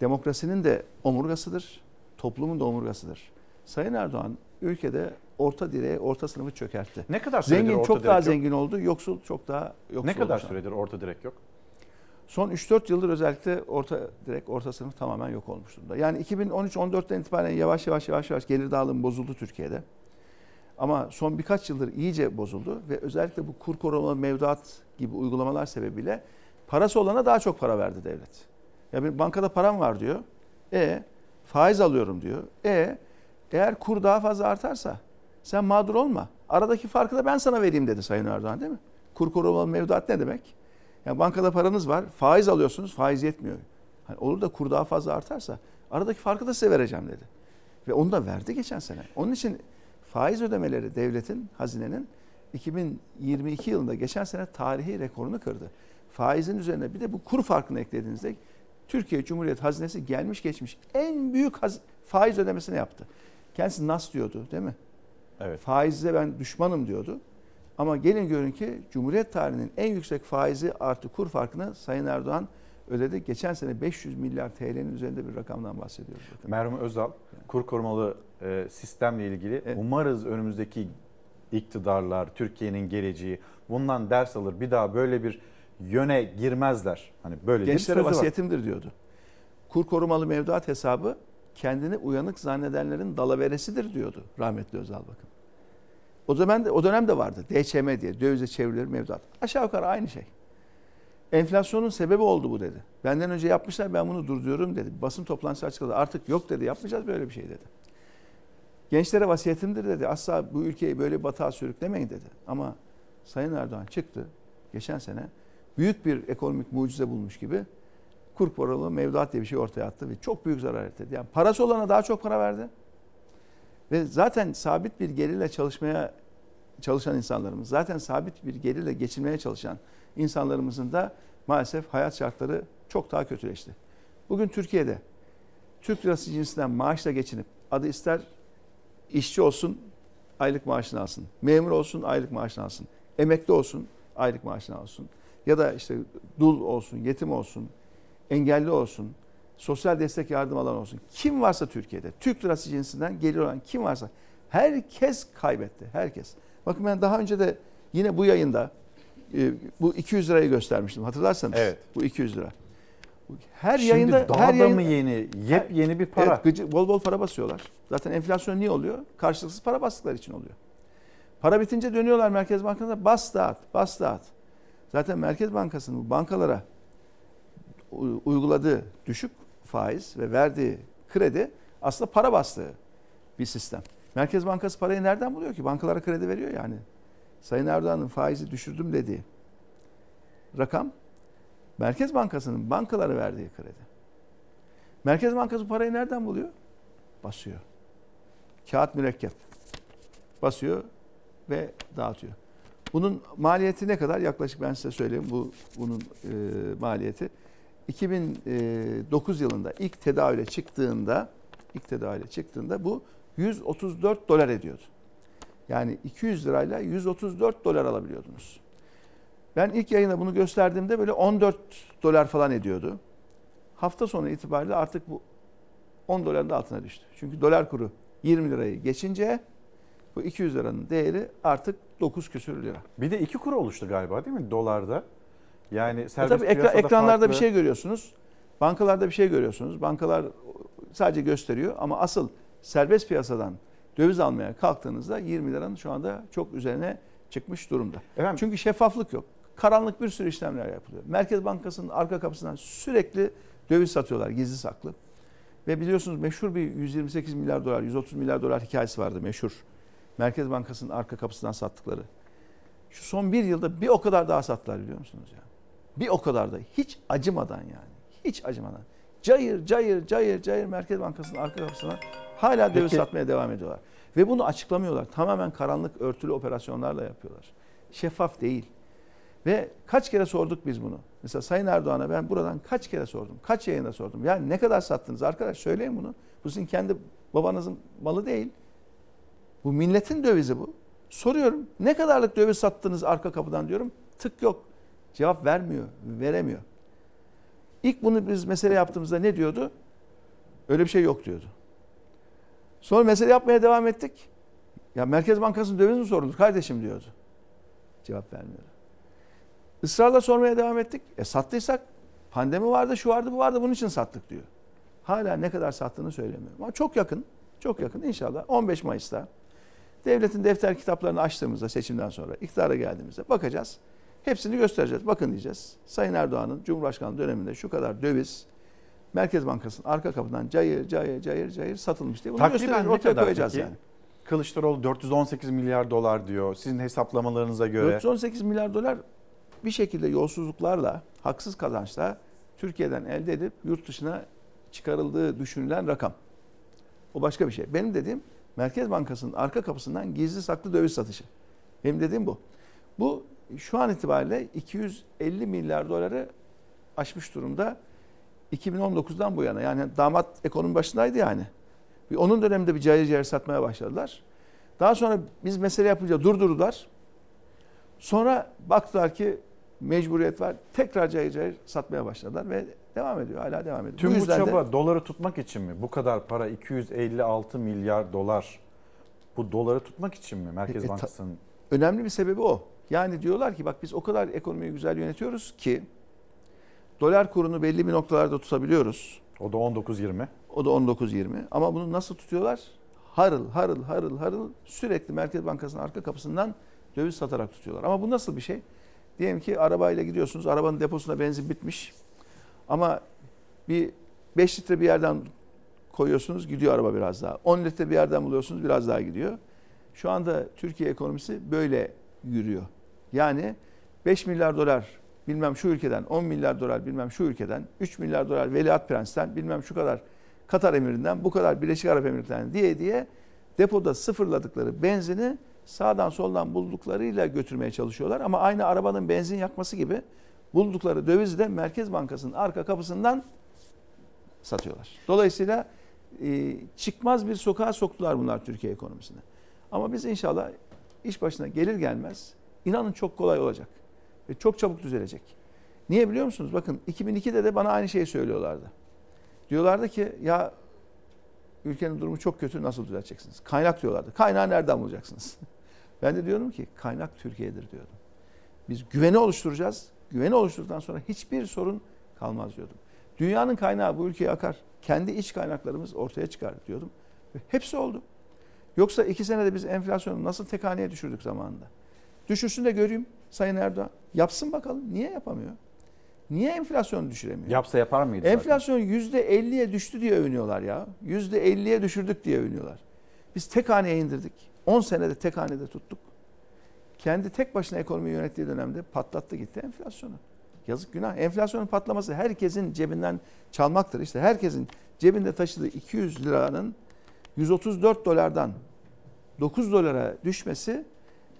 demokrasinin de omurgasıdır. Toplumun da omurgasıdır. Sayın Erdoğan ülkede orta direğe, orta sınıfı çökertti. Ne kadar süredir Zengin orta çok direk daha yok? zengin oldu, yoksul çok daha yoksul Ne kadar süredir orta direk yok? Son 3-4 yıldır özellikle orta direkt orta sınıf tamamen yok olmuş durumda. Yani 2013-14'ten itibaren yavaş yavaş yavaş yavaş gelir dağılımı bozuldu Türkiye'de. Ama son birkaç yıldır iyice bozuldu ve özellikle bu kur korumalı mevduat gibi uygulamalar sebebiyle parası olana daha çok para verdi devlet. Ya bir bankada param var diyor. E faiz alıyorum diyor. E eğer kur daha fazla artarsa sen mağdur olma. Aradaki farkı da ben sana vereyim dedi Sayın Erdoğan değil mi? Kur korumalı mevduat ne demek? Yani bankada paranız var, faiz alıyorsunuz, faiz yetmiyor. Hani olur da kur daha fazla artarsa aradaki farkı da size vereceğim dedi. Ve onu da verdi geçen sene. Onun için faiz ödemeleri devletin, hazinenin 2022 yılında geçen sene tarihi rekorunu kırdı. Faizin üzerine bir de bu kur farkını eklediğinizde Türkiye Cumhuriyet Hazinesi gelmiş geçmiş en büyük faiz ödemesini yaptı. Kendisi nas diyordu değil mi? Evet. Faize ben düşmanım diyordu. Ama gelin görün ki Cumhuriyet tarihinin en yüksek faizi artı kur farkını Sayın Erdoğan ödedi. Geçen sene 500 milyar TL'nin üzerinde bir rakamdan bahsediyoruz. Bakın. Merhum Özal, kur korumalı e, sistemle ilgili umarız önümüzdeki iktidarlar, Türkiye'nin geleceği bundan ders alır. Bir daha böyle bir yöne girmezler. Hani böyle Gençlere sözü var. vasiyetimdir diyordu. Kur korumalı mevduat hesabı kendini uyanık zannedenlerin dalaveresidir diyordu rahmetli Özal bakın. O zaman o dönemde vardı DÇM diye dövize çevrilir mevduat. Aşağı yukarı aynı şey. Enflasyonun sebebi oldu bu dedi. Benden önce yapmışlar ben bunu durduruyorum dedi. Basın toplantısı açıkladı. Artık yok dedi. Yapmayacağız böyle bir şey dedi. Gençlere vasiyetimdir dedi. Asla bu ülkeyi böyle batağa sürüklemeyin dedi. Ama Sayın Erdoğan çıktı geçen sene büyük bir ekonomik mucize bulmuş gibi kur korumalı mevduat diye bir şey ortaya attı ve çok büyük zarar etti. Yani parası olana daha çok para verdi. Ve zaten sabit bir gelirle çalışmaya çalışan insanlarımız, zaten sabit bir gelirle geçinmeye çalışan insanlarımızın da maalesef hayat şartları çok daha kötüleşti. Bugün Türkiye'de Türk lirası cinsinden maaşla geçinip adı ister işçi olsun aylık maaşını alsın, memur olsun aylık maaşını alsın, emekli olsun aylık maaşını alsın. Ya da işte dul olsun, yetim olsun, engelli olsun, sosyal destek yardım alan olsun. Kim varsa Türkiye'de, Türk lirası cinsinden gelir olan kim varsa herkes kaybetti. Herkes. Bakın ben daha önce de yine bu yayında e, bu 200 lirayı göstermiştim. Hatırlarsanız. Evet. Bu 200 lira. Her Şimdi yayında daha her da yayın, mı yeni, yepyeni bir para? Evet, gıcı, bol bol para basıyorlar. Zaten enflasyon niye oluyor? Karşılıksız para bastıkları için oluyor. Para bitince dönüyorlar Merkez Bankası'na bas dağıt, bas dağıt. Zaten Merkez Bankası'nın bu bankalara uyguladığı düşük faiz ve verdiği kredi aslında para bastığı bir sistem. Merkez Bankası parayı nereden buluyor ki? Bankalara kredi veriyor yani. Sayın Erdoğan'ın faizi düşürdüm dediği rakam Merkez Bankası'nın bankalara verdiği kredi. Merkez Bankası parayı nereden buluyor? Basıyor. Kağıt mürekkep. Basıyor ve dağıtıyor. Bunun maliyeti ne kadar? Yaklaşık ben size söyleyeyim bu bunun e, maliyeti. 2009 yılında ilk tedavüle çıktığında ilk tedavüle çıktığında bu 134 dolar ediyordu. Yani 200 lirayla 134 dolar alabiliyordunuz. Ben ilk yayında bunu gösterdiğimde böyle 14 dolar falan ediyordu. Hafta sonu itibariyle artık bu 10 doların da altına düştü. Çünkü dolar kuru 20 lirayı geçince bu 200 liranın değeri artık 9 küsür lira. Bir de iki kur oluştu galiba değil mi dolarda? Yani E tabii ekra- ekranlarda farklı. bir şey görüyorsunuz. Bankalarda bir şey görüyorsunuz. Bankalar sadece gösteriyor ama asıl serbest piyasadan döviz almaya kalktığınızda 20 liranın şu anda çok üzerine çıkmış durumda. Efendim? Çünkü şeffaflık yok. Karanlık bir sürü işlemler yapılıyor. Merkez Bankası'nın arka kapısından sürekli döviz satıyorlar gizli saklı. Ve biliyorsunuz meşhur bir 128 milyar dolar, 130 milyar dolar hikayesi vardı meşhur. Merkez Bankası'nın arka kapısından sattıkları. Şu son bir yılda bir o kadar daha sattılar biliyor musunuz ya? Bir o kadar da hiç acımadan yani. Hiç acımadan. Cayır cayır cayır cayır Merkez Bankası'nın arka kapısına hala döviz Peki- satmaya devam ediyorlar. Ve bunu açıklamıyorlar. Tamamen karanlık örtülü operasyonlarla yapıyorlar. Şeffaf değil. Ve kaç kere sorduk biz bunu. Mesela Sayın Erdoğan'a ben buradan kaç kere sordum. Kaç yayında sordum. Ya ne kadar sattınız arkadaş söyleyin bunu. Bu sizin kendi babanızın malı değil. Bu milletin dövizi bu. Soruyorum ne kadarlık döviz sattınız arka kapıdan diyorum. Tık yok. Cevap vermiyor, veremiyor. İlk bunu biz mesele yaptığımızda ne diyordu? Öyle bir şey yok diyordu. Sonra mesele yapmaya devam ettik. Ya Merkez Bankası'nın döviz mi sorulur kardeşim diyordu. Cevap vermiyor. Israrla sormaya devam ettik. E sattıysak pandemi vardı, şu vardı, bu vardı bunun için sattık diyor. Hala ne kadar sattığını söylemiyor. Ama çok yakın, çok yakın inşallah 15 Mayıs'ta devletin defter kitaplarını açtığımızda seçimden sonra iktidara geldiğimizde bakacağız. Hepsini göstereceğiz. Bakın diyeceğiz. Sayın Erdoğan'ın Cumhurbaşkanlığı döneminde şu kadar döviz Merkez Bankası'nın arka kapıdan cayır cayır cayır cayır satılmış diye bunu Takriben göstereceğiz. Ortaya kadar koyacağız peki? yani. Kılıçdaroğlu 418 milyar dolar diyor. Sizin hesaplamalarınıza göre. 418 milyar dolar bir şekilde yolsuzluklarla, haksız kazançla Türkiye'den elde edip yurt dışına çıkarıldığı düşünülen rakam. O başka bir şey. Benim dediğim Merkez Bankası'nın arka kapısından gizli saklı döviz satışı. Benim dediğim bu. Bu şu an itibariyle 250 milyar doları aşmış durumda. 2019'dan bu yana yani damat ekonomi başındaydı yani. Bir Onun döneminde bir cayır cayır satmaya başladılar. Daha sonra biz mesele yapınca durdurdular. Sonra baktılar ki mecburiyet var. Tekrar cayır cayır satmaya başladılar ve devam ediyor. Hala devam ediyor. Tüm bu, de- çaba doları tutmak için mi? Bu kadar para 256 milyar dolar. Bu doları tutmak için mi Merkez E, e, Bankası'nın? Önemli bir sebebi o. Yani diyorlar ki bak biz o kadar ekonomiyi güzel yönetiyoruz ki dolar kurunu belli bir noktalarda tutabiliyoruz. O da 19-20. O da 19-20. Ama bunu nasıl tutuyorlar? Harıl harıl harıl harıl sürekli Merkez Bankası'nın arka kapısından döviz satarak tutuyorlar. Ama bu nasıl bir şey? Diyelim ki arabayla gidiyorsunuz. Arabanın deposuna benzin bitmiş. Ama bir 5 litre bir yerden koyuyorsunuz gidiyor araba biraz daha. 10 litre bir yerden buluyorsunuz biraz daha gidiyor. Şu anda Türkiye ekonomisi böyle yürüyor. Yani 5 milyar dolar bilmem şu ülkeden, 10 milyar dolar bilmem şu ülkeden, 3 milyar dolar Veliaht Prens'ten, bilmem şu kadar Katar Emiri'nden, bu kadar Birleşik Arap Emirlikleri'nden diye diye depoda sıfırladıkları benzini sağdan soldan bulduklarıyla götürmeye çalışıyorlar. Ama aynı arabanın benzin yakması gibi buldukları dövizi de Merkez Bankası'nın arka kapısından satıyorlar. Dolayısıyla e, çıkmaz bir sokağa soktular bunlar Türkiye ekonomisine. Ama biz inşallah iş başına gelir gelmez inanın çok kolay olacak. Ve çok çabuk düzelecek. Niye biliyor musunuz? Bakın 2002'de de bana aynı şeyi söylüyorlardı. Diyorlardı ki ya ülkenin durumu çok kötü nasıl düzelteceksiniz? Kaynak diyorlardı. Kaynağı nereden bulacaksınız? Ben de diyorum ki kaynak Türkiye'dir diyordum. Biz güveni oluşturacağız. Güveni oluşturduktan sonra hiçbir sorun kalmaz diyordum. Dünyanın kaynağı bu ülkeye akar. Kendi iç kaynaklarımız ortaya çıkar diyordum. Ve hepsi oldu. Yoksa iki senede biz enflasyonu nasıl tek haneye düşürdük zamanında? Düşürsün de göreyim Sayın Erdoğan. Yapsın bakalım. Niye yapamıyor? Niye enflasyonu düşüremiyor? Yapsa yapar mıydı? Enflasyon %50'ye düştü diye övünüyorlar ya. %50'ye düşürdük diye övünüyorlar. Biz tek haneye indirdik. 10 senede tek hanede tuttuk. Kendi tek başına ekonomiyi yönettiği dönemde patlattı gitti enflasyonu. Yazık günah. Enflasyonun patlaması herkesin cebinden çalmaktır. İşte herkesin cebinde taşıdığı 200 liranın 134 dolardan 9 dolara düşmesi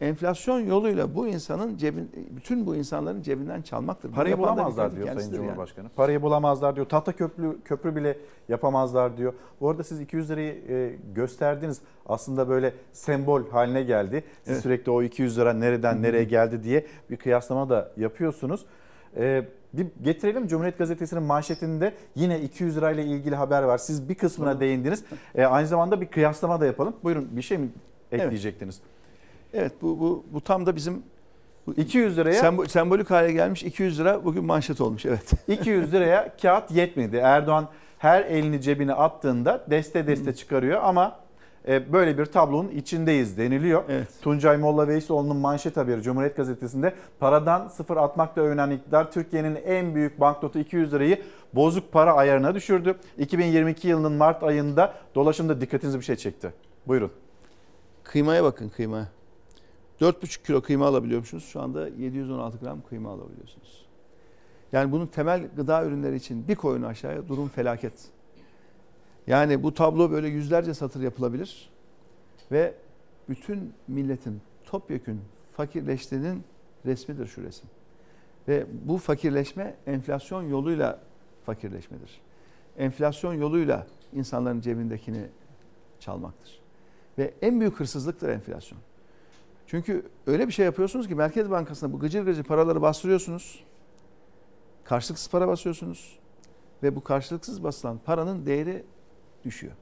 enflasyon yoluyla bu insanın cebin bütün bu insanların cebinden çalmaktır. Bunu Parayı bulamazlar diyor Sayın kendisidir yani. Cumhurbaşkanı. Parayı bulamazlar diyor. Tahta köprü köprü bile yapamazlar diyor. Bu arada siz 200 lirayı e, gösterdiniz. Aslında böyle sembol haline geldi. Siz Evet. sürekli o 200 lira nereden nereye geldi diye bir kıyaslama da yapıyorsunuz. E, bir getirelim Cumhuriyet Gazetesi'nin manşetinde yine 200 lirayla ilgili haber var. Siz bir kısmına değindiniz. E, aynı zamanda bir kıyaslama da yapalım. Buyurun bir şey mi ekleyecektiniz? Evet bu bu bu tam da bizim 200 liraya Sembo- sembolik hale gelmiş 200 lira bugün manşet olmuş evet. 200 liraya kağıt yetmedi. Erdoğan her elini cebine attığında deste deste çıkarıyor ama e, böyle bir tablonun içindeyiz deniliyor. Tuncay Molla Veysoğlu'nun manşet haberi Cumhuriyet Gazetesi'nde paradan sıfır atmakla övünen iktidar Türkiye'nin en büyük banknotu 200 lirayı bozuk para ayarına düşürdü. 2022 yılının Mart ayında dolaşımda dikkatinizi bir şey çekti. Buyurun. Kıymaya bakın kıymaya. 4,5 kilo kıyma alabiliyormuşsunuz. Şu anda 716 gram kıyma alabiliyorsunuz. Yani bunun temel gıda ürünleri için bir koyun aşağıya durum felaket. Yani bu tablo böyle yüzlerce satır yapılabilir ve bütün milletin topyekün fakirleştiğinin resmidir şu resim. Ve bu fakirleşme enflasyon yoluyla fakirleşmedir. Enflasyon yoluyla insanların cebindekini çalmaktır. Ve en büyük hırsızlıktır enflasyon. Çünkü öyle bir şey yapıyorsunuz ki Merkez Bankası'na bu gıcır gıcır paraları bastırıyorsunuz. Karşılıksız para basıyorsunuz. Ve bu karşılıksız basılan paranın değeri düşüyor.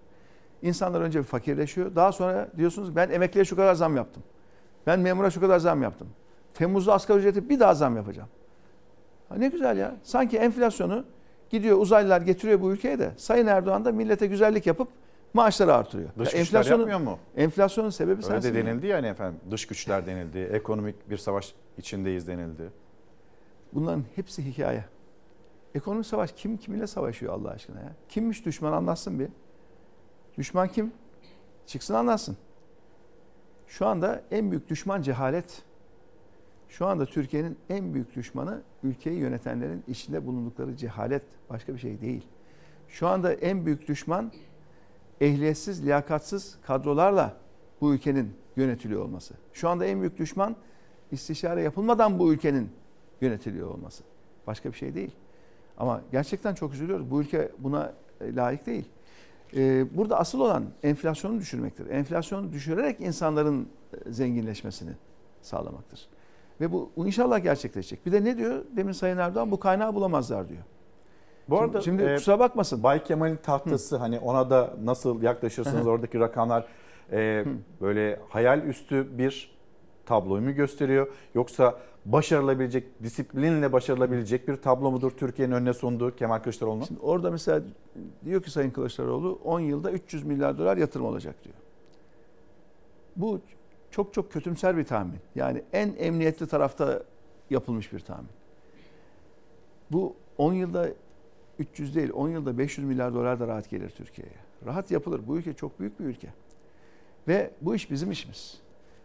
İnsanlar önce bir fakirleşiyor. Daha sonra diyorsunuz ben emekliye şu kadar zam yaptım. Ben memura şu kadar zam yaptım. Temmuz'da asgari ücreti bir daha zam yapacağım. Ha ne güzel ya. Sanki enflasyonu gidiyor uzaylılar getiriyor bu ülkeye de Sayın Erdoğan da millete güzellik yapıp maaşları artırıyor. Dış Ya güçler yapmıyor mu? Enflasyonun sebebi Öyle sensin. de ya. denildi yani efendim. Dış güçler denildi. Ekonomik bir savaş içindeyiz denildi. Bunların hepsi hikaye. Ekonomik savaş kim kiminle savaşıyor Allah aşkına ya? Kimmiş düşman anlatsın bir. Düşman kim? Çıksın anlatsın. Şu anda en büyük düşman cehalet. Şu anda Türkiye'nin en büyük düşmanı ülkeyi yönetenlerin içinde bulundukları cehalet. Başka bir şey değil. Şu anda en büyük düşman ehliyetsiz, liyakatsız kadrolarla bu ülkenin yönetiliyor olması. Şu anda en büyük düşman istişare yapılmadan bu ülkenin yönetiliyor olması. Başka bir şey değil. Ama gerçekten çok üzülüyoruz. Bu ülke buna e, layık değil. Ee, Burada asıl olan enflasyonu düşürmektir. Enflasyonu düşürerek insanların e, zenginleşmesini sağlamaktır. Ve bu inşallah gerçekleşecek. Bir de ne diyor? Demin Sayın Erdoğan bu kaynağı bulamazlar diyor. Bu Şimdi- arada şimdi e, kusura bakmasın. Bay Kemal'in tahtası hani ona da nasıl yaklaşırsınız Hı. oradaki rakamlar e, böyle hayal üstü bir tabloyu mu gösteriyor yoksa başarılabilecek disiplinle başarılabilecek bir tablo mudur Türkiye'nin önüne sunduğu Kemal Kılıçdaroğlu'nun? Şimdi orada mesela diyor ki Sayın Kılıçdaroğlu 10 yılda 300 milyar dolar yatırım olacak diyor. Bu çok çok kötümser bir tahmin. Yani en emniyetli tarafta yapılmış bir tahmin. Bu 10 yılda 300 değil 10 yılda 500 milyar dolar da rahat gelir Türkiye'ye. Rahat yapılır. Bu ülke çok büyük bir ülke. Ve bu iş bizim işimiz.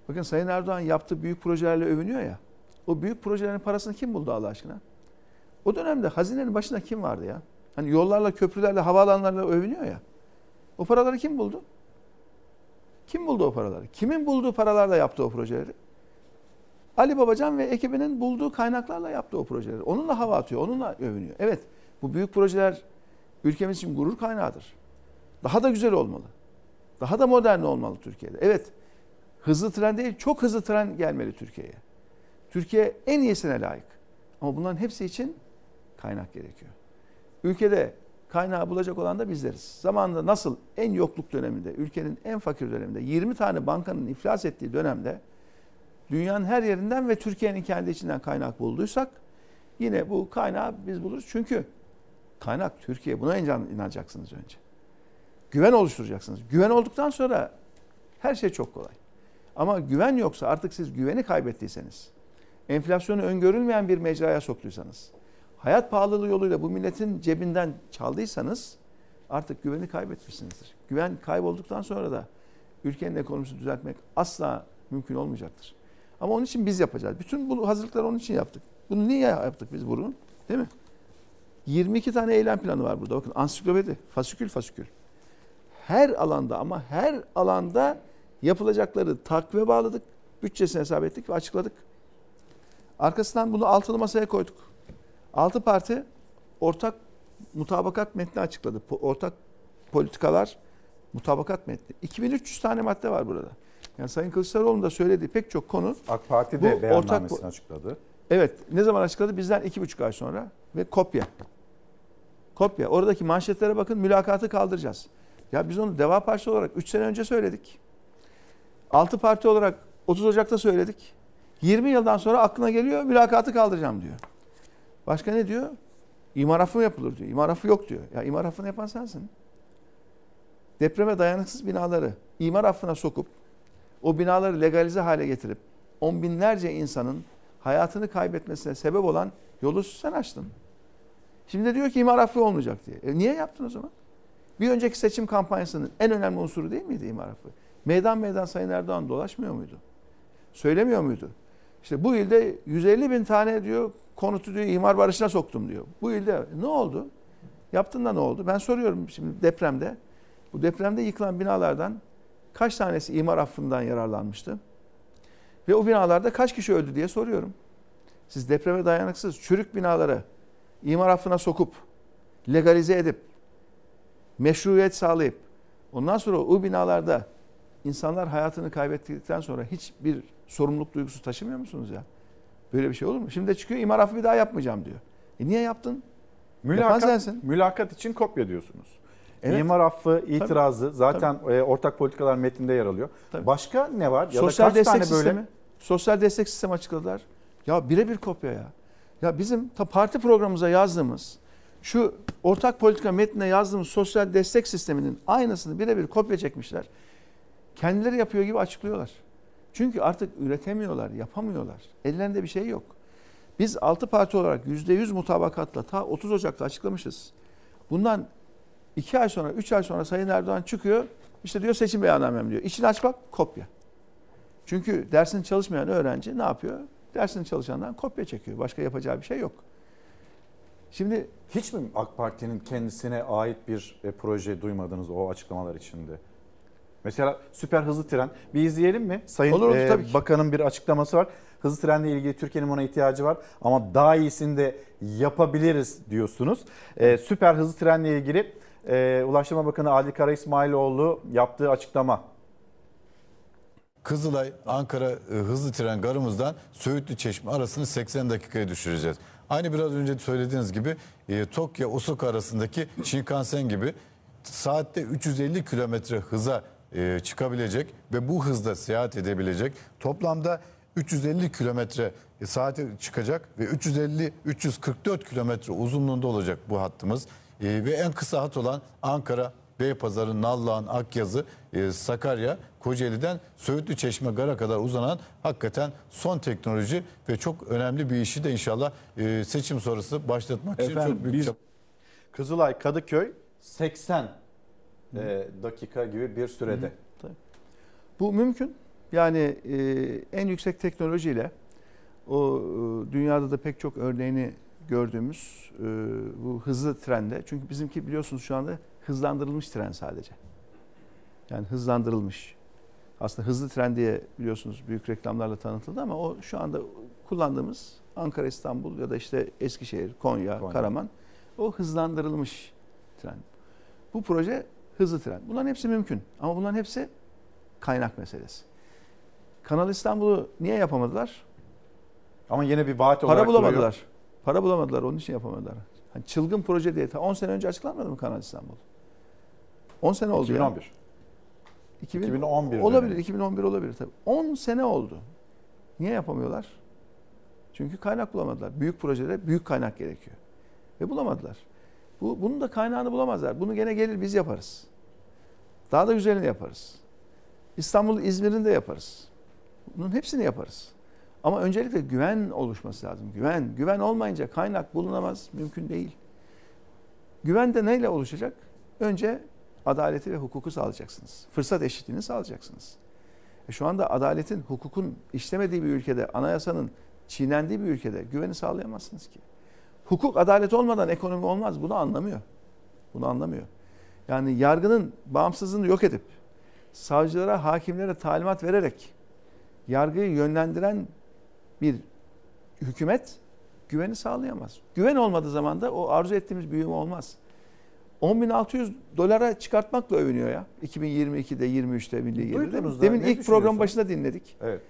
Bakın Sayın Erdoğan yaptığı büyük projelerle övünüyor ya. O büyük projelerin parasını kim buldu Allah aşkına? O dönemde hazinenin başında kim vardı ya? Hani yollarla, köprülerle, havaalanlarla övünüyor ya. O paraları kim buldu? Kim buldu o paraları? Kimin bulduğu paralarla yaptı o projeleri? Ali Babacan ve ekibinin bulduğu kaynaklarla yaptı o projeleri. Onunla hava atıyor, onunla övünüyor. Evet, bu büyük projeler ülkemiz için gurur kaynağıdır. Daha da güzel olmalı. Daha da modern olmalı Türkiye'de. Evet, hızlı tren değil, çok hızlı tren gelmeli Türkiye'ye. Türkiye en iyisine layık. Ama bunların hepsi için kaynak gerekiyor. Ülkede kaynağı bulacak olan da bizleriz. Zamanında nasıl en yokluk döneminde, ülkenin en fakir döneminde, 20 tane bankanın iflas ettiği dönemde dünyanın her yerinden ve Türkiye'nin kendi içinden kaynak bulduysak yine bu kaynağı biz buluruz. Çünkü kaynak Türkiye. Buna inan- inanacaksınız önce. Güven oluşturacaksınız. Güven olduktan sonra her şey çok kolay. Ama güven yoksa artık siz güveni kaybettiyseniz, enflasyonu öngörülmeyen bir mecraya soktuysanız, hayat pahalılığı yoluyla bu milletin cebinden çaldıysanız artık güveni kaybetmişsinizdir. Güven kaybolduktan sonra da ülkenin ekonomisini düzeltmek asla mümkün olmayacaktır. Ama onun için biz yapacağız. Bütün bu hazırlıkları onun için yaptık. Bunu niye yaptık biz bunu? Değil mi? 22 tane eylem planı var burada. Bakın ansiklopedi, fasikül fasikül. Her alanda ama her alanda yapılacakları takvime bağladık. Bütçesini hesap ettik ve açıkladık. Arkasından bunu altılı masaya koyduk. Altı parti ortak mutabakat metni açıkladı. Ortak politikalar mutabakat metni. 2300 tane madde var burada. Yani Sayın Kılıçdaroğlu'nun da söylediği pek çok konu AK Parti de ortak- beyannamesini açıkladı. Evet. Ne zaman açıkladı? Bizden iki buçuk ay sonra. Ve kopya. Kopya. Oradaki manşetlere bakın mülakatı kaldıracağız. Ya biz onu Deva Partisi olarak 3 sene önce söyledik. 6 parti olarak 30 Ocak'ta söyledik. 20 yıldan sonra aklına geliyor mülakatı kaldıracağım diyor. Başka ne diyor? İmar affı yapılır diyor. İmar affı yok diyor. Ya imar affını yapan sensin. Depreme dayanıksız binaları imar affına sokup o binaları legalize hale getirip on binlerce insanın hayatını kaybetmesine sebep olan yolu sen açtın. Şimdi de diyor ki imar affı olmayacak diye. E niye yaptın o zaman? Bir önceki seçim kampanyasının en önemli unsuru değil miydi imar affı? Meydan meydan Sayın Erdoğan dolaşmıyor muydu? Söylemiyor muydu? İşte bu ilde 150 bin tane diyor konutu diyor imar barışına soktum diyor. Bu ilde ne oldu? Yaptın da ne oldu? Ben soruyorum şimdi depremde. Bu depremde yıkılan binalardan kaç tanesi imar affından yararlanmıştı? Ve o binalarda kaç kişi öldü diye soruyorum. Siz depreme dayanıksız çürük binaları imar affına sokup legalize edip meşruiyet sağlayıp ondan sonra o binalarda insanlar hayatını kaybettikten sonra hiçbir sorumluluk duygusu taşımıyor musunuz ya? Böyle bir şey olur mu? Şimdi de çıkıyor imar affı bir daha yapmayacağım diyor. E niye yaptın? Mülakat, mülakat için kopya diyorsunuz. Evet. İmar affı, itirazı zaten e, ortak politikalar metninde yer alıyor. Başka ne var? Ya Sosyal da kaç destek tane böyle? sistemi. Sosyal destek sistemi açıkladılar. Ya birebir kopya ya. Ya bizim ta parti programımıza yazdığımız şu ortak politika metnine yazdığımız sosyal destek sisteminin aynısını birebir kopya çekmişler. Kendileri yapıyor gibi açıklıyorlar. Çünkü artık üretemiyorlar, yapamıyorlar. Ellerinde bir şey yok. Biz 6 parti olarak %100 mutabakatla ta 30 Ocak'ta açıklamışız. Bundan 2 ay sonra, 3 ay sonra Sayın Erdoğan çıkıyor. İşte diyor seçim beyannamem diyor. İçini aç bak kopya. Çünkü dersini çalışmayan öğrenci ne yapıyor? Dersini çalışandan kopya çekiyor. Başka yapacağı bir şey yok. Şimdi hiç mi AK Parti'nin kendisine ait bir e, proje duymadınız o açıklamalar içinde? Mesela süper hızlı tren bir izleyelim mi? Sayın Olur, olur, e, tabii ki. Bakanın bir açıklaması var. Hızlı trenle ilgili Türkiye'nin ona ihtiyacı var ama daha iyisini de yapabiliriz diyorsunuz. E, süper hızlı trenle ilgili e, Ulaştırma Bakanı Adil Kara İsmailoğlu yaptığı açıklama. Kızılay Ankara e, hızlı tren garımızdan Söğütlü Çeşme arasını 80 dakikaya düşüreceğiz. Aynı biraz önce söylediğiniz gibi e, Tokyo Osaka arasındaki Shinkansen gibi saatte 350 kilometre hıza e, çıkabilecek ve bu hızda seyahat edebilecek. Toplamda 350 kilometre saate çıkacak ve 350 344 kilometre uzunluğunda olacak bu hattımız. E, ve en kısa hat olan Ankara Beypazarı, Nallıhan, Akyazı, e, Sakarya, Kocaeli'den Söğütlü Çeşme Gar'a kadar uzanan hakikaten son teknoloji ve çok önemli bir işi de inşallah e, seçim sonrası başlatmak için Efendim, çok büyük biz Kızılay Kadıköy 80 e, dakika gibi bir sürede. Bu mümkün. Yani e, en yüksek teknolojiyle o e, dünyada da pek çok örneğini gördüğümüz e, bu hızlı trende. Çünkü bizimki biliyorsunuz şu anda hızlandırılmış tren sadece. Yani hızlandırılmış. Aslında hızlı tren diye biliyorsunuz büyük reklamlarla tanıtıldı ama o şu anda kullandığımız Ankara, İstanbul ya da işte Eskişehir, Konya, Konya. Karaman o hızlandırılmış tren. Bu proje hızlı tren. Bunların hepsi mümkün ama bunların hepsi kaynak meselesi. Kanal İstanbul'u niye yapamadılar? Ama yine bir vaat Para olarak bulamadılar. duruyor. Para bulamadılar onun için yapamadılar. Hani çılgın proje diye ta 10 sene önce açıklanmadı mı Kanal İstanbul? 10 sene oldu 2011. ya. 2000 2011 Olabilir, dönemi. 2011 olabilir tabii. 10 sene oldu. Niye yapamıyorlar? Çünkü kaynak bulamadılar. Büyük projede büyük kaynak gerekiyor. Ve bulamadılar. Bu, bunun da kaynağını bulamazlar. Bunu gene gelir biz yaparız. Daha da güzelini yaparız. İstanbul, İzmir'in de yaparız. Bunun hepsini yaparız. Ama öncelikle güven oluşması lazım. Güven. Güven olmayınca kaynak bulunamaz. Mümkün değil. Güven de neyle oluşacak? Önce adaleti ve hukuku sağlayacaksınız. Fırsat eşitliğini sağlayacaksınız. E şu anda adaletin, hukukun işlemediği bir ülkede, anayasanın çiğnendiği bir ülkede güveni sağlayamazsınız ki. Hukuk, adalet olmadan ekonomi olmaz. Bunu anlamıyor. Bunu anlamıyor. Yani yargının bağımsızlığını yok edip savcılara, hakimlere talimat vererek yargıyı yönlendiren bir hükümet güveni sağlayamaz. Güven olmadığı zaman da o arzu ettiğimiz büyüme olmaz. 10.600 dolara çıkartmakla övünüyor ya. 2022'de, 23'te milli gelir. Demin ne ilk program başında dinledik. Evet.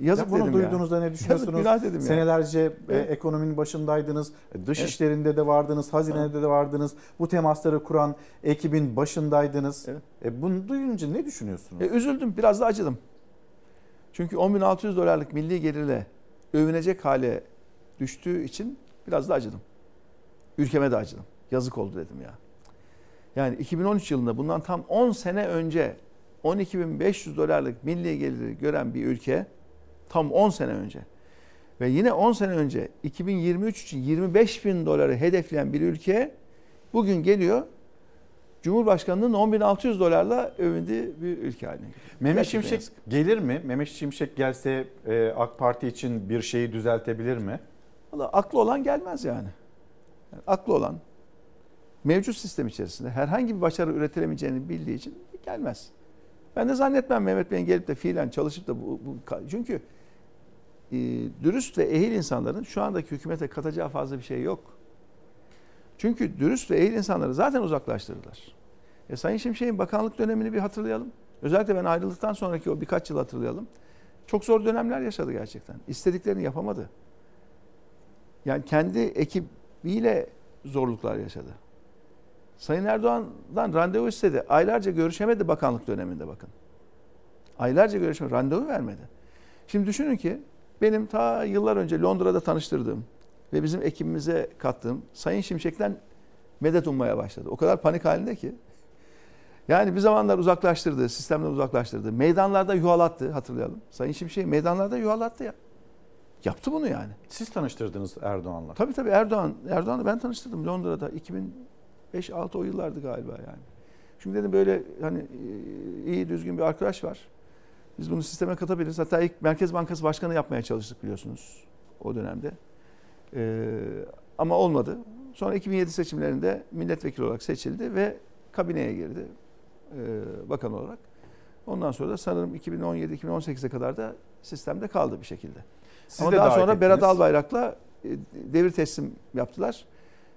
Yazık Ya bunu dedim ya. duyduğunuzda ne düşünüyorsunuz? Yazık dedim ya. Senelerce e, Evet. ekonominin başındaydınız. E, Dış Evet. işlerinde de vardınız, hazinede de vardınız. Bu temasları kuran ekibin başındaydınız. E, bunu duyunca ne düşünüyorsunuz? E, üzüldüm, biraz da acıdım. Çünkü 10.600 dolarlık milli gelirle övünecek hale düştüğü için biraz da acıdım. Ülkeme de acıdım. Yazık oldu dedim ya. Yani 2013 yılında bundan tam 10 sene önce 12.500 dolarlık milli geliri gören bir ülke tam 10 sene önce ve yine 10 sene önce 2023 için 25 bin doları hedefleyen bir ülke bugün geliyor Cumhurbaşkanının 10.600 dolarla övündüğü bir ülke haline geliyor. Mehmet Gerçekten Şimşek yazık. gelir mi? Mehmet Şimşek gelse e, AK Parti için bir şeyi düzeltebilir mi? Valla aklı olan gelmez yani. yani. Aklı olan mevcut sistem içerisinde herhangi bir başarı üretilemeyeceğini bildiği için gelmez. Ben de zannetmem Mehmet Bey'in gelip de fiilen çalışıp da bu, bu çünkü e, dürüst ve ehil insanların şu andaki hükümete katacağı fazla bir şey yok. Çünkü dürüst ve ehil insanları zaten uzaklaştırdılar. E, Sayın Şimşek'in bakanlık dönemini bir hatırlayalım. Özellikle ben ayrıldıktan sonraki o birkaç yıl hatırlayalım. Çok zor dönemler yaşadı gerçekten. İstediklerini yapamadı. Yani kendi ekibiyle zorluklar yaşadı. Sayın Erdoğan'dan randevu istedi. Aylarca görüşemedi bakanlık döneminde bakın. Aylarca görüşmedi. Randevu vermedi. Şimdi düşünün ki benim ta yıllar önce Londra'da tanıştırdığım ve bizim ekibimize kattığım Sayın Şimşek'ten medet ummaya başladı. O kadar panik halinde ki. Yani bir zamanlar uzaklaştırdı, sistemden uzaklaştırdı. Meydanlarda yuhalattı hatırlayalım. Sayın Şimşek meydanlarda yuhalattı ya. Yaptı bunu yani. Siz tanıştırdınız Erdoğan'la. Tabii tabii Erdoğan. Erdoğan'ı ben tanıştırdım Londra'da 2005-6 o yıllardı galiba yani. Şimdi dedim böyle hani iyi düzgün bir arkadaş var. Biz bunu sisteme katabiliriz. Hatta ilk Merkez Bankası Başkanı yapmaya çalıştık biliyorsunuz o dönemde. Ee, ama olmadı. Sonra 2007 seçimlerinde milletvekili olarak seçildi ve kabineye girdi e, bakan olarak. Ondan sonra da sanırım 2017-2018'e kadar da sistemde kaldı bir şekilde. Siz Ama daha sonra ettiniz. Berat Albayrak'la e, devir teslim yaptılar.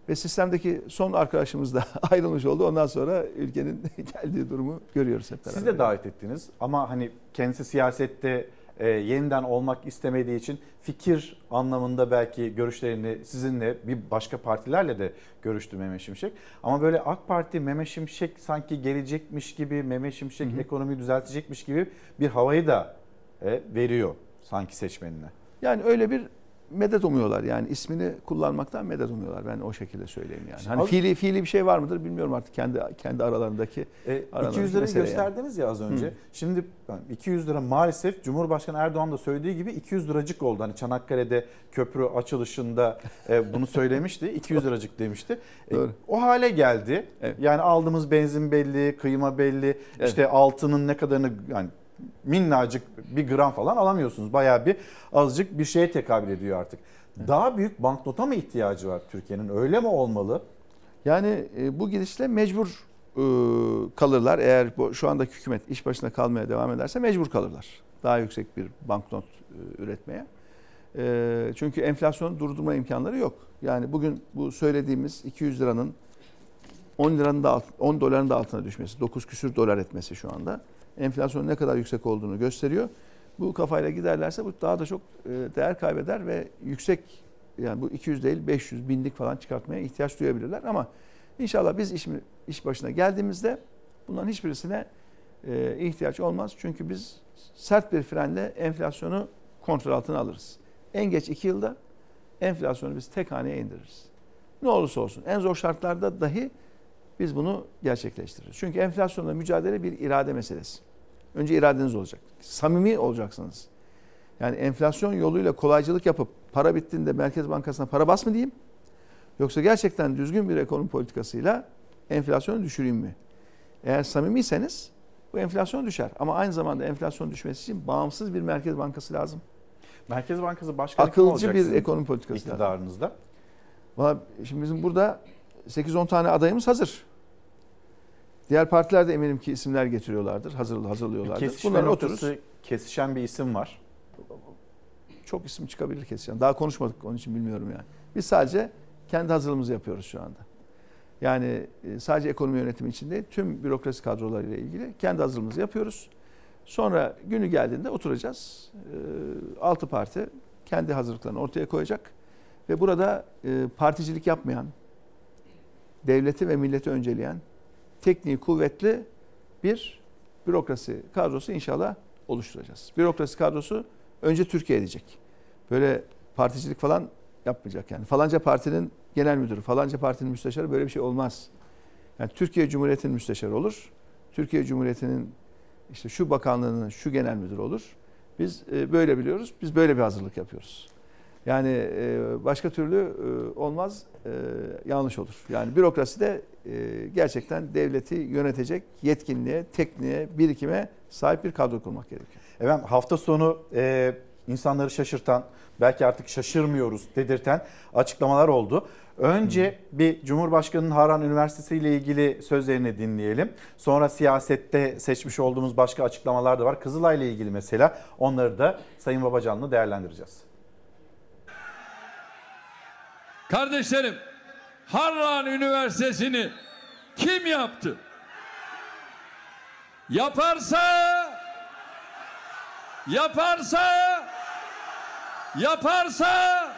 Ve sistemdeki son arkadaşımız da ayrılmış oldu. Ondan sonra ülkenin geldiği durumu görüyoruz hep beraber. Siz de davet ettiniz ama hani kendisi siyasette e, yeniden olmak istemediği için fikir anlamında belki görüşlerini sizinle bir başka partilerle de görüştü Mehmet Şimşek. Ama böyle AK Parti Mehmet Şimşek sanki gelecekmiş gibi, Mehmet Şimşek Hı hı. ekonomiyi düzeltecekmiş gibi bir havayı da e, veriyor sanki seçmenine. Yani öyle bir medet umuyorlar. Yani ismini kullanmaktan medet umuyorlar. Ben o şekilde söyleyeyim yani. Hani Az- fiili fiili bir şey var mıdır bilmiyorum artık kendi kendi aralarındaki. E, aralarındaki 200 lirayı mesele yani. gösterdiniz ya az önce. Hı. Şimdi yani 200 lira maalesef Cumhurbaşkanı Erdoğan da söylediği gibi 200 liracık oldu. Hani Çanakkale'de köprü açılışında e, bunu söylemişti. 200 liracık demişti. E, Doğru. o hale geldi. Evet. Yani aldığımız benzin belli, kıyma belli. Evet. İşte altının ne kadarını yani minnacık bir gram falan alamıyorsunuz. Bayağı bir azıcık bir şeye tekabül ediyor artık. Daha büyük banknota mı ihtiyacı var Türkiye'nin? Öyle mi olmalı? Yani e, bu gidişle mecbur e, kalırlar. Eğer şu andaki hükümet iş başına kalmaya devam ederse mecbur kalırlar. Daha yüksek bir banknot e, üretmeye. Çünkü enflasyonu durdurma imkanları yok. Yani bugün bu söylediğimiz 200 liranın 10 liranın da alt- 10 doların da altına düşmesi, 9 küsür dolar etmesi şu anda enflasyonun ne kadar yüksek olduğunu gösteriyor. Bu kafayla giderlerse bu daha da çok e, değer kaybeder ve yüksek yani bu 200 değil 500 binlik falan çıkartmaya ihtiyaç duyabilirler ama inşallah biz iş, iş başına geldiğimizde bunların hiçbirisine e, ihtiyaç olmaz. Çünkü biz sert bir frenle enflasyonu kontrol altına alırız. En geç 2 yılda enflasyonu biz tek haneye indiririz. Ne olursa olsun en zor şartlarda dahi biz bunu gerçekleştiririz. Çünkü enflasyonla mücadele bir irade meselesi. Önce iradeniz olacak. Samimi olacaksınız. Yani enflasyon yoluyla kolaycılık yapıp para bittiğinde Merkez Bankası'na para bas mı diyeyim? Yoksa gerçekten düzgün bir ekonomi politikasıyla enflasyonu düşüreyim mi? Eğer samimiyseniz bu enflasyon düşer. Ama aynı zamanda enflasyon düşmesi için bağımsız bir Merkez Bankası lazım. Merkez Bankası Başkanı kim Akılcı olacak bir ekonomi politikası lazım. iktidarınızda? Valla şimdi bizim burada 8-10 tane adayımız hazır. Diğer partiler de eminim ki isimler getiriyorlardır, hazır, hazırlıyorlardır. Kesişme Bunları noktası, otururuz. kesişen bir isim var. Çok isim çıkabilir kesişen. Daha konuşmadık onun için bilmiyorum yani. Biz sadece kendi hazırlığımızı yapıyoruz şu anda. Yani e, sadece ekonomi yönetimi için değil, tüm bürokrasi kadrolarıyla ilgili kendi hazırlığımızı yapıyoruz. Sonra günü geldiğinde oturacağız. E, Altı parti kendi hazırlıklarını ortaya koyacak. Ve burada e, particilik yapmayan, devleti ve milleti önceleyen, tekniği kuvvetli bir bürokrasi kadrosu inşallah oluşturacağız. Bürokrasi kadrosu önce Türkiye edecek. Böyle particilik falan yapmayacak yani. Falanca partinin genel müdürü, falanca partinin müsteşarı böyle bir şey olmaz. Yani Türkiye Cumhuriyeti'nin müsteşarı olur. Türkiye Cumhuriyeti'nin işte şu bakanlığının şu genel müdürü olur. Biz e, böyle biliyoruz. Biz böyle bir hazırlık yapıyoruz. Yani e, başka türlü e, olmaz, e, yanlış olur. Yani bürokrasi de gerçekten devleti yönetecek yetkinliğe, tekniğe, birikime sahip bir kadro kurmak gerekiyor. Efendim hafta sonu e, insanları şaşırtan, belki artık şaşırmıyoruz dedirten açıklamalar oldu. Önce bir Cumhurbaşkanı'nın Harran Üniversitesi ile ilgili sözlerini dinleyelim. Sonra siyasette seçmiş olduğumuz başka açıklamalar da var. Kızılay ile ilgili mesela onları da Sayın Babacan'la değerlendireceğiz. Kardeşlerim, Harran Üniversitesi'ni kim yaptı? Yaparsa yaparsa yaparsa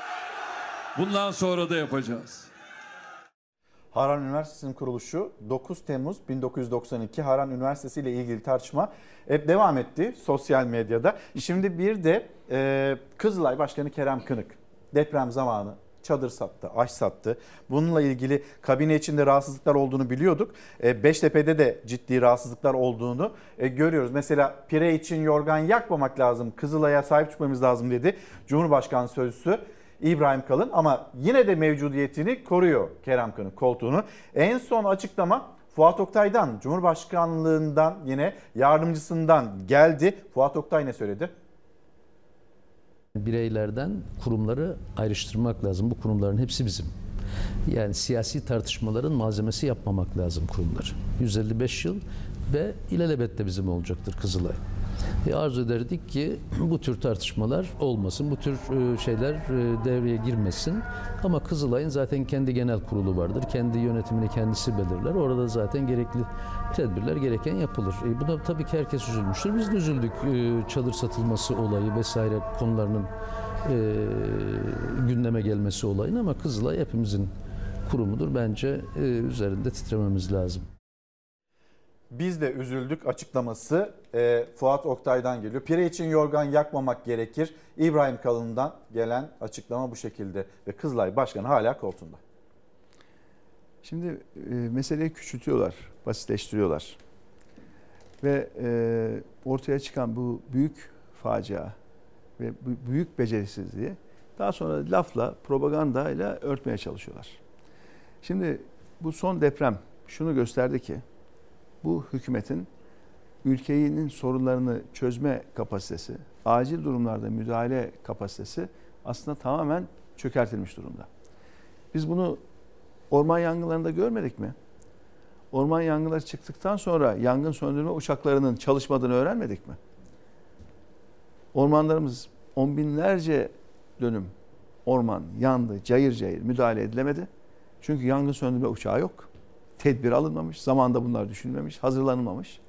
bundan sonra da yapacağız. Harran Üniversitesi'nin kuruluşu 9 Temmuz 1992 Harran Üniversitesi ile ilgili tartışma hep devam etti sosyal medyada. Şimdi bir de e, Kızılay Başkanı Kerem Kınık deprem zamanı çadır sattı, aş sattı. Bununla ilgili kabine içinde rahatsızlıklar olduğunu biliyorduk. E, Beştepe'de de ciddi rahatsızlıklar olduğunu e, görüyoruz. Mesela pire için yorgan yakmamak lazım, Kızılay'a sahip çıkmamız lazım dedi Cumhurbaşkanı Sözcüsü. İbrahim Kalın ama yine de mevcudiyetini koruyor Kerem Kınık koltuğunu. En son açıklama Fuat Oktay'dan, Cumhurbaşkanlığından yine yardımcısından geldi. Fuat Oktay ne söyledi? Bireylerden kurumları ayrıştırmak lazım. Bu kurumların hepsi bizim. Yani siyasi tartışmaların malzemesi yapmamak lazım kurumları. 155 yıl ve ilelebette bizim olacaktır Kızılay. E, arzu ederdik ki bu tür tartışmalar olmasın, bu tür e, şeyler e, devreye girmesin. Ama Kızılay'ın zaten kendi genel kurulu vardır. Kendi yönetimini kendisi belirler. Orada zaten gerekli tedbirler gereken yapılır. E, buna tabii ki herkes üzülmüştür. Biz de üzüldük e, çadır satılması olayı vesaire konularının e, gündeme gelmesi olayını ama Kızılay hepimizin kurumudur. Bence e, üzerinde titrememiz lazım. Biz de üzüldük açıklaması e, Fuat Oktay'dan geliyor. Pire için yorgan yakmamak gerekir. İbrahim Kalın'dan gelen açıklama bu şekilde ve Kızılay Başkanı hala koltuğunda. Şimdi e, meseleyi küçültüyorlar, basitleştiriyorlar. Ve e, ortaya çıkan bu büyük facia ve bu büyük becerisizliği daha sonra lafla, propagandayla örtmeye çalışıyorlar. Şimdi bu son deprem şunu gösterdi ki bu hükümetin ülkenin sorunlarını çözme kapasitesi, acil durumlarda müdahale kapasitesi aslında tamamen çökertilmiş durumda. Biz bunu orman yangınlarında görmedik mi? Orman yangınları çıktıktan sonra yangın söndürme uçaklarının çalışmadığını öğrenmedik mi? Ormanlarımız on binlerce dönüm orman yandı, cayır cayır müdahale edilemedi. Çünkü yangın söndürme uçağı yok. Tedbir alınmamış, zamanda bunlar düşünülmemiş, hazırlanılmamış.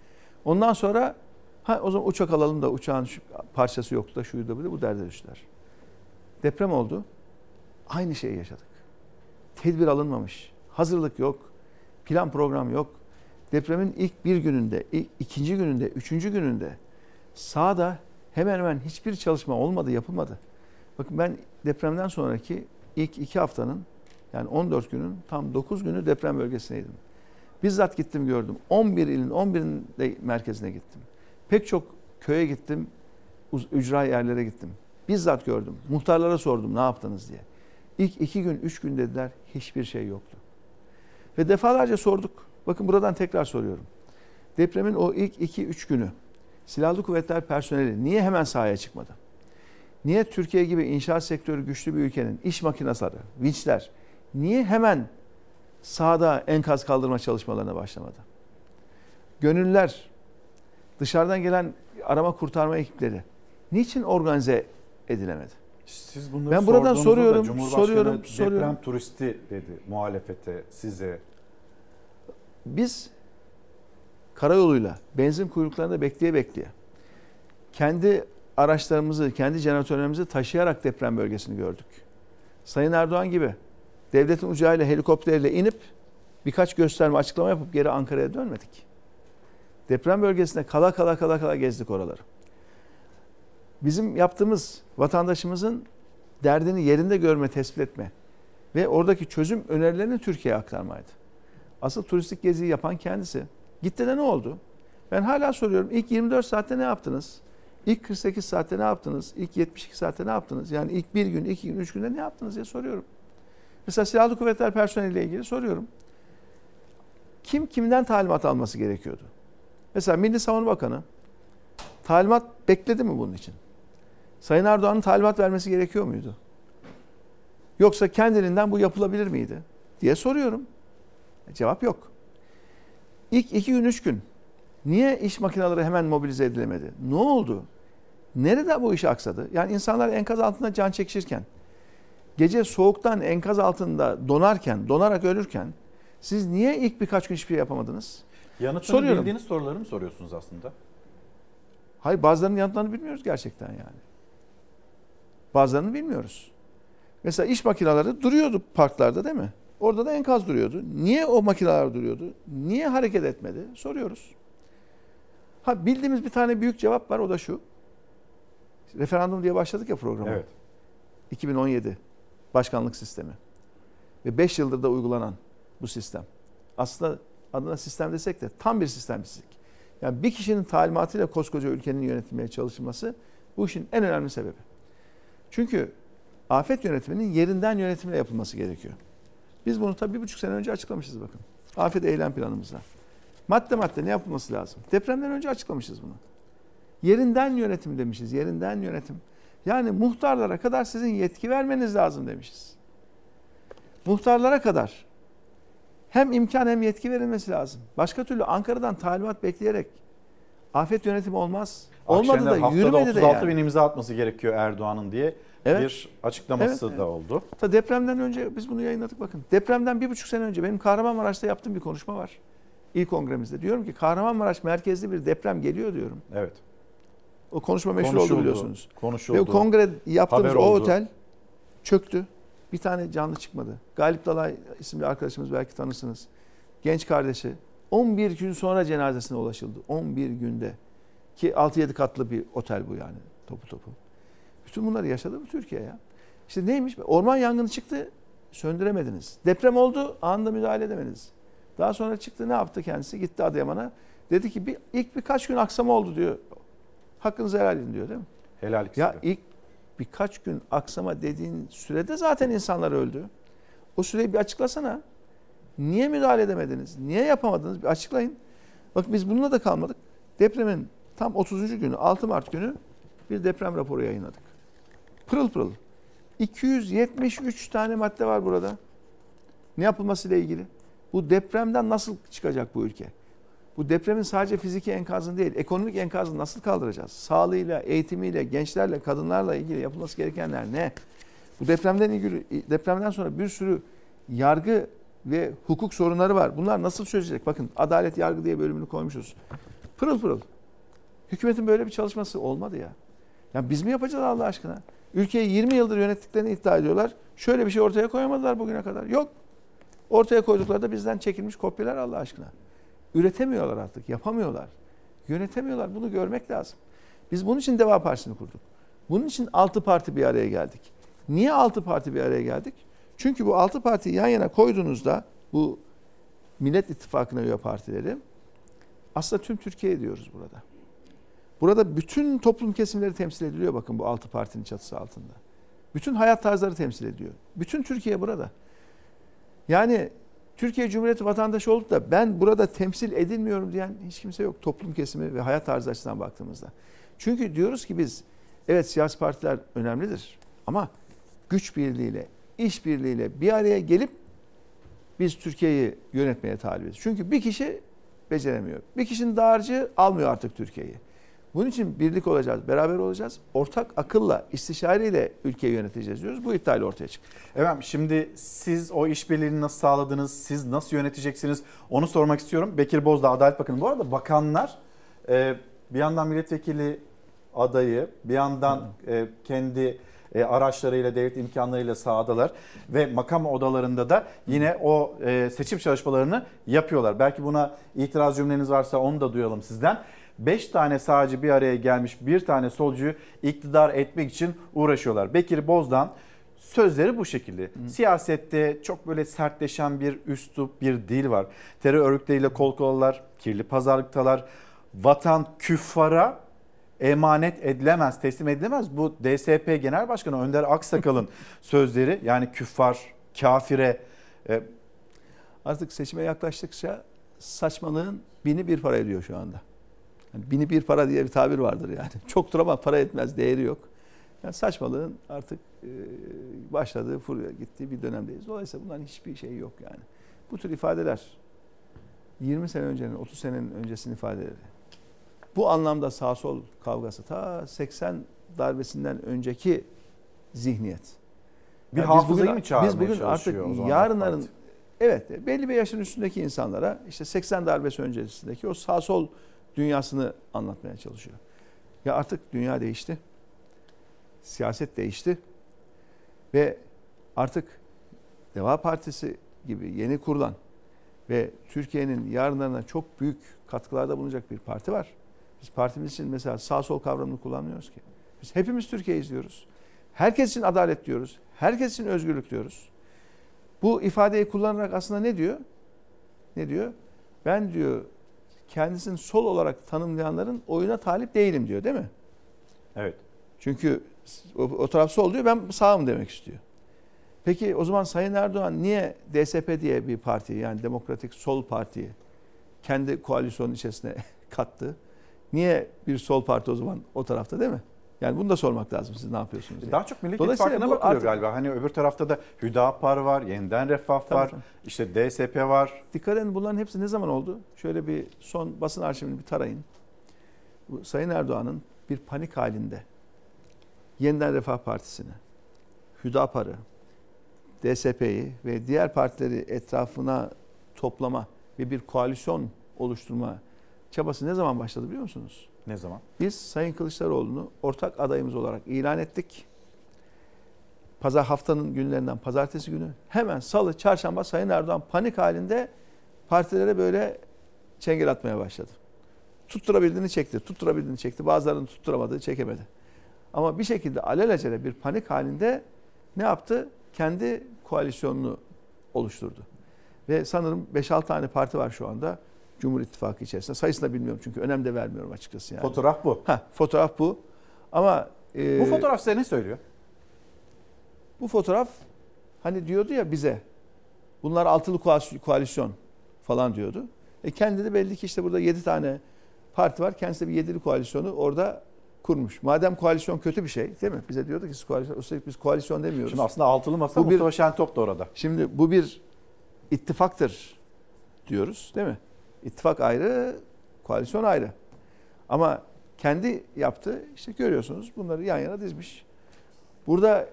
Ondan sonra ha o zaman uçak alalım da uçağın şu parçası yoktu da şuydu da bu derde düştüler. Deprem oldu. Aynı şeyi yaşadık. Tedbir alınmamış. Hazırlık yok. Plan program yok. Depremin ilk bir gününde, ilk ikinci gününde, üçüncü gününde sahada hemen hemen hiçbir çalışma olmadı, yapılmadı. Bakın ben depremden sonraki ilk iki haftanın yani 14 günün tam 9 günü deprem bölgesindeydim. Bizzat gittim gördüm. 11 ilin 11'inde merkezine gittim. Pek çok köye gittim, ücra yerlere gittim. Bizzat gördüm. Muhtarlara sordum ne yaptınız diye. İlk iki gün, üç gün dediler hiçbir şey yoktu. Ve defalarca sorduk. Bakın buradan tekrar soruyorum. Depremin o ilk iki, üç günü silahlı kuvvetler personeli niye hemen sahaya çıkmadı? Niye Türkiye gibi inşaat sektörü güçlü bir ülkenin iş makineleri, vinçler niye hemen sahada enkaz kaldırma çalışmalarına başlamadı? Gönüller, dışarıdan gelen arama kurtarma ekipleri niçin organize edilemedi? Siz bunları ben buradan soruyorum, Cumhurbaşkanı soruyorum, deprem soruyorum. turisti dedi muhalefete, size. Biz karayoluyla benzin kuyruklarında bekleye bekleye kendi araçlarımızı, kendi jeneratörlerimizi taşıyarak deprem bölgesini gördük. Sayın Erdoğan gibi devletin uçağıyla, helikopterle inip birkaç gösterme, açıklama yapıp geri Ankara'ya dönmedik. Deprem bölgesinde kala kala kala kala gezdik oraları. Bizim yaptığımız vatandaşımızın derdini yerinde görme, tespit etme ve oradaki çözüm önerilerini Türkiye'ye aktarmaydı. Asıl turistik geziyi yapan kendisi. Gitti de ne oldu? Ben hala soruyorum. İlk 24 saatte ne yaptınız? İlk 48 saatte ne yaptınız? İlk 72 saatte ne yaptınız? Yani ilk bir gün, iki gün, üç günde ne yaptınız diye soruyorum. Mesela silahlı kuvvetler personeliyle ilgili soruyorum. Kim kimden talimat alması gerekiyordu? Mesela Milli Savunma Bakanı talimat bekledi mi bunun için? Sayın Erdoğan'ın talimat vermesi gerekiyor muydu? Yoksa kendiliğinden bu yapılabilir miydi? diye soruyorum. Cevap yok. İlk iki gün, üç gün niye iş makineleri hemen mobilize edilemedi? Ne oldu? Nerede bu iş aksadı? Yani insanlar enkaz altında can çekişirken, gece soğuktan enkaz altında donarken, donarak ölürken siz niye ilk birkaç gün hiçbir şey yapamadınız? Yanıtını Soruyorum. bildiğiniz soruları mı soruyorsunuz aslında? Hayır bazılarının yanıtlarını bilmiyoruz gerçekten yani. Bazılarını bilmiyoruz. Mesela iş makineleri duruyordu parklarda değil mi? Orada da enkaz duruyordu. Niye o makineler duruyordu? Niye hareket etmedi? Soruyoruz. Ha bildiğimiz bir tane büyük cevap var o da şu. Referandum diye başladık ya programa. Evet. 2017 başkanlık sistemi. Ve 5 yıldır da uygulanan bu sistem. Aslında adına sistem desek de tam bir sistemsizlik. Yani bir kişinin talimatıyla koskoca ülkenin yönetilmeye çalışılması bu işin en önemli sebebi. Çünkü afet yönetiminin yerinden yönetimle yapılması gerekiyor. Biz bunu tabii bir buçuk sene önce açıklamışız bakın. Afet eylem planımızda. Madde madde ne yapılması lazım? Depremden önce açıklamışız bunu. Yerinden yönetim demişiz. Yerinden yönetim. Yani muhtarlara kadar sizin yetki vermeniz lazım demişiz. Muhtarlara kadar hem imkan hem yetki verilmesi lazım. Başka türlü Ankara'dan talimat bekleyerek afet yönetimi olmaz. Olmadı Akşener da yürümedi de 36 yani. bin imza atması gerekiyor Erdoğan'ın diye Evet. bir açıklaması Evet, da evet. oldu. Ta depremden önce biz bunu yayınladık bakın. Depremden bir buçuk sene önce benim Kahramanmaraş'ta yaptığım bir konuşma var. İl kongremizde. Diyorum ki Kahramanmaraş merkezli bir deprem geliyor diyorum. Evet. O konuşma meşhur Konuşuldu, oldu biliyorsunuz. konuşuldu. Ve o kongre yaptığımız Haber o oldu. otel çöktü. Bir tane canlı çıkmadı. Galip Dalay isimli arkadaşımız belki tanırsınız. Genç kardeşi 11 gün sonra cenazesine ulaşıldı. 11 günde. Ki 6-7 katlı bir otel bu yani topu topu. Bütün bunları yaşadı bu Türkiye ya. İşte neymiş? Orman yangını çıktı, söndüremediniz. Deprem oldu, anında müdahale edemediniz. Daha sonra çıktı, ne yaptı kendisi? Gitti Adıyaman'a. Dedi ki bir, ilk birkaç gün aksama oldu diyor. Hakkınızı helal edin diyor değil mi? Helal Ya ilk birkaç gün aksama dediğin sürede zaten insanlar öldü. O süreyi bir açıklasana. Niye müdahale edemediniz? Niye yapamadınız? Bir açıklayın. Bak biz bununla da kalmadık. Depremin tam 30. günü 6 Mart günü bir deprem raporu yayınladık. Pırıl pırıl. 273 tane madde var burada. Ne yapılması ile ilgili? Bu depremden nasıl çıkacak bu ülke? Bu depremin sadece fiziki enkazını değil, ekonomik enkazını nasıl kaldıracağız? Sağlığıyla, eğitimiyle, gençlerle, kadınlarla ilgili yapılması gerekenler ne? Bu depremden ilgili depremden sonra bir sürü yargı ve hukuk sorunları var. Bunlar nasıl çözülecek? Bakın adalet yargı diye bölümünü koymuşuz. Pırıl pırıl. Hükümetin böyle bir çalışması olmadı ya. Ya biz mi yapacağız Allah aşkına? Ülkeyi 20 yıldır yönettiklerini iddia ediyorlar. Şöyle bir şey ortaya koyamadılar bugüne kadar. Yok. Ortaya koydukları da bizden çekilmiş kopyalar Allah aşkına. Üretemiyorlar artık, yapamıyorlar. Yönetemiyorlar. Bunu görmek lazım. Biz bunun için Deva Partisi'ni kurduk. Bunun için 6 parti bir araya geldik. Niye 6 parti bir araya geldik? Çünkü bu 6 partiyi yan yana koyduğunuzda bu Millet İttifakı'na üye partileri aslında tüm Türkiye diyoruz burada. Burada bütün toplum kesimleri temsil ediliyor bakın bu 6 partinin çatısı altında. Bütün hayat tarzları temsil ediyor. Bütün Türkiye burada. Yani Türkiye Cumhuriyeti vatandaşı olup da ben burada temsil edilmiyorum diyen hiç kimse yok. Toplum kesimi ve hayat tarzı açısından baktığımızda. Çünkü diyoruz ki biz evet siyasi partiler önemlidir ama güç birliğiyle, iş birliğiyle bir araya gelip biz Türkiye'yi yönetmeye talibiz. Çünkü bir kişi beceremiyor. Bir kişinin dağarcığı almıyor artık Türkiye'yi. Bunun için birlik olacağız, beraber olacağız. Ortak akılla, istişareyle ülkeyi yöneteceğiz diyoruz. Bu iddiayla ortaya çıktı. Efendim şimdi siz o işbirliğini nasıl sağladınız? Siz nasıl yöneteceksiniz? Onu sormak istiyorum. Bekir Bozdağ Adalet Bakanı. Bu arada bakanlar e, bir yandan milletvekili adayı, bir yandan e, kendi e, araçlarıyla, devlet imkanlarıyla sahadalar ve makam odalarında da yine o seçim çalışmalarını yapıyorlar. Belki buna itiraz cümleniz varsa onu da duyalım sizden. 5 tane sağcı bir araya gelmiş bir tane solcuyu iktidar etmek için uğraşıyorlar. Bekir Bozdağ sözleri bu şekilde. Siyasette çok böyle sertleşen bir üslup, bir dil var. Terör örgütleriyle kol kolalar, kirli pazarlıktalar. Vatan küffara, emanet edilemez, teslim edilemez. Bu DSP Genel Başkanı Önder Aksakal'ın sözleri yani küffar, kafire e, Artık seçime yaklaştıkça saçmalığın bini bir para ediyor şu anda. Yani bini bir para diye bir tabir vardır yani. Çoktur ama para etmez, değeri yok. Yani saçmalığın artık e, başladığı, furya gittiği bir dönemdeyiz. Dolayısıyla bunların hiçbir şeyi yok yani. Bu tür ifadeler 20 sene öncenin, 30 senenin öncesinin ifadeleri. Bu anlamda sağ sol kavgası ta 80 darbesinden önceki zihniyet. Bir Yani biz hafızayı bugün- mı çağırmaya Biz bugün artık yarınların evet belli bir yaşın üstündeki insanlara işte 80 darbesi öncesindeki o sağ sol dünyasını anlatmaya çalışıyor. Ya artık dünya değişti. Siyaset değişti. Ve artık Deva Partisi gibi yeni kurulan ve Türkiye'nin yarınlarına çok büyük katkılarda bulunacak bir parti var. Biz partimiz için mesela sağ sol kavramını kullanmıyoruz ki. Biz hepimiz Türkiye izliyoruz. Herkes için adalet diyoruz. Herkes için özgürlük diyoruz. Bu ifadeyi kullanarak aslında ne diyor? Ne diyor? Ben diyor kendisini sol olarak tanımlayanların oyuna talip değilim diyor değil mi? Evet. Çünkü o, o taraf sol diyor ben sağım demek istiyor. Peki o zaman Sayın Erdoğan niye DSP diye bir parti yani Demokratik Sol Parti'yi kendi koalisyonun içerisine kattı? Niye bir sol parti o zaman o tarafta değil mi? Yani bunu da sormak lazım siz ne yapıyorsunuz diye. Daha çok Millet İttifakı'na bakılıyor artık- galiba. Hani öbür tarafta da Hüdapar var, Yeniden Refah Tabii, var, tabii. işte DSP var. Dikkat edin bunların hepsi ne zaman oldu? Şöyle bir son basın arşivini bir tarayın. Bu Sayın Erdoğan'ın bir panik halinde Yeniden Refah Partisi'ni, Hüdapar'ı, DSP'yi ve diğer partileri etrafına toplama ve bir koalisyon oluşturma çabası ne zaman başladı biliyor musunuz? Ne zaman? Biz Sayın Kılıçdaroğlu'nu ortak adayımız olarak ilan ettik. Pazar haftanın günlerinden pazartesi günü hemen salı, çarşamba Sayın Erdoğan panik halinde partilere böyle çengel atmaya başladı. Tutturabildiğini çekti, tutturabildiğini çekti. Bazılarını tutturamadı, çekemedi. Ama bir şekilde alelacele bir panik halinde ne yaptı? Kendi koalisyonunu oluşturdu. Ve sanırım 5-6 tane parti var şu anda Cumhur İttifakı içerisinde. Sayısını da bilmiyorum çünkü önem de vermiyorum açıkçası. Yani. Fotoğraf bu. Ha, fotoğraf bu. Ama e, Bu fotoğraf size ne söylüyor? bu fotoğraf hani diyordu ya bize bunlar altılı koalis- koalisyon falan diyordu. E kendi de belli ki işte burada 7 tane parti var. Kendisi de bir yedili koalisyonu orada kurmuş. Madem koalisyon kötü bir şey değil mi? Bize diyordu ki siz koalisyon, üstelik biz koalisyon demiyoruz. Şimdi aslında altılı masa Bu bir- Mustafa Şentop da orada. Şimdi bu bir ittifaktır diyoruz değil mi? İttifak ayrı, koalisyon ayrı. Ama kendi yaptı işte görüyorsunuz bunları yan yana dizmiş. Burada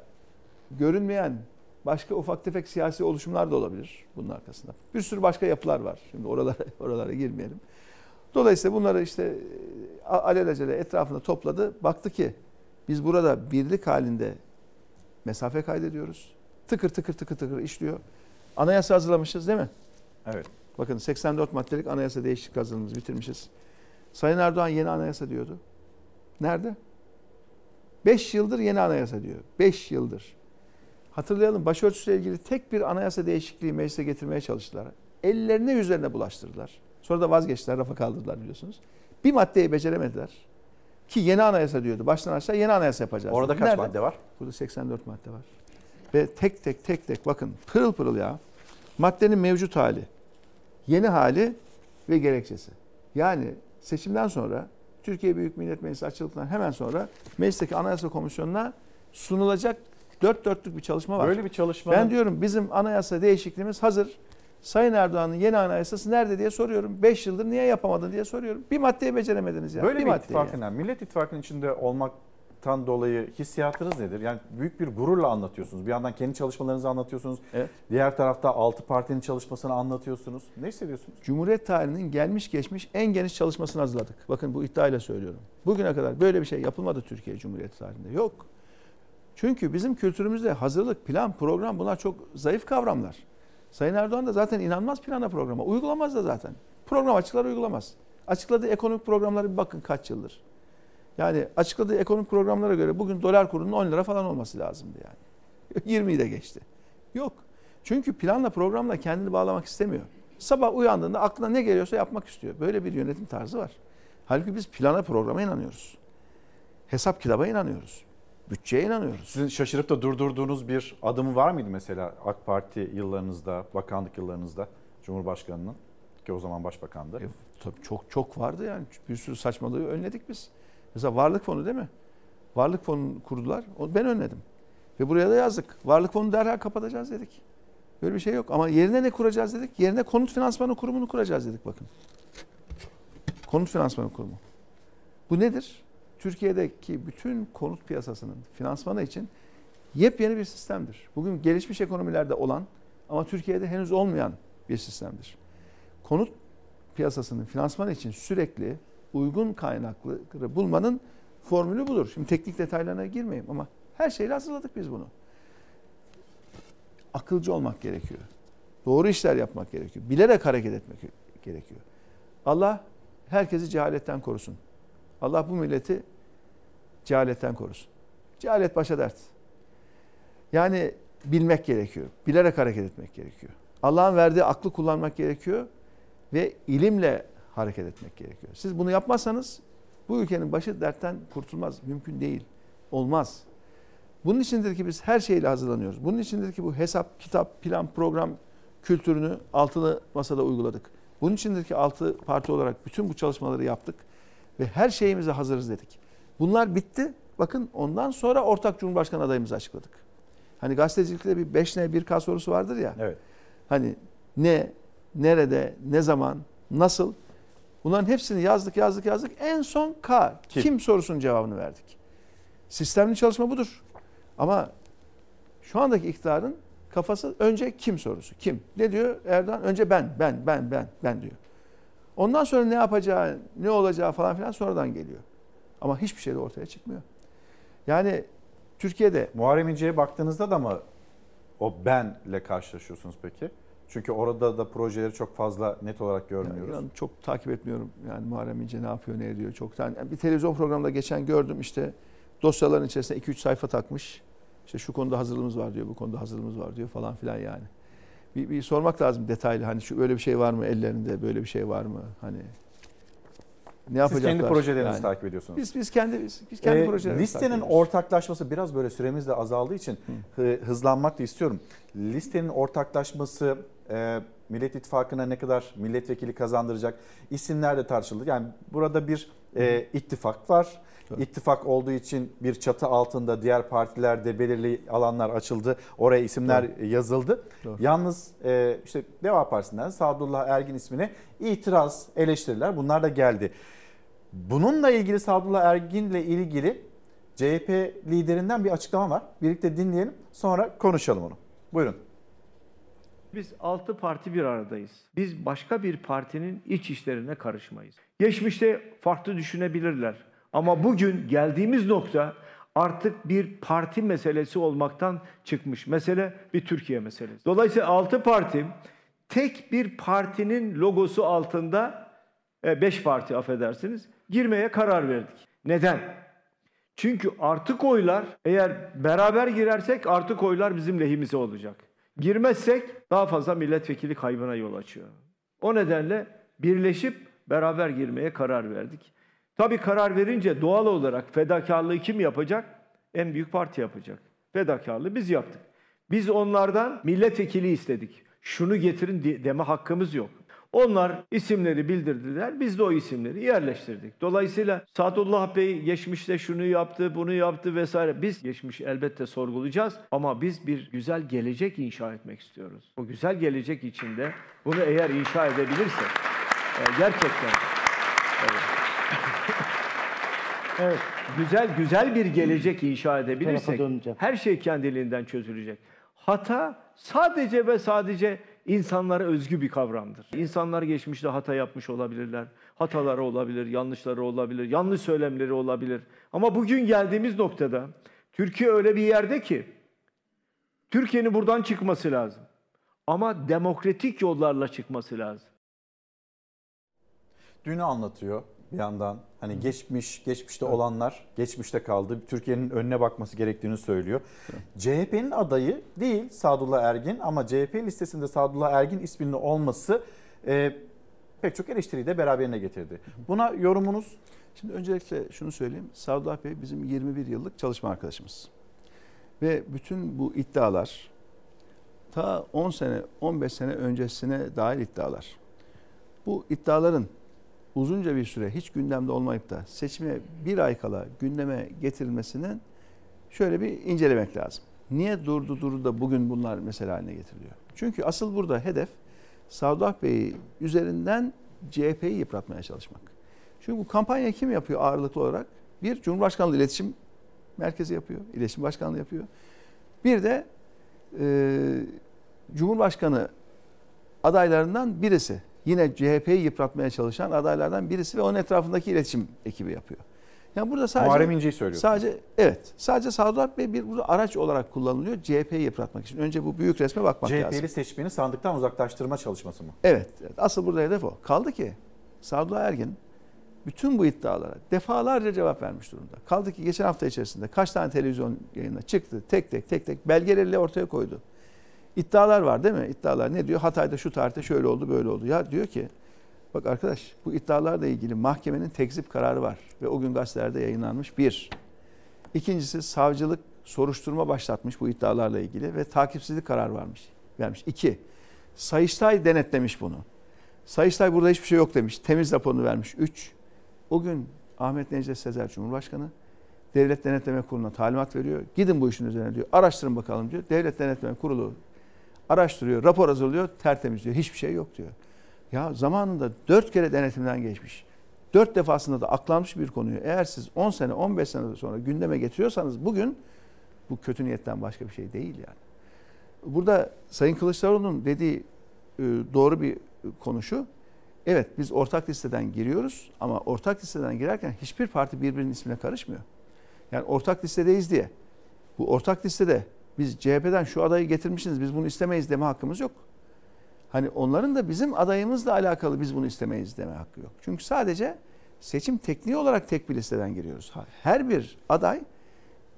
görünmeyen başka ufak tefek siyasi oluşumlar da olabilir bunun arkasında. Bir sürü başka yapılar var. Şimdi oralara oralara girmeyelim. Dolayısıyla bunları işte a- alelacele etrafına topladı. Baktı ki biz burada birlik halinde mesafe kaydediyoruz. Tıkır tıkır tıkır tıkır işliyor. Anayasa hazırlamışız değil mi? Evet. Bakın 84 maddelik anayasa değişiklik hazırlığımızı bitirmişiz. Sayın Erdoğan yeni anayasa diyordu. Nerede? 5 yıldır yeni anayasa diyor. 5 yıldır. Hatırlayalım başörtüsüyle ilgili tek bir anayasa değişikliği meclise getirmeye çalıştılar. Ellerine yüzlerine bulaştırdılar. Sonra da vazgeçtiler, rafa kaldırdılar biliyorsunuz. Bir maddeyi beceremediler. Ki yeni anayasa diyordu. Baştan aşağı yeni anayasa yapacağız. Orada kaç Nerede? madde var? Burada 84 madde var. Ve tek tek tek tek bakın pırıl pırıl ya. Maddenin mevcut hali, yeni hali ve gerekçesi. Yani seçimden sonra Türkiye Büyük Millet Meclisi açıldıktan hemen sonra meclisteki Anayasa Komisyonu'na sunulacak dört dörtlük bir çalışma var. Böyle bir çalışma. Ben diyorum bizim anayasa değişikliğimiz hazır. Sayın Erdoğan'ın yeni anayasası nerede diye soruyorum. 5 yıldır niye yapamadın diye soruyorum. Bir maddeyi beceremediniz ya. Böyle bir, maddeyi ittifakın, ya. yani Millet İttifakı'nın içinde olmaktan dolayı hissiyatınız nedir? Yani büyük bir gururla anlatıyorsunuz. Bir yandan kendi çalışmalarınızı anlatıyorsunuz. Evet. Diğer tarafta altı partinin çalışmasını anlatıyorsunuz. Ne hissediyorsunuz? Cumhuriyet tarihinin gelmiş geçmiş en geniş çalışmasını hazırladık. Bakın bu iddiayla söylüyorum. Bugüne kadar böyle bir şey yapılmadı Türkiye Cumhuriyeti tarihinde. Yok. Çünkü bizim kültürümüzde hazırlık, plan, program bunlar çok zayıf kavramlar. Sayın Erdoğan da zaten inanmaz plana programa. Uygulamaz da zaten. Program açıklar uygulamaz. Açıkladığı ekonomik programlara bir bakın kaç yıldır. Yani açıkladığı ekonomik programlara göre bugün dolar kurunun 10 lira falan olması lazımdı yani. 20'yi de geçti. Yok. Çünkü planla programla kendini bağlamak istemiyor. Sabah uyandığında aklına ne geliyorsa yapmak istiyor. Böyle bir yönetim tarzı var. Halbuki biz plana programa inanıyoruz. hesap kitaba inanıyoruz. Bütçeye inanıyoruz. Sizin şaşırıp da durdurduğunuz bir adımı var mıydı mesela AK Parti yıllarınızda, bakanlık yıllarınızda Cumhurbaşkanı'nın ki o zaman başbakandı. E, tabii çok çok vardı yani bir sürü saçmalığı önledik biz. Mesela varlık fonu değil mi? Varlık fonu kurdular. Ben önledim. Ve buraya da yazdık. Varlık fonu derhal kapatacağız dedik. Böyle bir şey yok. Ama yerine ne kuracağız dedik? Yerine konut finansmanı kurumunu kuracağız dedik bakın. Konut finansmanı kurumu. Bu nedir? Türkiye'deki bütün konut piyasasının finansmanı için yepyeni bir sistemdir. Bugün gelişmiş ekonomilerde olan ama Türkiye'de henüz olmayan bir sistemdir. Konut piyasasının finansmanı için sürekli uygun kaynakları bulmanın formülü budur. Şimdi teknik detaylarına girmeyeyim ama her şeyle hazırladık biz bunu. Akılcı olmak gerekiyor. Doğru işler yapmak gerekiyor. Bilerek hareket etmek gerekiyor. Allah herkesi cehaletten korusun. Allah bu milleti cehaletten korusun. Cehalet başa dert. Yani bilmek gerekiyor. Bilerek hareket etmek gerekiyor. Allah'ın verdiği aklı kullanmak gerekiyor ve ilimle hareket etmek gerekiyor. Siz bunu yapmazsanız bu ülkenin başı dertten kurtulmaz. Mümkün değil. Olmaz. Bunun içindir ki biz her şeyle hazırlanıyoruz. Bunun içindir ki bu hesap, kitap, plan, program kültürünü altılı masada uyguladık. Bunun içindir ki altı parti olarak bütün bu çalışmaları yaptık ve her şeyimize hazırız dedik. Bunlar bitti. Bakın ondan sonra ortak Cumhurbaşkanı adayımızı açıkladık. Hani gazetecilikte bir 5 ne 1 K sorusu vardır ya. Evet. Hani ne, nerede, ne zaman, nasıl? Bunların hepsini yazdık, yazdık, yazdık. En son K. Kim, Kim sorusunun cevabını verdik. Sistemli çalışma budur. Ama şu andaki iktidarın kafası önce kim sorusu. Kim? Ne diyor Erdoğan? Önce ben, ben, ben, ben, ben diyor. Ondan sonra ne yapacağı, ne olacağı falan filan sonradan geliyor. Ama hiçbir şey de ortaya çıkmıyor. Yani Türkiye'de... Muharrem İnce'ye baktığınızda da mı o benle karşılaşıyorsunuz peki? Çünkü orada da projeleri çok fazla net olarak görmüyoruz. Yani çok takip etmiyorum. Yani Muharrem İnce ne yapıyor, ne ediyor çok. Yani bir televizyon programında geçen gördüm işte dosyaların içerisine 2-3 sayfa takmış. İşte şu konuda hazırlığımız var diyor, bu konuda hazırlığımız var diyor falan filan yani. Bir, bir sormak lazım detaylı hani şu öyle bir şey var mı ellerinde, böyle bir şey var mı? Hani ne yapacaklar? Siz kendi projelerinizi yani. takip ediyorsunuz. Biz biz kendi biz, biz kendi ee, projelerimizi Listenin ortaklaşması biraz böyle süremiz de azaldığı için Hı. hızlanmak da istiyorum. Listenin ortaklaşması e, Millet İttifakı'na ne kadar milletvekili kazandıracak isimler de tartışıldı. Yani burada bir e, ittifak var. Tabii. İttifak olduğu için bir çatı altında diğer partilerde belirli alanlar açıldı. Oraya isimler Doğru. yazıldı. Doğru. Yalnız e, işte Deva Partisi'nden Sadullah Ergin ismine itiraz, eleştiriler bunlar da geldi. Bununla ilgili Sadullah Ergin'le ilgili CHP liderinden bir açıklama var. Birlikte dinleyelim sonra konuşalım onu. Buyurun. Biz altı parti bir aradayız. Biz başka bir partinin iç işlerine karışmayız. Geçmişte farklı düşünebilirler. Ama bugün geldiğimiz nokta artık bir parti meselesi olmaktan çıkmış. Mesele bir Türkiye meselesi. Dolayısıyla altı parti tek bir partinin logosu altında e, beş parti affedersiniz girmeye karar verdik. Neden? Çünkü artık oylar eğer beraber girersek artık oylar bizim lehimize olacak. Girmezsek daha fazla milletvekili kaybına yol açıyor. O nedenle birleşip beraber girmeye karar verdik. Tabii karar verince doğal olarak fedakarlığı kim yapacak? En büyük parti yapacak. Fedakarlığı biz yaptık. Biz onlardan milletvekili istedik. Şunu getirin deme hakkımız yok. Onlar isimleri bildirdiler. Biz de o isimleri yerleştirdik. Dolayısıyla Sadullah Bey geçmişte şunu yaptı, bunu yaptı vesaire. Biz geçmiş elbette sorgulayacağız ama biz bir güzel gelecek inşa etmek istiyoruz. O güzel gelecek içinde bunu eğer inşa edebilirsek e, gerçekten evet. evet, güzel güzel bir gelecek inşa edebilirsek her şey kendiliğinden çözülecek. Hata sadece ve sadece insanlara özgü bir kavramdır. İnsanlar geçmişte hata yapmış olabilirler. Hataları olabilir, yanlışları olabilir, yanlış söylemleri olabilir. Ama bugün geldiğimiz noktada Türkiye öyle bir yerde ki Türkiye'nin buradan çıkması lazım. Ama demokratik yollarla çıkması lazım. Dünü anlatıyor bir yandan. Hani geçmiş, geçmişte evet. olanlar geçmişte kaldı. Türkiye'nin önüne bakması gerektiğini söylüyor. Evet. CHP'nin adayı değil Sadullah Ergin ama CHP listesinde Sadullah Ergin isminin olması e, pek çok eleştiriyi de beraberine getirdi. Buna yorumunuz? Şimdi öncelikle şunu söyleyeyim. Sadullah Bey bizim 21 yıllık çalışma arkadaşımız. Ve bütün bu iddialar ta 10 sene, 15 sene öncesine dair iddialar. Bu iddiaların uzunca bir süre hiç gündemde olmayıp da seçime bir ay kala gündeme getirilmesinin şöyle bir incelemek lazım. Niye durdu durdu da bugün bunlar mesele haline getiriliyor? Çünkü asıl burada hedef Sadullah Bey üzerinden CHP'yi yıpratmaya çalışmak. Çünkü bu kampanya kim yapıyor ağırlıklı olarak? Bir, Cumhurbaşkanlığı İletişim Merkezi yapıyor, İletişim Başkanlığı yapıyor. Bir de e, Cumhurbaşkanı adaylarından birisi. Yine CHP'yi yıpratmaya çalışan adaylardan birisi ve onun etrafındaki iletişim ekibi yapıyor. Yani burada sadece Muharrem İnce'yi söylüyorsunuz. Sadece evet. Sadece Sadullah Bey bir burada araç olarak kullanılıyor CHP'yi yıpratmak için. Önce bu büyük resme bakmak lazım. CHP'li seçmeni sandıktan uzaklaştırma çalışması mı? Evet, evet. Asıl burada hedef o. Kaldı ki Sadullah Ergin bütün bu iddialara defalarca cevap vermiş durumda. Kaldı ki geçen hafta içerisinde kaç tane televizyon yayına çıktı tek tek tek tek belgeleriyle ortaya koydu. İddialar var değil mi? İddialar ne diyor? Hatay'da şu tarihte şöyle oldu böyle oldu. Ya diyor ki bak arkadaş bu iddialarla ilgili mahkemenin tekzip kararı var ve o gün gazetelerde yayınlanmış bir. İkincisi savcılık soruşturma başlatmış bu iddialarla ilgili ve takipsizlik kararı varmış. Vermiş. İki, Sayıştay denetlemiş bunu. Sayıştay burada hiçbir şey yok demiş. Temiz raporunu vermiş. Üç, o gün Ahmet Necdet Sezer Cumhurbaşkanı Devlet Denetleme Kurulu'na talimat veriyor. Gidin bu işin üzerine diyor. Araştırın bakalım diyor. Devlet Denetleme Kurulu araştırıyor, rapor hazırlıyor, tertemiz diyor. Hiçbir şey yok diyor. Ya zamanında dört kere denetimden geçmiş. Dört defasında da aklanmış bir konuyu eğer siz 10 sene, 15 sene sonra gündeme getiriyorsanız bugün bu kötü niyetten başka bir şey değil yani. Burada Sayın Kılıçdaroğlu'nun dediği e, doğru bir konu şu. Evet biz ortak listeden giriyoruz ama ortak listeden girerken hiçbir parti birbirinin ismine karışmıyor. Yani ortak listedeyiz diye. Bu ortak listede biz CHP'den şu adayı getirmişsiniz biz bunu istemeyiz deme hakkımız yok. Hani onların da bizim adayımızla alakalı biz bunu istemeyiz deme hakkı yok. Çünkü sadece seçim tekniği olarak tek bir listeden giriyoruz. Her bir aday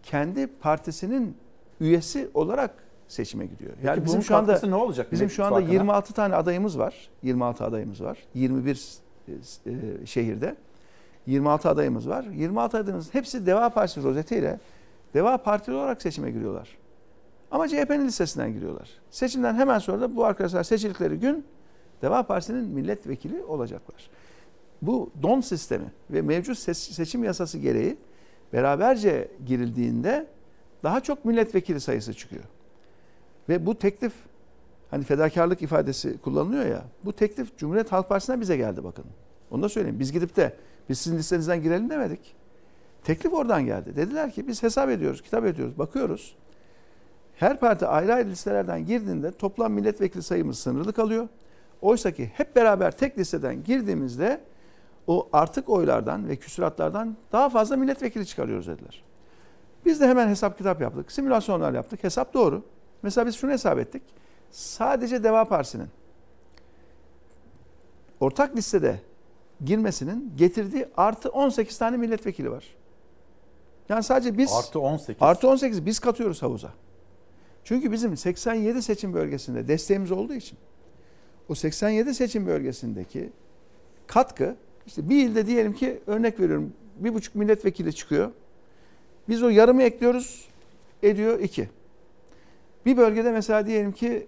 kendi partisinin üyesi olarak seçime gidiyor. Peki Yani bunun bizim şu anda ne olacak Bizim şu anda İttifakı'na? 26 tane adayımız var. 26 adayımız var. 21 e, şehirde 26 adayımız var. 26 adayımız hepsi Deva Partisi rozetiyle Deva Partili olarak seçime giriyorlar. Ama CHP'nin listesinden giriyorlar. Seçimden hemen sonra da bu arkadaşlar seçildikleri gün Deva Partisi'nin milletvekili olacaklar. Bu don sistemi ve mevcut seçim yasası gereği beraberce girildiğinde daha çok milletvekili sayısı çıkıyor. Ve bu teklif hani fedakarlık ifadesi kullanılıyor ya. Bu teklif Cumhuriyet Halk Partisi'ne bize geldi bakın. Onu da söyleyeyim. Biz gidip de biz sizin listenizden girelim demedik. Teklif oradan geldi. Dediler ki biz hesap ediyoruz, kitap ediyoruz, bakıyoruz. Her parti ayrı ayrı listelerden girdiğinde toplam milletvekili sayımız sınırlı kalıyor. Oysa ki hep beraber tek listeden girdiğimizde o artık oylardan ve küsuratlardan daha fazla milletvekili çıkarıyoruz dediler. Biz de hemen hesap kitap yaptık. Simülasyonlar yaptık. Hesap doğru. Mesela biz şunu hesap ettik. Sadece Deva Partisi'nin ortak listede girmesinin getirdiği artı 18 tane milletvekili var. Yani sadece biz Artı 18. Artı 18 biz katıyoruz havuza. Çünkü bizim 87 seçim bölgesinde desteğimiz olduğu için o 87 seçim bölgesindeki katkı işte bir ilde diyelim ki örnek veriyorum bir buçuk milletvekili çıkıyor. Biz o yarımı ekliyoruz ediyor iki. Bir bölgede mesela diyelim ki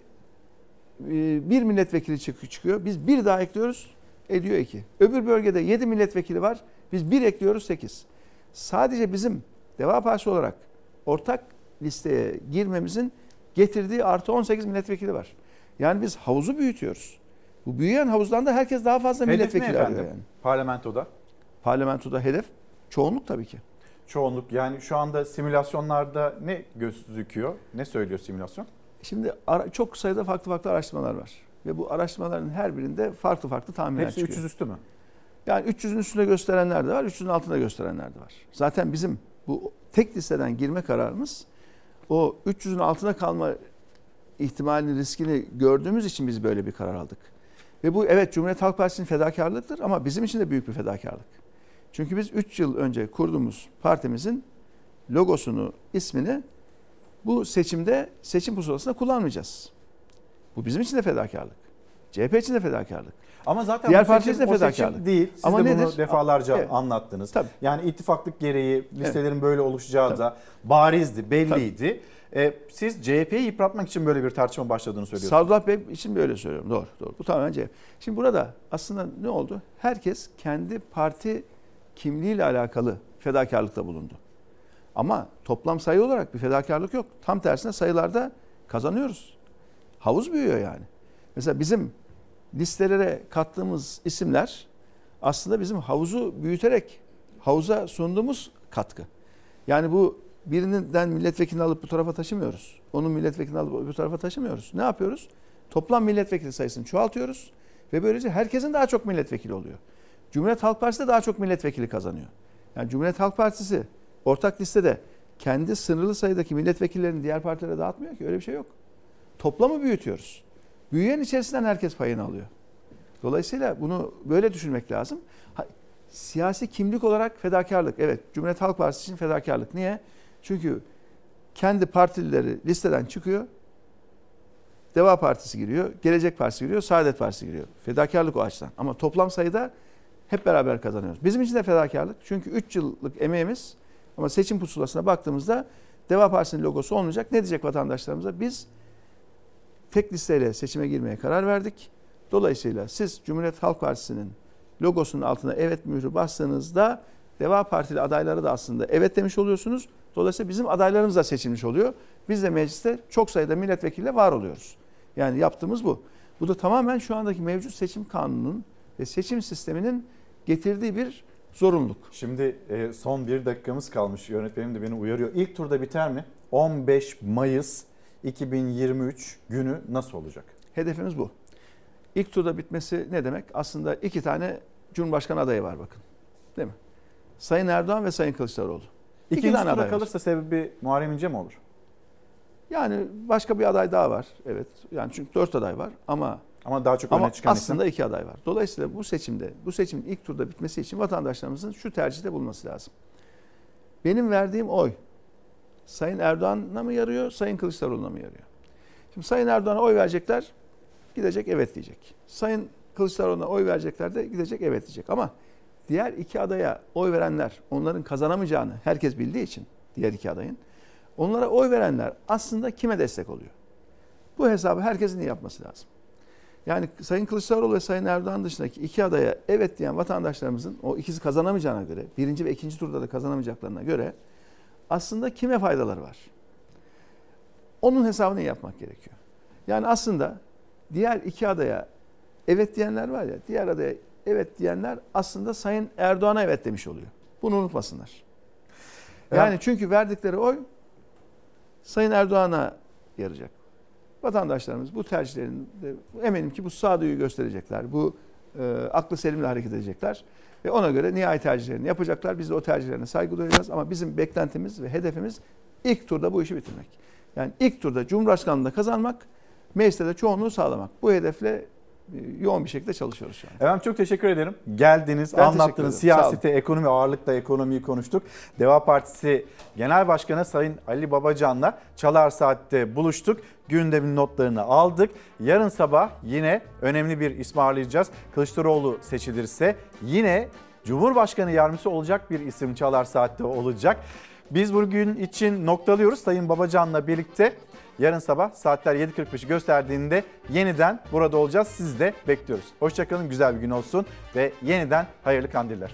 e, bir milletvekili çık- çıkıyor. Biz bir daha ekliyoruz ediyor iki. Öbür bölgede yedi milletvekili var. Biz bir ekliyoruz sekiz. Sadece bizim Deva Partisi olarak ortak listeye girmemizin getirdiği artı 18 milletvekili var. Yani biz havuzu büyütüyoruz. Bu büyüyen havuzdan da herkes daha fazla Hedef ne milletvekili arıyor yani. Parlamentoda. Parlamentoda hedef çoğunluk tabii ki. Çoğunluk yani şu anda simülasyonlarda ne gözüküyor? Ne söylüyor simülasyon? Şimdi ara- çok sayıda farklı farklı araştırmalar var. Ve bu araştırmaların her birinde farklı farklı tahminler Hepsi çıkıyor. 300 üstü mü? Yani 300'ün üstünde gösterenler de var, 300'ün altında gösterenler de var. Zaten bizim bu tek listeden girme kararımız o 300'ün altına kalma ihtimalini, riskini gördüğümüz için biz böyle bir karar aldık. Ve bu evet Cumhuriyet Halk Partisi'nin fedakarlıktır ama bizim için de büyük bir fedakarlık. Çünkü biz 3 yıl önce kurduğumuz partimizin logosunu, ismini bu seçimde seçim pusulasında kullanmayacağız. Bu bizim için de fedakarlık. CHP için de fedakarlık. Ama zaten Diğer parti için de fedakarlık. değil. Siz Ama de nedir? bunu defalarca Evet. anlattınız. Tabii. Yani ittifaklık gereği listelerin böyle oluşacağı da barizdi, belliydi. Ee, siz CHP'yi yıpratmak için böyle bir tartışma başladığını söylüyorsunuz. Sadullah Bey için böyle söylüyorum. Doğru, doğru. Bu tamamen CHP. Şimdi burada aslında ne oldu? Herkes kendi parti kimliğiyle alakalı fedakarlıkta bulundu. Ama toplam sayı olarak bir fedakarlık yok. Tam tersine sayılarda kazanıyoruz. Havuz büyüyor yani. Mesela bizim listelere kattığımız isimler aslında bizim havuzu büyüterek havuza sunduğumuz katkı. Yani bu birinden milletvekilini alıp bu tarafa taşımıyoruz. Onun milletvekilini alıp bu tarafa taşımıyoruz. Ne yapıyoruz? Toplam milletvekili sayısını çoğaltıyoruz ve böylece herkesin daha çok milletvekili oluyor. Cumhuriyet Halk Partisi de daha çok milletvekili kazanıyor. Yani Cumhuriyet Halk Partisi ortak listede kendi sınırlı sayıdaki milletvekillerini diğer partilere dağıtmıyor ki öyle bir şey yok. Toplamı büyütüyoruz. Büyüyen içerisinden herkes payını alıyor. Dolayısıyla bunu böyle düşünmek lazım. Siyasi kimlik olarak fedakarlık. Evet Cumhuriyet Halk Partisi için fedakarlık. Niye? Çünkü kendi partilileri listeden çıkıyor. Deva Partisi giriyor, Gelecek Partisi giriyor, Saadet Partisi giriyor. Fedakarlık o açıdan. Ama toplam sayıda hep beraber kazanıyoruz. Bizim için de fedakarlık. Çünkü 3 yıllık emeğimiz ama seçim pusulasına baktığımızda Deva Partisi'nin logosu olmayacak. Ne diyecek vatandaşlarımıza? Biz tek listeyle seçime girmeye karar verdik. Dolayısıyla siz Cumhuriyet Halk Partisi'nin logosunun altına evet mührü bastığınızda Deva Partili adayları da aslında evet demiş oluyorsunuz. Dolayısıyla bizim adaylarımız da seçilmiş oluyor. Biz de mecliste çok sayıda milletvekiliyle var oluyoruz. Yani yaptığımız bu. Bu da tamamen şu andaki mevcut seçim kanununun ve seçim sisteminin getirdiği bir zorunluluk. Şimdi e, son bir dakikamız kalmış. Yönetmenim de beni uyarıyor. İlk turda biter mi? 15 Mayıs 2023 günü nasıl olacak? Hedefimiz bu. İlk turda bitmesi ne demek? Aslında iki tane Cumhurbaşkanı adayı var bakın. Değil mi? Sayın Erdoğan ve Sayın Kılıçdaroğlu. İki İkinci tane aday var. kalırsa sebebi Muharrem İnce mi olur? Yani başka bir aday daha var. Evet. Yani çünkü dört aday var ama Ama daha çok ama öne çıkan aslında isim. iki aday var. Dolayısıyla bu seçimde, bu seçimin ilk turda bitmesi için vatandaşlarımızın şu tercihte bulması lazım. Benim verdiğim oy Sayın Erdoğan'a mı yarıyor, Sayın Kılıçdaroğlu'na mı yarıyor? Şimdi Sayın Erdoğan'a oy verecekler, gidecek evet diyecek. Sayın Kılıçdaroğlu'na oy verecekler de gidecek evet diyecek. Ama diğer iki adaya oy verenler, onların kazanamayacağını herkes bildiği için diğer iki adayın, onlara oy verenler aslında kime destek oluyor? Bu hesabı herkesin yapması lazım. Yani Sayın Kılıçdaroğlu ve Sayın Erdoğan dışındaki iki adaya evet diyen vatandaşlarımızın o ikisi kazanamayacağına göre, birinci ve ikinci turda da kazanamayacaklarına göre aslında kime faydaları var? Onun hesabını yapmak gerekiyor. Yani aslında diğer iki adaya evet diyenler var ya, diğer adaya evet diyenler aslında Sayın Erdoğan'a evet demiş oluyor. Bunu unutmasınlar. Yani çünkü verdikleri oy Sayın Erdoğan'a yarayacak. Vatandaşlarımız bu tercihlerinde eminim ki bu sağduyu gösterecekler. Bu e, aklı selimle hareket edecekler. Ve ona göre nihai tercihlerini yapacaklar. Biz de o tercihlerine saygı duyacağız. Ama bizim beklentimiz ve hedefimiz ilk turda bu işi bitirmek. Yani ilk turda Cumhurbaşkanlığında kazanmak, mecliste de çoğunluğu sağlamak. Bu hedefle yoğun bir şekilde çalışıyoruz şu an. Efendim çok teşekkür ederim. Geldiniz, Ben anlattınız. Siyasete, ekonomi, ağırlıkla ekonomiyi konuştuk. Deva Partisi Genel Başkanı Sayın Ali Babacan'la Çalar Saat'te buluştuk. Gündemin notlarını aldık. Yarın sabah yine önemli bir ismi ağırlayacağız. Kılıçdaroğlu seçilirse yine Cumhurbaşkanı yardımcısı olacak bir isim Çalar Saat'te olacak. Biz bugün için noktalıyoruz. Sayın Babacan'la birlikte yarın sabah saatler 7.45'i gösterdiğinde yeniden burada olacağız. Sizi de bekliyoruz. Hoşçakalın, güzel bir gün olsun ve yeniden hayırlı kandiller.